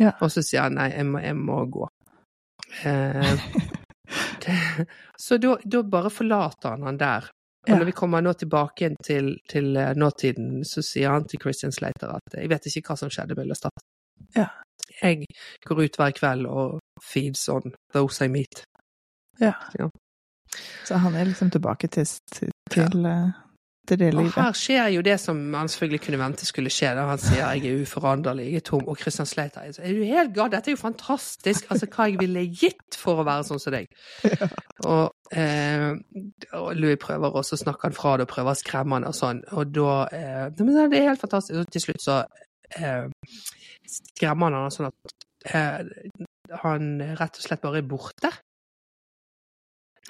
Ja. Og så sier han nei, jeg må, jeg må gå. Eh, det, så da, da bare forlater han han der. Og Ja. når vi kommer nå tilbake til, til eh, nåtiden, så sier han til Christian Slater at jeg vet ikke hva som skjedde med Lestat. Ja. Jeg går ut hver kveld og feeds on those I meet. Ja. Ja. Så han er liksom tilbake til, til, eh, til det Og her skjer jo det som man selvfølgelig kunne vente skulle skje, da. Han sier jeg er uforanderlig, jeg er tom, og Christian Slater er du helt gal, dette er jo fantastisk, altså hva jeg ville gitt for å være sånn som deg. Og, eh, og Louis prøver også å snakke han fra det og prøver å skremme han og sånn, og da eh, men Det er helt fantastisk, og til slutt så eh, skremmer han sånn at eh, han rett og slett bare er borte.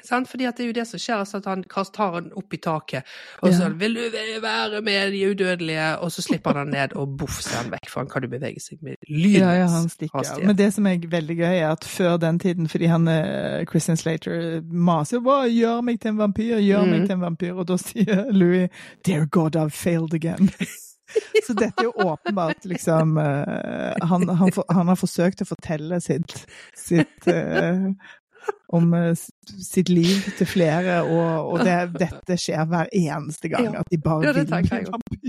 Sant? Fordi at det er jo det som skjer, altså at han tar han opp i taket, og så Ja. 'Vil du være med de udødelige?' Og så slipper han ned, og boff, så er han vekk, for han kan jo bevege seg med lydens Ja, ja, han stikker hastighet. Men det som er veldig gøy, er at før den tiden, fordi han eh, Christian Slater maser bare 'gjør meg til en vampyr', 'gjør Mhm. meg til en vampyr', og da sier Louis 'dear God, I've failed again'. Så dette er jo åpenbart liksom eh, han, han, for, han har forsøkt å fortelle sitt, sitt uh, om eh, sitt liv til flere, og, og det, dette skjer hver eneste gang. Ja. At de bare Ja, det tenker jeg også.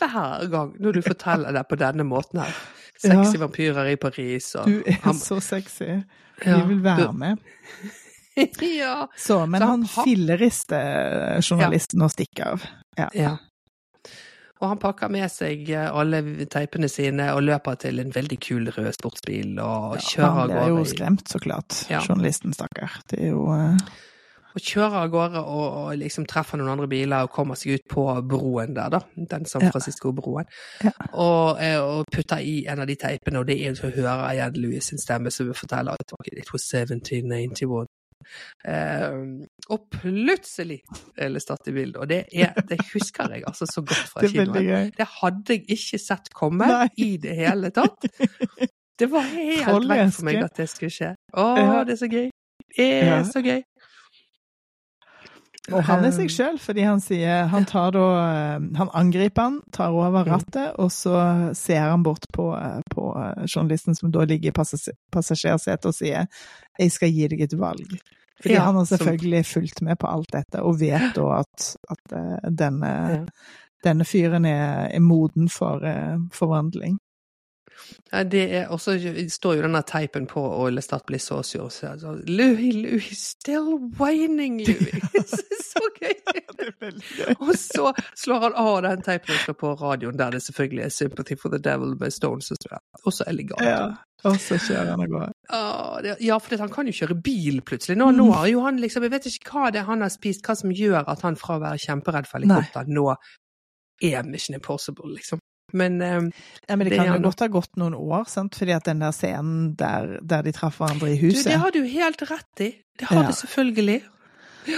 Hver gang når du forteller det på denne måten her. Ja. Sexy vampyrer i Paris og Du er så sexy. Ja, Vi vil være med. ja. Så, men Så han han- fillerister journalisten og stikker av. Ja. Og han pakker med seg eh, alle teipene sine og løper til en veldig kul rød sportsbil og kjører han av gårde. jo gårde. jo skremt, så klart. Ja. Journalisten, stakkar. Det er jo eh, Og kjører av gårde og, og liksom treffer noen andre biler og kommer seg ut på broen der, da. Den San Francisco-broen. Ja. Og, eh, og putter i en av de teipene, og det er en som hører igjen Louis sin stemme som forteller at det it was 1791. Eh, og plutselig er Lestat i bildet, og det, er, det husker jeg altså så godt fra kinoen. Det hadde jeg ikke sett komme Nei. i det hele tatt. Det var helt vekk for meg at det skulle skje. Å, det er så gøy. Det er så gøy. Og han er seg sjøl, fordi han sier Han tar da eh, Han angriper han, tar over Mm. rattet, og så ser han bort på, eh, på eh, journalisten som da ligger i passas- passasjersetet og sier 'Jeg skal gi deg et valg'. Fordi Ja, han har som- selvfølgelig fulgt med på alt dette, og vet da at, at denne, Ja. denne fyren er, er moden for uh, forvandling. Det er, og så står jo denne teipen på, og Lestat blir så sur. Så, Louis, Louis, still whining, Louie. så! Det er veldig gøy. Og så slår han av den teipen og slår på radioen, der det selvfølgelig er 'Sympathy for the Devil' med Stones. Og så elegant. Ja. Og så kjører han av gårde. Ja, for han kan jo kjøre bil plutselig. Nå, nå har jo han liksom Jeg vet ikke hva det er han har spist, hva som gjør at han fra å være kjemperedd for helikopter nå er Mission Impossible, liksom. Men eh, Ja, men det Det kan jo han. godt ha gått noen år, sant? fordi at den der scenen der, der de traff hverandre i du, huset det har du helt rett i. Det har Ja. det selvfølgelig.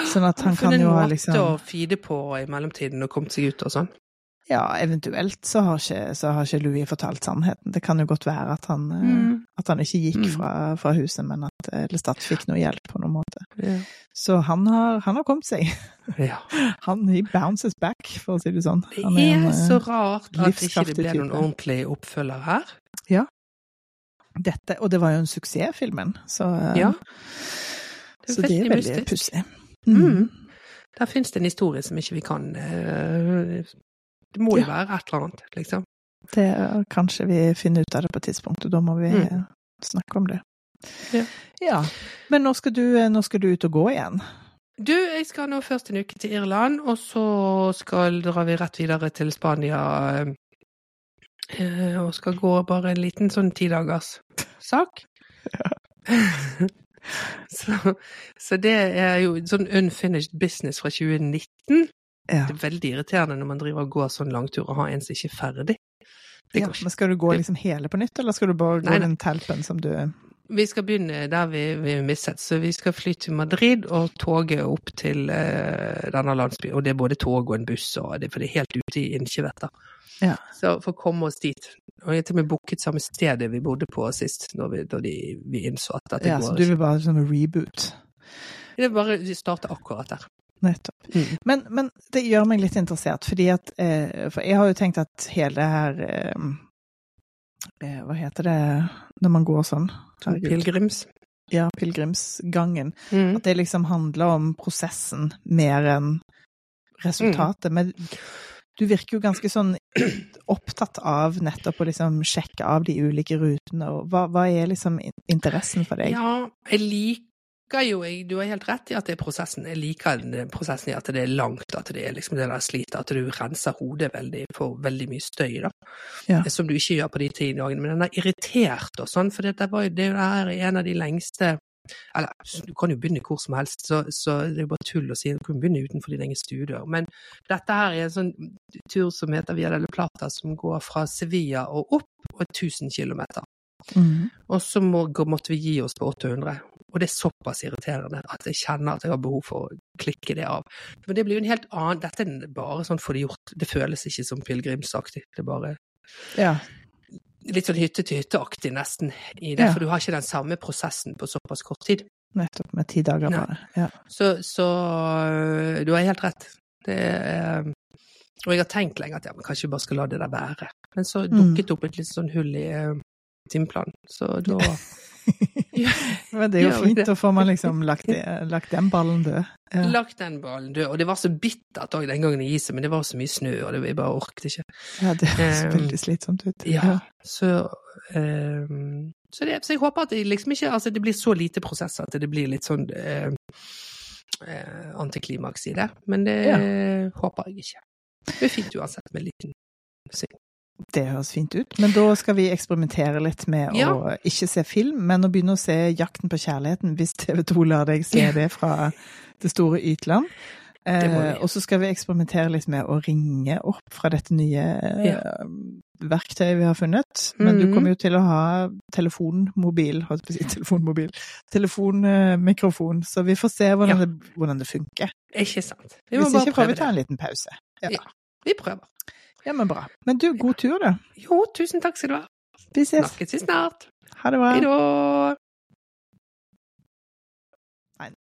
Sånn at han han funnet kan jo en ha måte liksom å feede på i mellomtiden og kommet seg ut og sånn. Ja, eventuelt så har ikke, så har ikke Louis fortalt sannheten. Det kan jo godt være at han, eh, Mm. at han ikke gikk Mm. fra, fra huset, men at eh, Lestat fikk noe hjelp på noen måte. Ja. Så han har, han har kommet seg. ja. Han he bounces back, for å si det sånn. Det Han er en, eh, så rart at ikke det ikke ble noen ordentlig oppfølger her. dette, og det var jo en suksess, filmen. Så, eh, Ja. Det så er det er veldig pussig. Mm. Der finnes det en historie som ikke vi kan eh, Det må jo Ja. være et eller annet, liksom. Det er, kanskje vi finner ut av det på et tidspunkt, og da må vi Mm. eh, snakke om det. Ja. Ja. Men nå skal, du, eh, nå skal du ut og gå igjen. Du, jeg skal nå først en uke til Irland, og så skal drar vi rett videre til Spania. eh, Og skal gå bare en liten sånn tidagers sak. så, så det er jo sånn unfinished business fra 2019. Ja. Det er veldig irriterende når man driver og går sånn langtur og har en som ikke er ferdig. Ja. går. Men skal du gå liksom hele på nytt, eller skal du bare gå Nei, nei. den telpen som du Vi skal begynne der vi, vi mistet, så vi skal fly til Madrid og toge opp til uh, denne landsbyen. Og det er både tog og en buss, og det, for det er helt ute i innkjevetter. Ja. Så for å komme oss dit. Og jeg har til og med booket samme stedet vi bodde på sist, når vi, da de, vi innså at dette Ja, så du vil bare sånn reboot? Det er bare vi starter akkurat der. Nettopp. Mm. Men, men det gjør meg litt interessert, fordi at eh, For jeg har jo tenkt at hele det her eh, eh, Hva heter det når man går sånn? Som Herregud. pilegrims. Ja, pilegrimsgangen. Mm. At det liksom handler om prosessen mer enn resultatet. Mm. Men du virker jo ganske sånn opptatt av nettopp å liksom sjekke av de ulike rutene. Og hva, hva er liksom interessen for deg? Ja, jeg liker jo jeg, Du har helt rett i at det er prosessen. Jeg liker den prosessen i at det er langt, at det er liksom det der slitet, at du renser hodet veldig for veldig mye støy, da. Ja. Som du ikke gjør på de ti dagene. Men den er irritert og sånn, for det, var, jo- det er en av de lengste eller, du kan jo begynne hvor som helst, så, så det er jo bare tull å si. Du kan begynne utenfor dine egen studier. Men dette her er en sånn tur som heter Via delle Plata, som går fra Sevilla og opp og 1000 km. Mm. Og så må, måtte vi gi oss på 800. Og det er såpass irriterende at jeg kjenner at jeg har behov for å klikke det av. Men det blir jo en helt annen Dette er bare sånn få det gjort. Det føles ikke som pilegrimsaktig. Det er bare Ja. litt sånn hytte-til-hytte-aktig nesten i det. Ja. For du har ikke den samme prosessen på såpass kort tid. Nettopp. Med ti dager bare. Ja. Så, så øh, du har helt rett. Det er Og jeg har tenkt lenge at ja, men kanskje vi bare skal la det der være. Men så Mm. dukket det opp et litt sånn hull i uh, timeplanen. Så da Men det er jo fint, da får man liksom lagt, lagt den ballen død. Ja. lagt den ballen død. Og det var så bittert òg den gangen i isen, men det var så mye snø, og det, jeg bare orket ikke. ja, det høres Um, veldig slitsomt ut. Ja, så um, så, det, så jeg håper at det liksom ikke Altså, det blir så lite prosess at det blir litt sånn uh, uh, antiklimaks i det. Men det Ja. håper jeg ikke. Det er fint uansett med en liten sving. Det høres fint ut. Men da skal vi eksperimentere litt med Ja. å ikke se film, men å begynne å se Jakten på kjærligheten, hvis TV 2 lar deg se det fra det store Ytland. Eh, og så skal vi eksperimentere litt med å ringe opp fra dette nye ja. verktøyet vi har funnet. Men du Mhm. kommer jo til å ha telefonmobil, holdt på å si telefonmobil, telefonmikrofon, så vi får se hvordan, Ja. det, hvordan det funker. Ikke sant. Vi må Hvis bare ikke prøver vi ta en liten pause. Ja. Ja. Vi prøver. Ja, men bra. Men du, god tur da. Jo, tusen takk skal du ha. Vi ses. Snakkes vi snart. Ha det bra. Hei da.